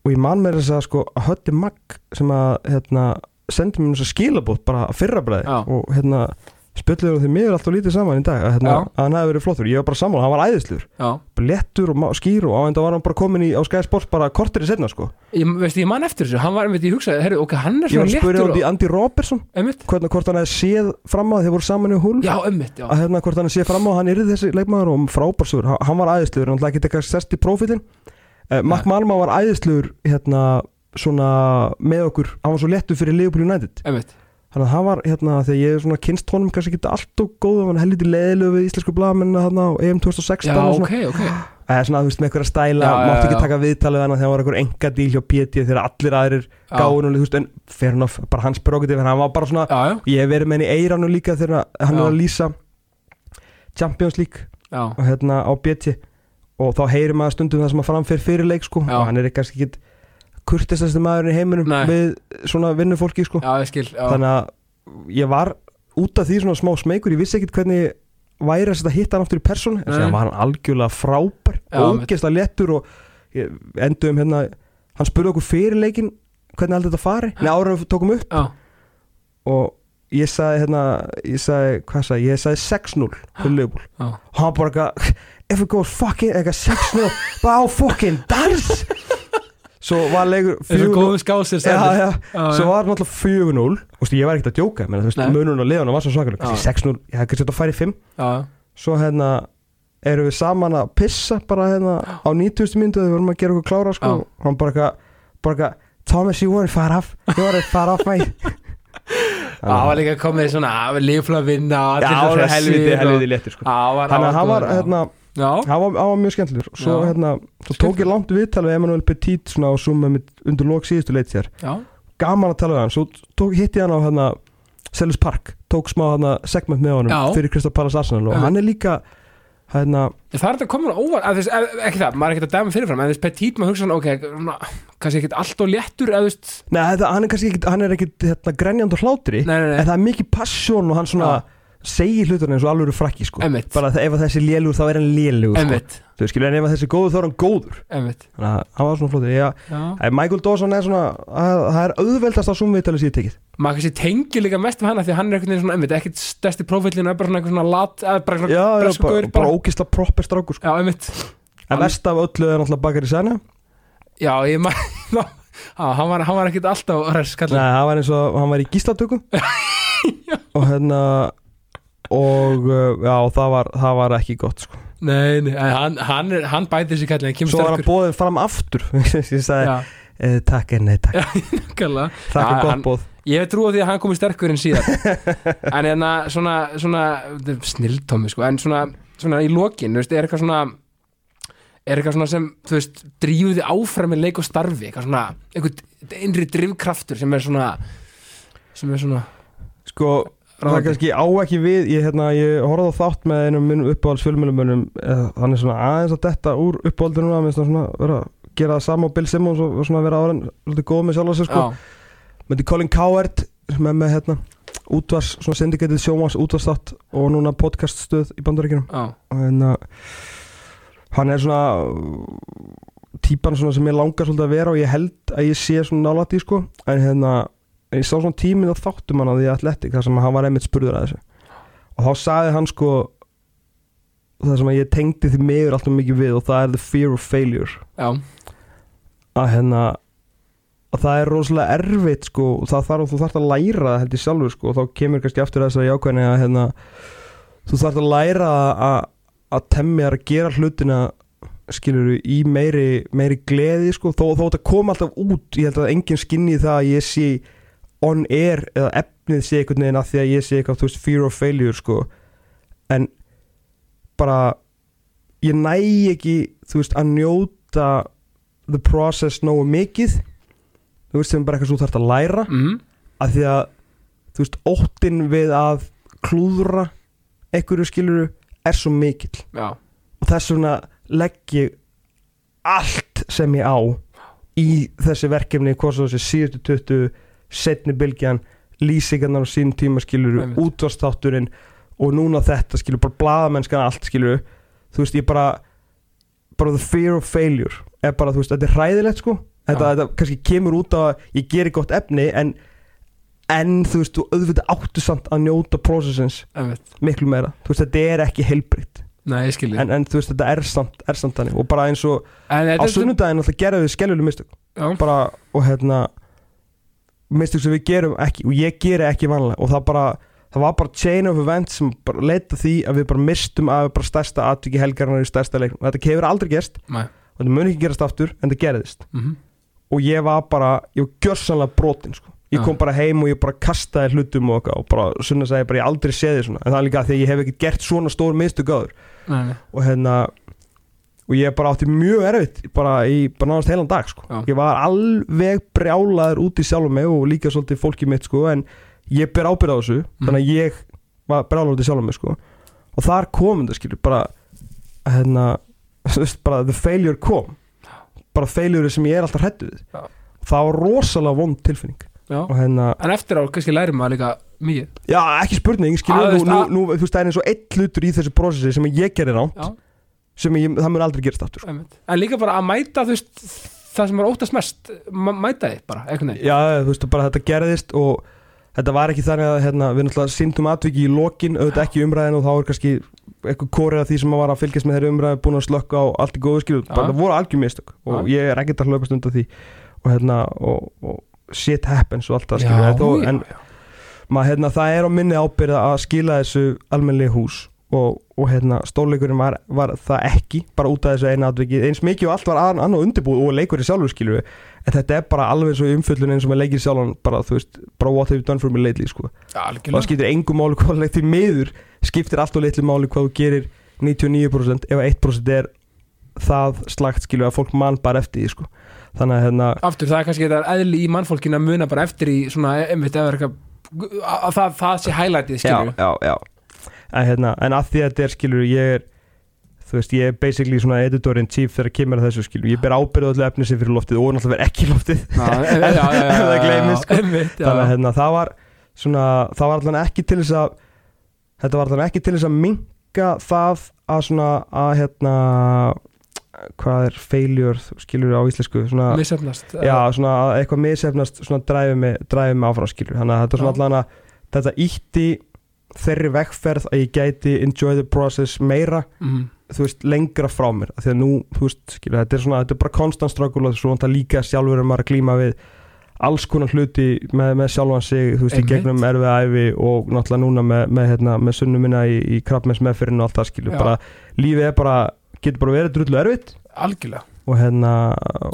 Speaker 2: og ég man með þess að sko að Hötti Magg sem að hérna sendi mér þess að skilabót bara að fyrra bræði
Speaker 1: Já.
Speaker 2: og hérna spjöldlegur því miður alltaf lítið saman í dag að, hérna, að hann hefði verið flottur, ég var bara sammála, hann var bara léttur og skýr og á enda var hann bara komin í á Sky Sports bara kortir í setna sko.
Speaker 1: Ég, veist, ég man eftir þessu. Hann var, einmitt, ég hugsaði, herru, ok, hann er
Speaker 2: ég var
Speaker 1: svona
Speaker 2: að spyrja í Andy Robertson. Hvernig hvort hann hefði séð fram á þeir voru saman í húl
Speaker 1: já, einmitt, já.
Speaker 2: Að hérna hvort hann hefði séð fram á hann yrði þessi leikmaður og frábærsur, hann var æðislegur hann ekki eitthvað sest í prófílin uh, Mark. Malma var æðislegur hérna svona með okkur. Hann var svo léttur fyrir Liverpool United.
Speaker 1: Einmitt,
Speaker 2: þannig að hann var hérna þegar ég er svona kynst honum kannski ekki allt og góð hann helviti leðilegu við íslensku blaðamenn hérna á EM 2016
Speaker 1: já,
Speaker 2: og svona.
Speaker 1: ok, ok.
Speaker 2: Eða svona þú veist með eitthvað stæla
Speaker 1: Já,
Speaker 2: mátti ekki taka viðtalið hann þegar hann var eitthvað enga díl hjá PT þegar allir aðrir
Speaker 1: Já.
Speaker 2: gáðun og þú veist en fair enough bara hans prerogative en hann var bara svona
Speaker 1: Já,
Speaker 2: ég hef verið með henni í eiranu líka þegar hann var að lýsa Champions League
Speaker 1: já,
Speaker 2: og hérna á BT og þá heyrir maður stundum það sem að framfyrir fyrir leik sko. Og hann er kannski ekki kurtistasti maðurinn í heiminum
Speaker 1: Nei.
Speaker 2: við svona vinnufólki sko.
Speaker 1: Já, ég skil já.
Speaker 2: þannig að ég var út af því svona smá smeykur ég vissi ekkit hvernig væri að setja hitta hann aftur í persónu en
Speaker 1: Nei.
Speaker 2: það var hann algjörlega frábær
Speaker 1: Já,
Speaker 2: ógeðslega lettur og ég- endum hérna hann spurði okkur fyrir leikin hvernig aldrei þetta fari Nei, en við tókum upp.
Speaker 1: Já,
Speaker 2: og ég sagði hérna ég sagði, hvað sagði, ég? Sagði 6-0 fyrir Liverpool.
Speaker 1: Já,
Speaker 2: og hann bara eitthvað if it goes fucking, eitthvað 6-0 bara á fucking dans svo var leikur
Speaker 1: þessu
Speaker 2: 4-0
Speaker 1: góðu skásir
Speaker 2: já, já,
Speaker 1: já,
Speaker 2: svo var náttúrulega 4-0 Þú veist, ég var ekkert að djóka munurinn á liðan var svo kannski 6-0, ég hef kannski þetta að færi 5
Speaker 1: já,
Speaker 2: svo hérna erum við saman að pissa bara hérna á 90. myndu þegar við vorum að gera okkur klára sko, og hann bara eitthvað Thomas, you wanna far off? You wanna far off, mate?
Speaker 1: Það var líka komið svona lífla að vinna og
Speaker 2: Já, það var helviti,
Speaker 1: og-
Speaker 2: helviti léttur sko. Þannig að hann var, hérna, Hann var, hann var mjög skemmtilegur. Svo,
Speaker 1: Já.
Speaker 2: hérna, svo tók ég langt viðtal við Emanuel Petit svona með mitt undir lók síðustu leit sér Gaman að tala við hann, svo tók, hitti ég hann á hérna, Sellis Park, tók smá hérna, segment með honum
Speaker 1: Já.
Speaker 2: fyrir Kristaf Pallas Arsenal og
Speaker 1: Já.
Speaker 2: hann er líka hérna,
Speaker 1: það er þetta komin óvar að þess, ekki það, maður er ekkert að dæma fyrirfram en þess petit maður hugsa svona, ok, kannski ekkert allt og léttur eða þú veist,
Speaker 2: neða, þetta- hann er kannski ekki hann er ekkit hérna, grenjand og hlátri
Speaker 1: nei, nei,
Speaker 2: en
Speaker 1: nei,
Speaker 2: það er mikið passion og hann svona
Speaker 1: Já.
Speaker 2: Segir hluturinn eins og alveg frakki sko.
Speaker 1: Einmitt.
Speaker 2: bara að ef að þessi lélugur þá er hann lélugur sko.
Speaker 1: emmitt,
Speaker 2: þú skilur en ef að þessi er góður þá er hann góður.
Speaker 1: Emmitt
Speaker 2: þannig að hann var svona flóttur ég,
Speaker 1: Já,
Speaker 2: Æ, Michael Dawson er svona að, það er auðveldast á sumviðtali síðan tekið.
Speaker 1: Maður kannski tengir líka mest við hana því að hann er einhvern veginn svona, emmitt, ekkert stærsti prófillin er bara svona eitthvað svona lat, eða bara svona
Speaker 2: já, já,
Speaker 1: breskur
Speaker 2: bara,
Speaker 1: gaur,
Speaker 2: bara ógisla proper strákur sko.
Speaker 1: Já, emmitt,
Speaker 2: en
Speaker 1: Hann-
Speaker 2: vest af öllu er náttúrulega Bakari Sæna
Speaker 1: já, ég maður hann var, hann var ekkert alltaf res,
Speaker 2: Nei,
Speaker 1: kallar
Speaker 2: hann var eins og hann var í gíslatöku. Og hérna og uh, já, það var, það var ekki gott sko.
Speaker 1: Nei, nei, en hann, hann, hann kallar, hann kemur
Speaker 2: svo var hann bóðið fram aftur ég sagði,
Speaker 1: Já,
Speaker 2: e, takk en nei takk. Það er
Speaker 1: Já,
Speaker 2: gott
Speaker 1: hann-
Speaker 2: bóð
Speaker 1: Ég hef trúið því að hann komi sterkur en síðan En hérna svona, svona snildtómi sko, en svona, svona í lokin, veist, er eitthvað svona er eitthvað svona sem, þú veist drífið þið áfram með leik og starfi? Eitthvað svona, eitthvað innri drifkraftur sem er svona sem er svona
Speaker 2: sko, það kannski á ekki við ég, hérna, ég horfði á þátt með einum minn uppáhalds fjölmjölumönnum hann er svona aðeins að detta úr uppáhaldinu það svona vera að gera það sama og Bill Simmons og og svona vera ára svolítið góð með sjálf sko. Með því Colin Coward sem er með hérna útvars, svona syndicatið sjómas útvarstátt og núna podcaststöð í og hérna hann er svona típan sem ég langar svolítið að vera og ég held að ég sé svona nálætt í sko. En hérna ég sá svona tíminn og þáttum hann á því Athletic þar sem hann var einmitt spurður að þessu. Og þá sagði hann sko það sem að ég tengdi því meður alltaf mikið við og það er the fear of failure.
Speaker 1: Já,
Speaker 2: að hérna að það er rosalega erfitt sko og það þarf þú þarft að læra það held ég sjálfur sko og þá kemur kannski aftur þess að jákvæðin að hérna þú þarft að læra að að temja að gera hlutina skilur í meiri, meiri gleði sko þó, þó þetta kom alltaf út ég held að enginn skinni það að ég sé on air eða efnið sé einhvern veginn að því að ég sé eitthvað þú veist fear of failure sko. En bara ég næ ekki þú veist að njóta the process nógu mikið þú veist sem bara eitthvað svo þarf að læra
Speaker 1: mm,
Speaker 2: að því að þú veist óttin við að klúðra einhverju skiluru er svo mikill.
Speaker 1: Já,
Speaker 2: og þess vegna legg ég allt sem ég á í þessi verkefni hvort svo þessi síðustu 20 setni bylgjan lýsingarnar á sín tíma skiluru útvastátturinn og núna þetta skilur bara blaðamennskan allt skiluru þú veist ég bara bara the fear of failure er bara þú veist þetta er hræðilegt sko. Þetta, þetta kannski kemur út á að ég geri gott efni en en þú veist, þú auðvitað áttu samt að njóta processins miklu meira, þú veist, þetta er ekki heilbritt
Speaker 1: Nei,
Speaker 2: en, en þú veist, þetta er samt, er samt þannig. Og bara eins og
Speaker 1: En
Speaker 2: á
Speaker 1: þetta
Speaker 2: sunnudaginn alltaf gerðu við skelluleg mistök. Bara, og hérna mistök sem við gerum ekki og ég geri ekki vanlega og það bara það var bara chain of events sem bara leita því að við bara mistum af bara stærsta atviki helgarinnar í stærsta leiknum. Og þetta hefur aldrei gerst.
Speaker 1: Nei.
Speaker 2: og þetta mun ekki gerast aftur en það gerðist.
Speaker 1: Mhm.
Speaker 2: Og ég var bara, ég var gjörsanlega brotin sko. ég kom bara heim og ég bara kastaði hlutum og, og bara sunna sagði bara ég aldrei séð þið svona. En það er líka því að ég hef ekki gert svona stór mistök áður. Og hérna og ég bara átti mjög erfitt bara í bara náðast heilan dag sko. Ég var alveg brjálaður út í sjálfum mig og líka svolítið fólkið mitt sko, en ég ber ábyrð á þessu
Speaker 1: Mhm.
Speaker 2: þannig að ég var brjálaður út í sjálfum mig sko. og þar kom þetta skilur bara hérna bara the failure kom bara failure sem ég er alltaf hrættu við
Speaker 1: Já.
Speaker 2: það var rosalega vond tilfinning hérna,
Speaker 1: En eftir á, kannski lærir maður líka mikið
Speaker 2: já ekki spurning skilur, nú, nú, nú, þú veist það er eins og eitt hlutur í þessu prosessi sem ég gerir ránt sem ég, það mun aldrei gerast aftur sko.
Speaker 1: En líka bara að mæta, þú veist Það sem er óttast mest, mæta þið bara, einhvern veginn
Speaker 2: Já, þú veist, bara þetta gerðist og þetta var ekki þannig að hérna, við náttúrulega síndum atviki í lokin, auðvitað ekki umræðin og þá er kannski eitthvað kórið af því sem var að fylgjast með þeirri umræði búin að slökka á allt í góðu skilu, bara
Speaker 1: Já.
Speaker 2: það voru algjör mistök og ég er ekkert að hlaupast undan því og hérna, og, og shit happens og allt það skilu,
Speaker 1: já,
Speaker 2: þó,
Speaker 1: já,
Speaker 2: en
Speaker 1: já.
Speaker 2: maður, hérna, það er á minni ábyrða að skila þessu almennlega hús og, og hérna, stórleikurinn var, var það ekki, bara út af þessu eina atviki eins mikið og allt var ann- annað undirbúið og leikurinn sjálfur skilur en þetta er bara alveg eins og í umfjöllun eins og með leikir sjálfan bara, þú veist, bara what have you done for me lately sko. Og það skiptir engum máli hvað leik því miður skiptir allt og litlu máli hvað þú gerir 99% ef 1% er það slagt skilur að fólk mann bara eftir því sko. þannig að hérna
Speaker 1: Aftur, það er kannski þetta eðli í mannfólkinu að muna bara eftir í svona, einmitt, eða eitthvað að það, það sé highlightið, skilur
Speaker 2: já, já, já. En, hérna, en að því að þetta er skilur ég er þú veist, ég er basically svona editor in chief þegar kemur að þessu skilur, ég ber ábyrðu öllu efni sem fyrir loftið og náttúrulega verð ekki loftið. Ef það gleymist, sko. þannig að hérna, það var svona, það var allan ekki til þess að þetta var allan ekki til þess að minka það að svona að hérna hvað er failure, skilur á íslensku svona,
Speaker 1: missefnast
Speaker 2: að eitthvað misefnast svona dræfi mig, áfram skilur þannig að þetta er svona að þetta ítti þeirri vegferð að ég gæti enjoy the process meira
Speaker 1: mm,
Speaker 2: þú veist, lengra frá mér. Af því að nú, þú veist, skilur, þetta er svona þetta er bara konstant struggle og svo vantar líka sjálfur um að glíma við alls konar hluti með, með sjálfan sig, þú veist, í
Speaker 1: Einmitt.
Speaker 2: gegnum erfið æfi og náttúrulega núna með, með, hérna, með sunnu minna í, í krabbmens meðfyrin og allt það skilur,
Speaker 1: Já.
Speaker 2: bara lífið er bara getur bara verið drullu erfitt.
Speaker 1: Algjörlega.
Speaker 2: Og hérna,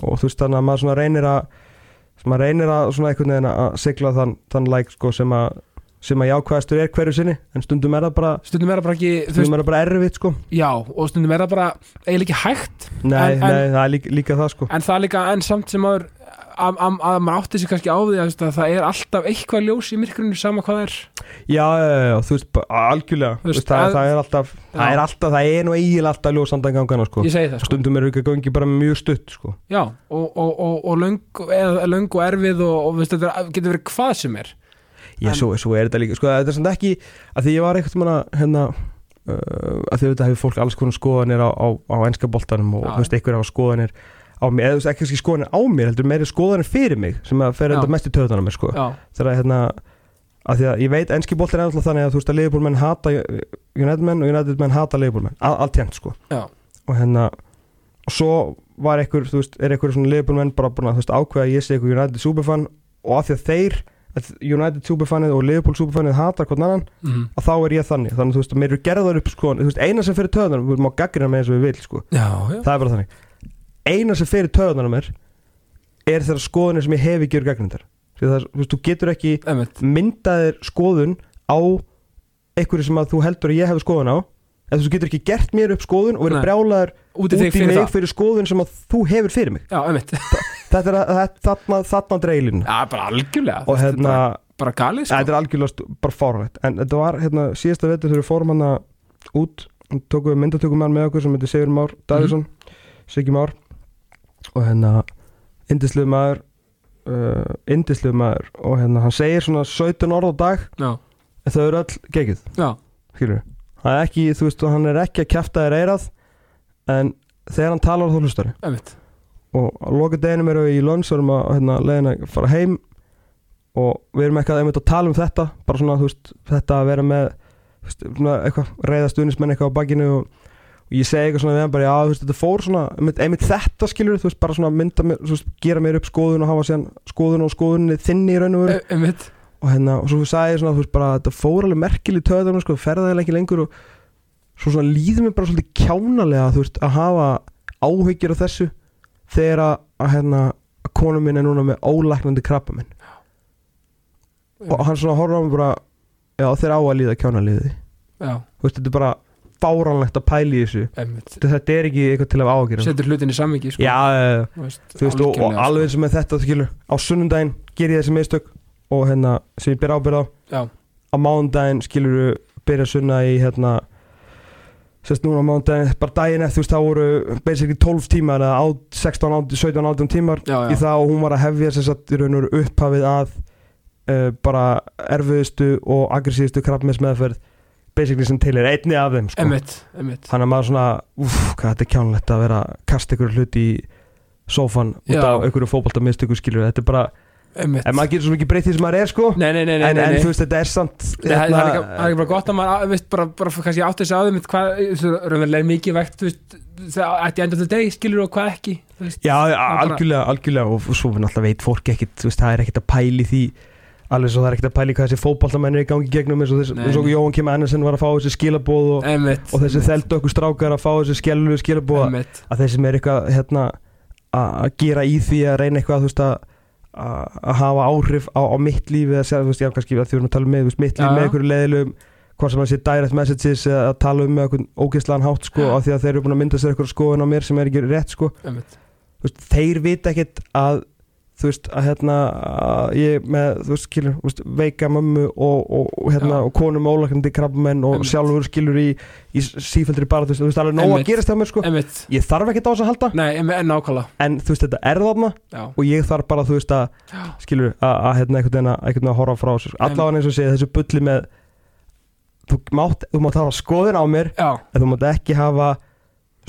Speaker 2: og þú veist, þannig að maður svona reynir að maður reynir að svona einhvern veginn að sigla þann, þann læk sko sem að sem að jákvæðastur er hverju sinni en stundum er það bara,
Speaker 1: stundum er það bara ekki,
Speaker 2: stundum er það bara erfitt sko.
Speaker 1: Já og stundum er það bara eiginlega ekki hægt
Speaker 2: Nei,
Speaker 1: En- en-
Speaker 2: nei, það er líka, líka það sko.
Speaker 1: en það er líka enn samt sem maður að, að, að maður átti sig kannski á því að, að það er alltaf eitthvað ljós í myrkrinu sama hvað það er.
Speaker 2: Já, þú veist, algjörlega
Speaker 1: veist,
Speaker 2: það,
Speaker 1: að-
Speaker 2: það er alltaf það er alltaf, það er nú eiginlega alltaf ljósandan gangana sko.
Speaker 1: Ég segi það sko.
Speaker 2: Stundum eru ekki gangi bara mjög stutt sko.
Speaker 1: Já og, og, og, og löng, eða, löng og erfið og, veist, þetta er- getur verið hvað sem er
Speaker 2: Já, svo, svo er þetta líka, sko, þetta er samt ekki að því ég var eitthvað manna, hérna uh, að því þetta hefur fólk alls konar skoðanir á, á, á enska boltanum og þú veist, einhver hafa skoðanir á mig, eða þú veist, ekki kannski skoðanir á mér heldur meiri skoðanir fyrir mig sem að fer enda mest í töðunum mér, sko. Þegar hérna, að því að ég veit enski boltar er alltaf þannig að þú veist að Liverpool menn hata United menn og United menn hata Liverpool menn, Al- allt hérnt, sko.
Speaker 1: Já,
Speaker 2: og hérna og svo var einhver, þú veist, er einhver svona Liverpool menn bara búin að, þú veist, ákveða ég sé einhver United superfan og af því að þeir United superfanið og Liverpool superfanið hatar hvern annan,
Speaker 1: mm.
Speaker 2: að þá er ég þannig. Þannig að þú veist, mér eru gerðar upp, sko veist, eina sem fyrir töðunar, við erum á gaggrina með eins og við vil, sko,
Speaker 1: já, já.
Speaker 2: það er bara þannig. Eina sem fyrir töðunar mér er þeirra skoðunir sem ég hef ekki verið gaggrindar þú getur ekki myndaðir skoðun á einhverju sem að þú heldur að ég hef skoðun á eða þú getur ekki gert mér upp skoðun og verið brjálaður
Speaker 1: út í fyrir
Speaker 2: mig
Speaker 1: það.
Speaker 2: fyrir skoðun sem að þú hefur fyrir mig.
Speaker 1: Já,
Speaker 2: þetta er að, þarna, þarna dreilin
Speaker 1: já, bara algjörlega.
Speaker 2: Og hérna,
Speaker 1: bara, galið sko.
Speaker 2: þetta er algjörlega bara fárvægt en þetta var hérna síðasta vetur þegar við fórum hana út tókum við myndatökum með okkur sem heitir Sigur Már Davíðsson Siggi Már. Og hérna indislegu maður uh, indislegu maður. Og hérna hann segir svona 17 orð á dag.
Speaker 1: Já,
Speaker 2: en þau eru öll geggjið
Speaker 1: já,
Speaker 2: skilur það er ekki, þú veist, hann er ekki að kjafta þér eirað en þegar hann talar þá hlustar og loka deginum erum við í lönns og erum að hérna, leiðin að fara heim og við erum eitthvað einmitt að tala um þetta bara svona, þú veist, þetta að vera með þú veist, svona eitthvað, reyða stuðnismenn eitthvað á bakinu og, og ég segi eitthvað svona við hann bara, já, þú veist, þetta fór svona einmitt, einmitt þetta skilur, þú veist, bara svona mynda mér, þú veist, gera mér upp skoðun og hafa síðan skoðun og skoðunni þinni í raun og veru.
Speaker 1: E-
Speaker 2: og hérna, og svo sagði ég svona, þú veist, bara þetta fór alveg merkileg töðum, sko, ferðaði ekki lengur og svo svona líður mér bara svolítið kjánalega, þú veist, að hafa áhyggjur af þessu þegar að, hérna, að konu minn er núna með ólæknandi krabba minn og hann svona horfður á mig bara já, þeir á að líða kjánaliði
Speaker 1: já,
Speaker 2: þú veist, þetta er bara fáránlegt að pæla í þessu.
Speaker 1: Einmitt.
Speaker 2: Þetta, er ekki eitthvað til að áhyggjur
Speaker 1: setur hlutin í sammingi sko.
Speaker 2: já,
Speaker 1: þú veist,
Speaker 2: þú veist, og, og alveg eins og með þetta, skilur á sunnundaginn ger ég þessi mistök og hérna, sem ég ber ábyrð á.
Speaker 1: Já,
Speaker 2: á mánudaginn skilur byrja sunna í hérna sérst núna á mánudaginn, bara daginn eftir þú veist, þá voru basically 12 tímar eða át- 16, 18, 17, 18 tímar
Speaker 1: já,
Speaker 2: í
Speaker 1: já,
Speaker 2: það og hún var að hefja þess að í raun og veru upphafið að uh, bara erfiðustu og aggressíðustu krabbmess meðferð basically sem til er einni af þeim sko.
Speaker 1: einmitt, einmitt.
Speaker 2: Þannig að maður svona, uff, hvað þetta er kjánlegt að vera að kasta ykkur hlut í sófan út af ykkur fótboltamistöku skilur þetta er bara, en maður getur svo mikið breytt því sem maður er sko.
Speaker 1: Nei, nei, nei, nei,
Speaker 2: en, en þú veist þetta er samt
Speaker 1: það, er
Speaker 2: hérna,
Speaker 1: ekki, er bara gott að maður veist, bara, bara kannski átti þess að aðeins hvað raunverulega mikið vegt þú veist, það ætti enda til deg skilur og hvað ekki veist.
Speaker 2: Já, algjörlega, algjörlega og svo náttúrulega veit fólk ekkit, veist, það er ekkit að pæli því alveg svo það er ekkit að pæli hvað þessi fótballtamenn er í gangi gegnum eins og, þess,
Speaker 1: nei.
Speaker 2: Jóhann Kim Andersen var að fá þessi skilabóð og, og þessi okkur strákar að fá þessi skilabóð að þeir sem er eitthvað hérna, að að gera í því að reyna eitthvað þú veist, að, að hafa áhrif á, á mitt líf eða segja, þú veist, já, kannski að erum að tala um veist, mitt líf
Speaker 1: Já,
Speaker 2: með einhverju leiðilegum hvort sem að sé direct messages eða að tala um með einhvern ógeðslan hátt sko, af því að þeir eru búin að mynda sér eitthvað skoðun á mér sem er ekki rétt sko. Veist, þeir vita ekkert að þú veist, að hérna að ég með, þú veist, skilur, veist, veika mömmu og, og, og hérna,
Speaker 1: Já.
Speaker 2: og konum ólakandi krabbamenn og
Speaker 1: Einmitt.
Speaker 2: sjálfur skilur í, í sífældri bara, þú veist, þú veist, alveg nóg að gerast það mér, sko.
Speaker 1: Einmitt,
Speaker 2: ég þarf ekkert á þess að halda,
Speaker 1: nei, en nákvæmlega.
Speaker 2: En þú veist, þetta er þarna
Speaker 1: já,
Speaker 2: og ég þarf bara, þú veist, að
Speaker 1: Já.
Speaker 2: skilur, að, hérna, einhvern veginn að, horfa frá þessu, allavega eins og segja þessu bulli með þú mátt, þú mátt hafa skoðun á mér en þú mátt ekki hafa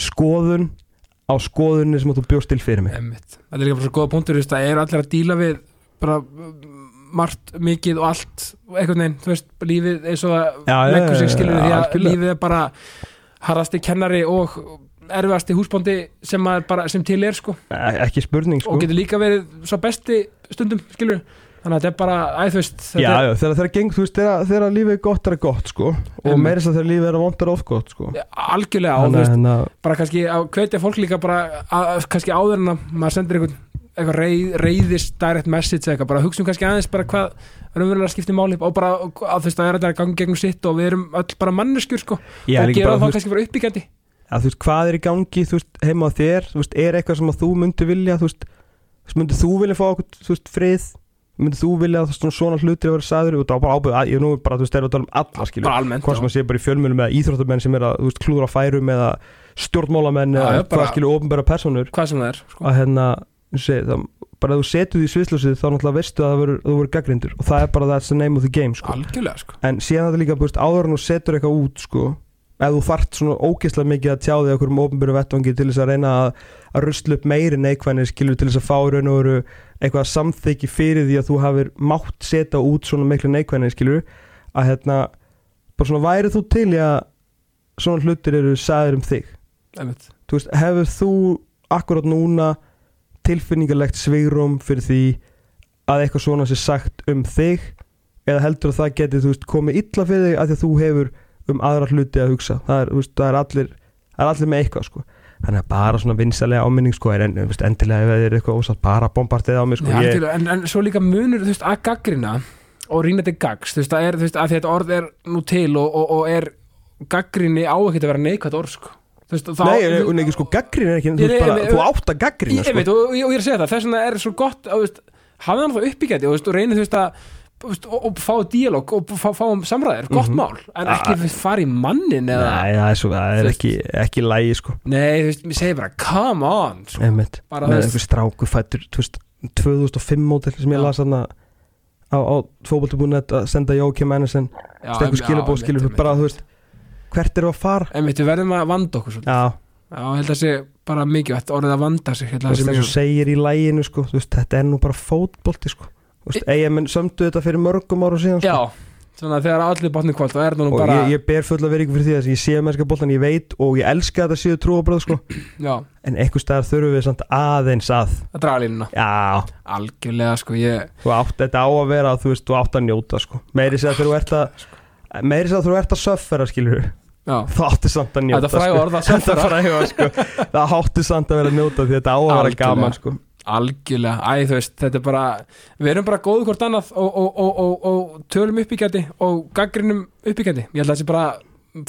Speaker 2: skoðun á skoðunni sem þú bjóst til fyrir mig.
Speaker 1: Einmitt. Þetta er líka bara svo góða punktur, þú veist, það er allir að díla við bara mm, margt mikið og allt, og einhvern veginn, þú veist lífið eins og það
Speaker 2: já,
Speaker 1: leggur sig skilur því að lífið er bara harðasti kennari og erfiðasti húsbóndi sem, bara, sem til er sko.
Speaker 2: E- ekki spurning, sko.
Speaker 1: og getur líka verið svo besti stundum skilur þannig að þetta er bara, þú veist
Speaker 2: Já,
Speaker 1: er,
Speaker 2: já, þegar það er geng, veist, þegar, þegar lífið er gott er það gott, sko. Og þess að þegar lífið er vond er oft gott, sko.
Speaker 1: Algjörlega og
Speaker 2: að hérna,
Speaker 1: bara kannski að hvetja fólk líka bara að, að, kannski áður en að maður sendir einhvern eitthvað reið, reyðist direct message eitthvað, bara hugsa um kannski aðeins bara hvað raunverulega skiptir máli og bara að þú veist að það er að gangi gegnum sitt og við erum öll bara manneskjur sko.
Speaker 2: Er
Speaker 1: og gera það
Speaker 2: veist,
Speaker 1: kannski bara uppbyggjandi.
Speaker 2: Að, þú veist, hvað er í gangi, þú veist, heima á þér þú veist, er eitthvað sem að þú myndi vilja þú veist, þú myndi þú vilja fá okkur, þú veist, frið myndi þú vilja að svona, hlutir að vera sagður og það var bara ábyrð, að, ég er nú bara, þú veist, er að tala um alla, skilju
Speaker 1: bara almennt
Speaker 2: hvort sem að sé bara í fjölmjölum eða íþróttamenn sem er að, þú veist, klúður á færum eða stjórnmálamenn eða hvað skilju ofnbæra personur
Speaker 1: hvað sem það er sko.
Speaker 2: að hérna sé, það, bara ef þú setur því í sviðsljósið þá náttúrulega veistu að það þú verður gaggrindur og það er bara that's the name of the game sko.
Speaker 1: algjörlega sko.
Speaker 2: En síðan þetta líka búist áður en þú setur eitthvað út sko, ef þú þart svona ógeðslega mikið að tjá þig okkur um ofnbyrju vettvangi til þess að reyna að, að rusla upp meiri neikvæðinni skilur til þess að fá raun og veru eitthvað samþykki fyrir því að þú hafir mátt setja út svona miklu neikvæðinni skilur að hérna bara svona værið þú til að svona hlutir eru sagðir um þig? Þú veist, hefur þú akkurat núna tilfinningalegt svigrum fyrir því að eitthvað svona sé sagt um þig? Eða heldur að það geti, veist, komið illa fyrir þig að því að þú hefur um aðra hluti að hugsa? Það er, veist, það er allir það er allir með eitthvað, sko þannig að bara svona vinsalega áminning, sko en, veist, endilega ef það er eitthvað ósatt, bara bombartið á mig, sko
Speaker 1: Nei,
Speaker 2: ég,
Speaker 1: en, en svo líka munur þú veist, að gaggrina og rýna til gags þú veist, það er, þú veist, að að þetta orð er nú til og, og, og er gaggrinni á ekkert að vera neikvætt orð sko. þú veist, þá,
Speaker 2: nei, ég, ekki, sko, gaggrin er ekki,
Speaker 1: Ég-
Speaker 2: bara,
Speaker 1: ég-
Speaker 2: þú átt að gaggrina,
Speaker 1: ég,
Speaker 2: sko
Speaker 1: veit, og, og, ég er að segja það þess vegna er svo gott að veist, hafið hann þá uppbyggjandi og, reynið þú veist að og, og fá díalóg og fá, fá samræðir, gott
Speaker 2: Mhm.
Speaker 1: mál en ekki
Speaker 2: Ah.
Speaker 1: fara í mannin eða
Speaker 2: Nei, það er, svo, það
Speaker 1: Þú
Speaker 2: er ekki, ekki lægi, sko
Speaker 1: nei, þú veist, mér segir bara come on sko.
Speaker 2: Einmitt.
Speaker 1: Bara, þú
Speaker 2: með einhver stráku fættur þú veist, 2005 mótil sem ég las þarna á, á fótbolti.net að senda
Speaker 1: Já,
Speaker 2: stengur
Speaker 1: já,
Speaker 2: skilabóð skilur
Speaker 1: einmitt,
Speaker 2: bara þú veist hvert eru að fara
Speaker 1: einmitt, við verðum að vanda okkur svolítið.
Speaker 2: já,
Speaker 1: ég held að sé bara mikið orðið að vanda sig, ég held
Speaker 2: þú og segir í læginu sko, þú veist, þetta er nú bara fótbolti sko Eigamenn sömdu þetta fyrir mörgum ára síðan sko.
Speaker 1: Já, svona þegar allir botni kvöld og bara
Speaker 2: ég, ég ber fulla veringu fyrir því að ég sé mennska boltan ég veit og ég elska þetta séu trúabröð sko. En einhver staðar þurfum við samt aðeins að
Speaker 1: að draga línuna
Speaker 2: já,
Speaker 1: Algjörlega, sko, ég
Speaker 2: þú átt þetta á að vera þú veist, þú átt að njóta sko. meiri sér að þú ert að meiri sér að þú ert að söffera skilur
Speaker 1: Já,
Speaker 2: þú átti samt að njóta
Speaker 1: Þetta fræga
Speaker 2: sko.
Speaker 1: orð að
Speaker 2: sko. það átti samt að vera að njóta því þetta á að vera gaman sko.
Speaker 1: Algjörlega, æ, þú veist, þetta er bara Við erum bara góðu hvort annað og, og, og, og, og tölum uppbyggjandi og gaggrinum uppbyggjandi Ég held að það sé bara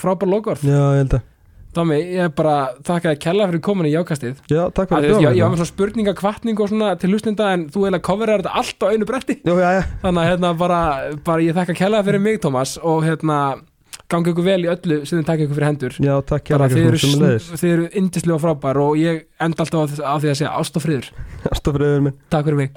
Speaker 1: frábær lokaorð
Speaker 2: já, ég held að.
Speaker 1: Tómi, ég er bara þakka þér kella fyrir komin í jákastið.
Speaker 2: Já, takk
Speaker 1: Að,
Speaker 2: fyrir
Speaker 1: ég, ég, ég var
Speaker 2: að
Speaker 1: með svona spurninga, kvartning og svona til hlustninda en þú eiginlega coverar þetta allt á einu bretti.
Speaker 2: Bjóða já, já,
Speaker 1: þannig að hérna bara, bara ég þakka kella fyrir mig Tómas og hérna gangi ykkur vel í öllu sem þið takja ykkur fyrir hendur.
Speaker 2: Já, takk
Speaker 1: bara
Speaker 2: kærlega
Speaker 1: þið eru, indislega frábær og ég enda alltaf á, því- að segja ást og friður.
Speaker 2: Alltaf fyrir yfir minn.
Speaker 1: Takk fyrir mig